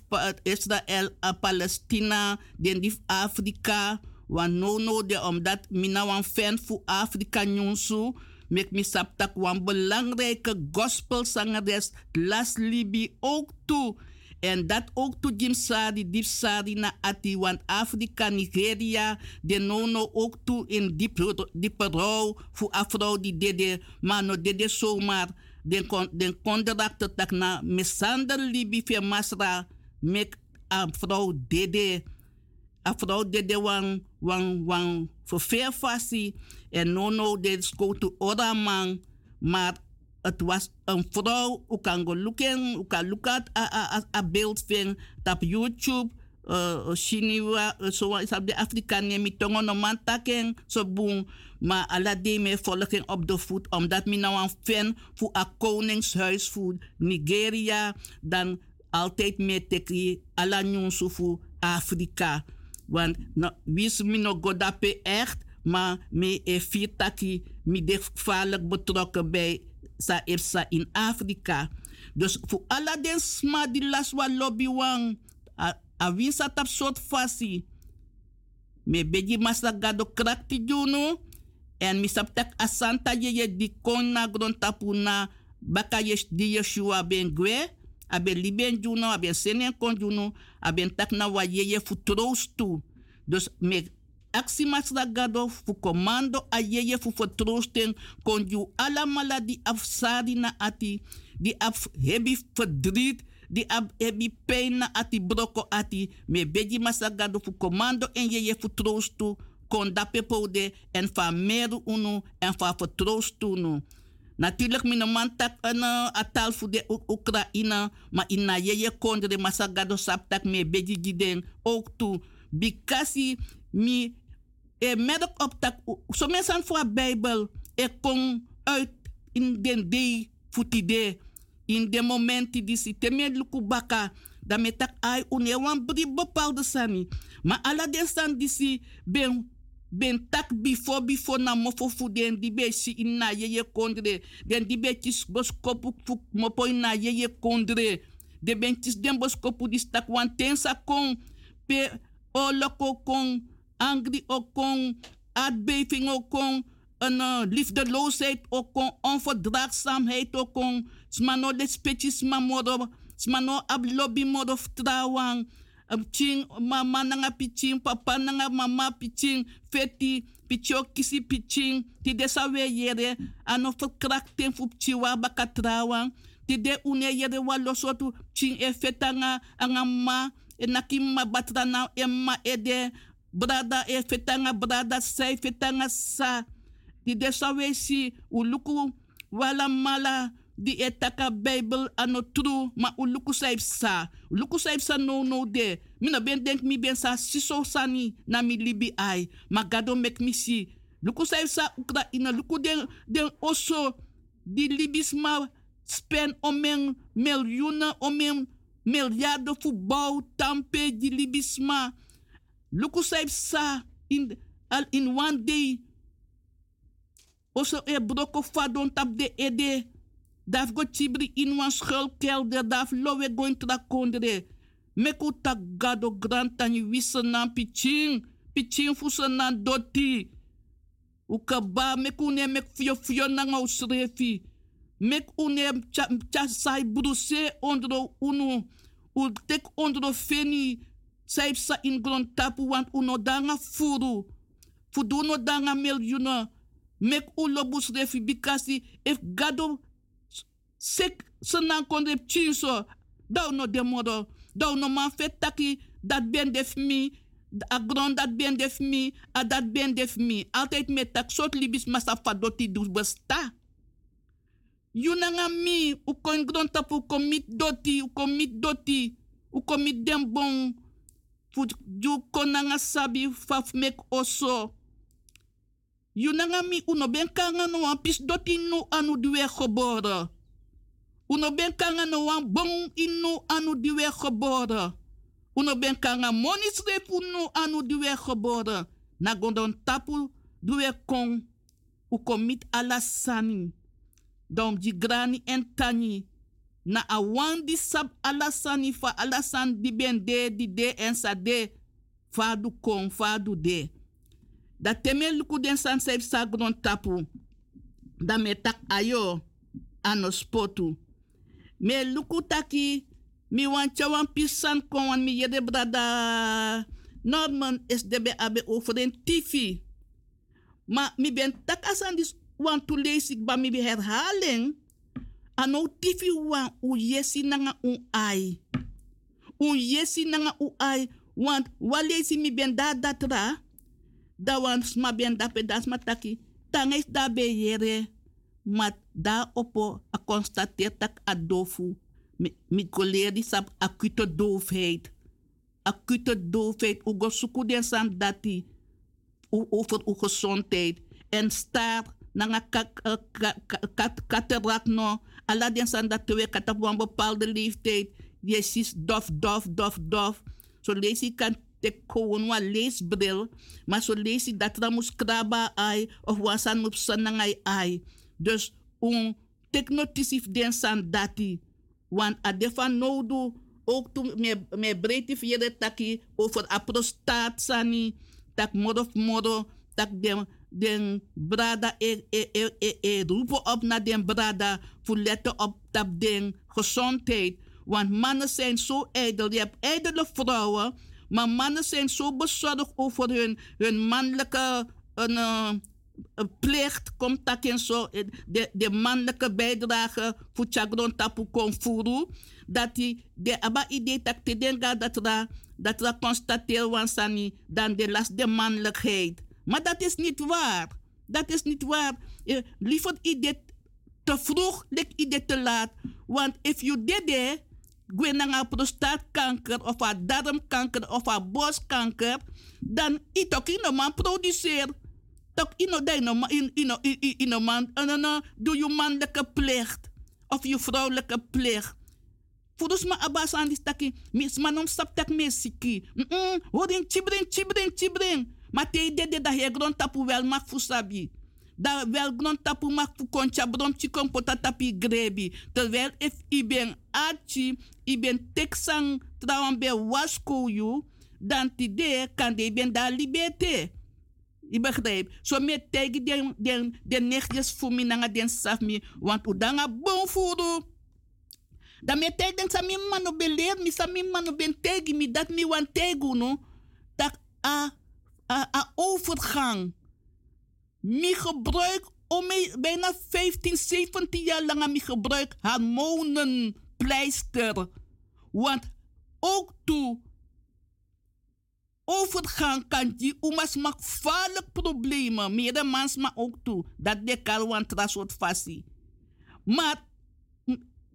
Israël, Palestina, den die Afrika. Want no no de omdat mina wan fan voor Afrika nyonsu. Mek mi saptak wan belangrijke gospelzangeres las libi ook toe. En dat ook toe Jim Sari, Diep Sari na Ati, want Afrika, Nigeria, de nono ook toe in diepe, diepe rouw voor afro die dede, maar no dede zomaar. Den kon, den contracte tak na misander libi via masra, mek dede. A vrouw dede wang, wang, wang, voor veel fasi. En nono de go to other man. maar het was een vrouw, u kan go looken, u kan look at a, a, a, beeld van op YouTube. Uh, Shiniwa, uh, zo is op de Afrikaan mi tongo no man taken, zo boom. Maar alla die me volgen op de voet, omdat mi nou een fan voor a koningshuis voor Nigeria, dan altijd meer teki alla nyonsu voor Afrika. Want no, wis mi no godape echt, maar me e vier taki mi de gevaarlijk betrokken bij sa EFSA in Afrika. Dus voor alle den sma die las wa lobby wang, a, a win sa tap soort fasi. Me beji masa gado krakti juno, en mi sap tak asanta ye ye di kon na gron tapu na baka ye di Yeshua ben gwe, abe liben juno, abe senen kon juno, abe tak na wa ye ye fu troostu. Dus me aksi masra gado fu commando a ye ye fu vertroosten kon ju alla maladi afsari na ati, di af hebi verdriet, di ab pijn na ati broko ati, me beji masagado fu commando en ye ye fu troostu, kon dape pode en fa meru unu en fa vertroostu nu. Natuurlijk, mijn man tak een atal voor de Oek- Oekraïne, maar in na kondre masagado saptak me beji giden ook toe. Bikasi mi e merk op tak, zo mensen voor de Bijbel, e kon uit in den day futide, in de momenten die si teme luku baka, dan me tak ai une wan bri bepaalde sani. Maar ala den san die si ben ben tak before before na mofo fu den di be si in na ye kondre. Den di be tis bos kopu fu mopo in na ye ye kondre. De ben tis den bos kopu di stak wan tensa kon pe o loko kon angry o kon aardbeving o kon een uh, liefdeloosheid o kon onverdraagzaamheid o kon smano de spetjes ma moro smano ab lobby moro trouwang um, ching mama nanga piching papa nanga mama piching feti picho kisi piching. Ti de sa we yere ano verkrachting fu chiwa baka ti de une yere wa losotu ching e fetanga anga ma e naki ma batra na e ma e de brada e fetanga brada sai fetanga sa di si uluku wala mala di etaka bible ano true ma uluku saif sa uluku saif sa no no de. Mina ben denk mi ben sa siso sani na mi libi ai. Ma gado mek mi si. Luku saif sa ukraina luku den den oso di libis ma spend omen miljoenen omen miljarden bouw tampe di libis luku saif sa in al in one day oso e broko fadon tap de ede daf go tibri in wan schuilkelder daf lowe go in trakondre meku tak gado grantani wisse nan piching piching fusa nan doti. Uka ba meku ne mek fio fio na ngau srefi. Mek une cha, cha sai bruse ondro u tek ondro feni saip sa in grond tapu want uno danga furu fudu no danga miljuna mek u lobus refi gado sek senan kondre chinso dau no demodo Dan no man fet taki dat ben def mi. A grond dat ben def mi. A dat ben def mi. Altijd met tak soort libis masa fadoti dus besta. Yunanga mi. U kon grond tap u kon mit doti. U kon mit doti. U den bon. Fu ju konanga sabi faf mek oso. Yunanga mi uno ben kanga no wan pis doti nu anu diwe geboren. Uno ben kanga no wan bon inu anu diwe geboren. Uno ben kanga monis refu nu anu geboren. Na tapu diwe kon. U komit alasani. Dom di grani en tani. Na awan di sab alasani fa alasan di ben de di de en sa de. Fadu kon fadu de. Da teme luku den san sef sa gron tapu. Da me tak ayo ano spotu. Me luku taki mi wan chawan pisan kon wan mi yede brada Norman is debe abe een TV. Maar mi ben tak asan dis wan tu lees ik ba mi be herhaling. Ano TV wan u yesi nanga u ai. U yesi nanga u. Want wa leesi mi ben da datra. Da wan sma da pe das mataki. Tangis da be yere. Mat da opo a constateer tak a dofu. Mi, mi sap doofheid. Acute doofheid. U go suku den dati. U, over. En staar nanga dat we kat op een bepaalde leeftijd. Je ziet dof, dof, dof, dof. Zo lees ik kan te gewoon een leesbril. Maar zo lees ik dat moest kraba ai. Of was aan op sanangai ai. Dus un notitie den san dati. Want a defa nodu ook toen me, me breedte vierde taki over a prostaat sani. Tak moro moro. Tak den, den brada e, e, e, e, e roepen op naar den brada. Voor letten op dat den gezondheid. Want mannen zijn zo ijdel. Je hebt ijdele vrouwen. Maar mannen zijn zo bezorgd over hun, hun mannelijke een, uh, plicht. Komt dat in zo. De, de mannelijke bijdrage voor Chagron Tapu Konfuru. Dat die de aba idee dat te denken dat dat ra constateer dan de last de mannelijkheid. Maar dat is niet waar. Dat is niet waar. Eh, liever idee te vroeg, lik idee te laat. Want if you did it, gwenanga prostaatkanker of a darmkanker of a borstkanker, dan itoki no man produceer. Tok no man in ino ino man no no doe je mannelijke plicht of je vrouwelijke plicht. Fudus ma abas aan die staki, mis manom stap tak me siki. Mm, horin chibrin chibrin Maar te de de da he grond tapu wel mak fusabi. Da wel grond tapu mak fu koncha brom chikon pota tapi grebi. Terwijl if i ben achi, i ben teksang trawan be wasko you, dan ti de kan de ben da libete. Je begrijpt? Zo met tegen den, den, den nichtjes voor me nanga den saf me, want u danga bon furu. Dan tegen den sami mano beleer, mi sami mano ben tegen mi, dat mi wan tegen no, dat a, a overgang. Mi gebruik om bijna 15, 17 jaar lang aan mi gebruik hormonenpleister. Want ook toe overgang kan die umas mak gevaarlijk problemen. Meerdere mans maar ook toe. Dat de kalwan trasot fasi. Maar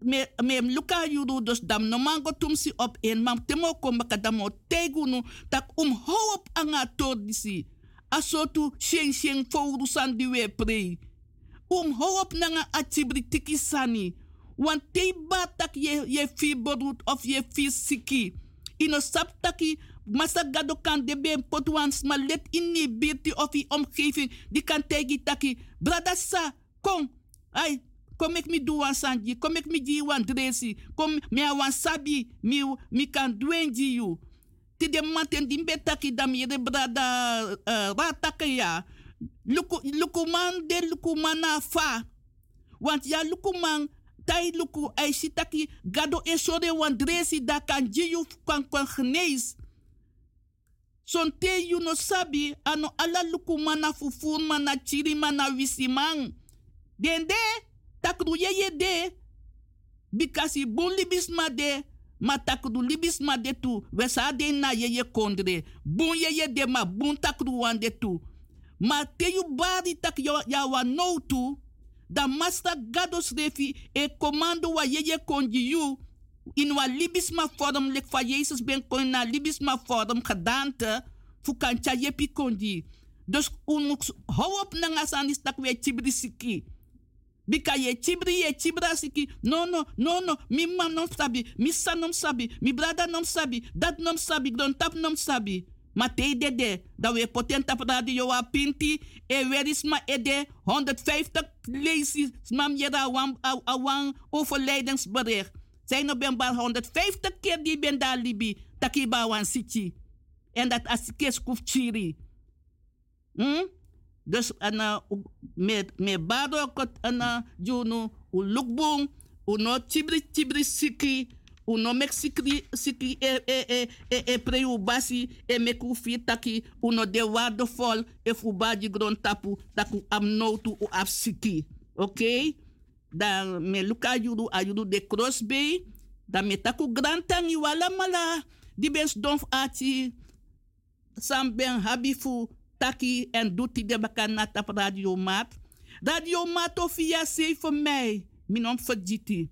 me luka yuru dus dam no mango tumsi op en mam temo ko makadamo tegunu tak um ho op anga tordisi. Asotu shen shen fouru san diwe prei. Um ho op nanga atibri tiki sani. Want te ye, ye fiberut of ye fisiki. Ino sap taki Masa gado kan de ben potwans maar let in buurt of die omgeving. Die kan tegen taki. Brada sa, kom. Ay, kom ik mi doe sanji. Kom ik mi di wan dresi. Kom a wan sabi. Mi, mi kan duen di you. Ti de maten di betaki da mi de brada uh, rataka ya. Luku, luku man de luku mana fa. Want ja luku man tai luku ay sitaki gado e sore wan dresi da kan jiyu kan kan genees. Son te you no sabi ano ala luku mana fufun mana chiri mana wisimang. Den de takru ye de. Because i bun libis ma de. ma takru libis ma de tu. We sa de na ye ye kondre. Bun ye de ma bun takru wan de tu. Ma te bari tak ya, wa no tu. Da master gados refi e komando wa ye ye konji yu. In wa libis ma forum lek fa Jezus ben kon na libis ma forum gedante. Fu kan cha ye pi konji. Dus unuk hou op na ngasanis tak we chibri siki. Bika ye chibri ye chibra siki. No, no, no, no. Mi mam nom sabi. Mi sa nom sabi. Mi brada nom sabi. Dat nom sabi. Don tap nom sabi. Ma te dede. Da we potent tap radio wa pinti. E weris ma ede. 150 lezers. Mam jera wan, wan overlijdensbericht. Zijn op ben 150 keer die ben daar libi. Takiba wan siti. En dat as keskuf chiri. Hmm? Dus ana me me bado kot ana juno u lukbung u no tibri tibri siki u no mexikri siki e e e e e preu basi e me ku fi taki u no de waardevol e fu baji gron tapu taku am no tu u af siki. Oké? Dan me luka judu ayudu de crossbay dan me taku grantangi wala mala di bens donf ati sam ben habifu taki en die de bekana tap radio maat. Radio maat of via 7 mei. Minom verditi.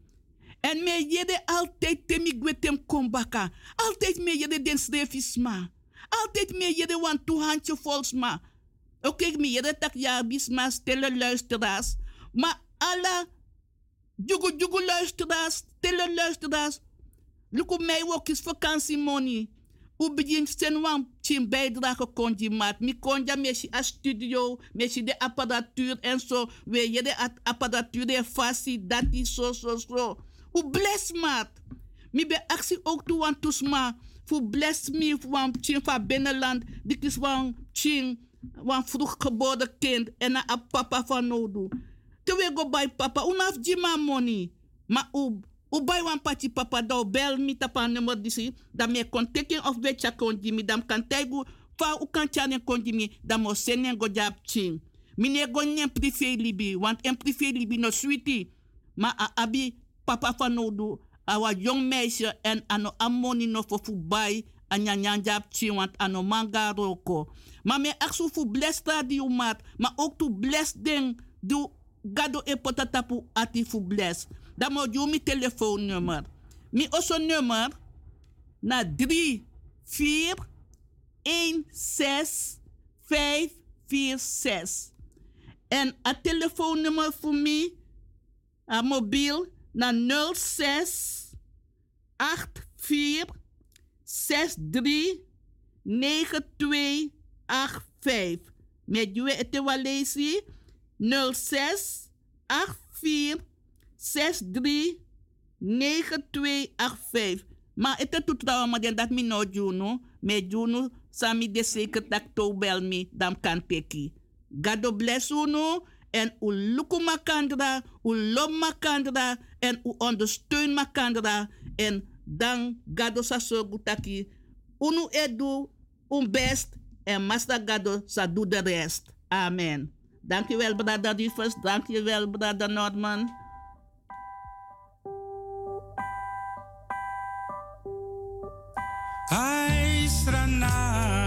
En me jede altijd te mi gwetem kombaka. Altijd me jede den srefisma. Altijd me jede wan tu handje volsma. Oké, okay, me jede tak ja bisma stille luisteraars. Maar alla jugu jugu luisteraars, stille luisteraars. Mij ook is vakantiemoney. U begin sen wan chin bijdrage kon je maat. Mi kon ja meshi a studio, meshi de apparatuur en zo. We je de apparatuur de fasi, is zo, zo, zo. U bless maat. Mi be actie ook toe wan. Fu bless me wan chin van binnenland. Dit is wan chin, vroeg geboren kind. En a papa van nodu. Te we go bij papa, unaf jima money. Ma u u bai wan pati papa do bel mi tapa nummer disi da me kon teken of be cha kon jimi dam kan fa u kan chane kon jimi da mo senen go jab ching mine go nyen libi want en privé libi no sweetie ma a abi papa fa no du awa jong meisje en ano amoni no fo fu bai anya nyan jab want ano manga roko ma me aksu fu bless radio mat ma ook tu bless den du gado e potatapu ati fu bless dan moet je mijn telefoonnummer. Mijn osso nummer na 3 4 1 6 5 4 6. En het telefoonnummer voor mij, mobiel, na 06 84 63 92 85. Met je het wel lezen 06 84 639285. Maar het is trouwens dat mi no juno. Me juno sami de zeker dat to bel me dan kan teki. God bless uno en u luku makandra, u lom makandra en u ondersteun makandra en dan gado sa gutaki. Unu edu un best en master gado sa do de rest. Amen. Dankjewel brother Rivers, dankjewel brother Norman. Ai strana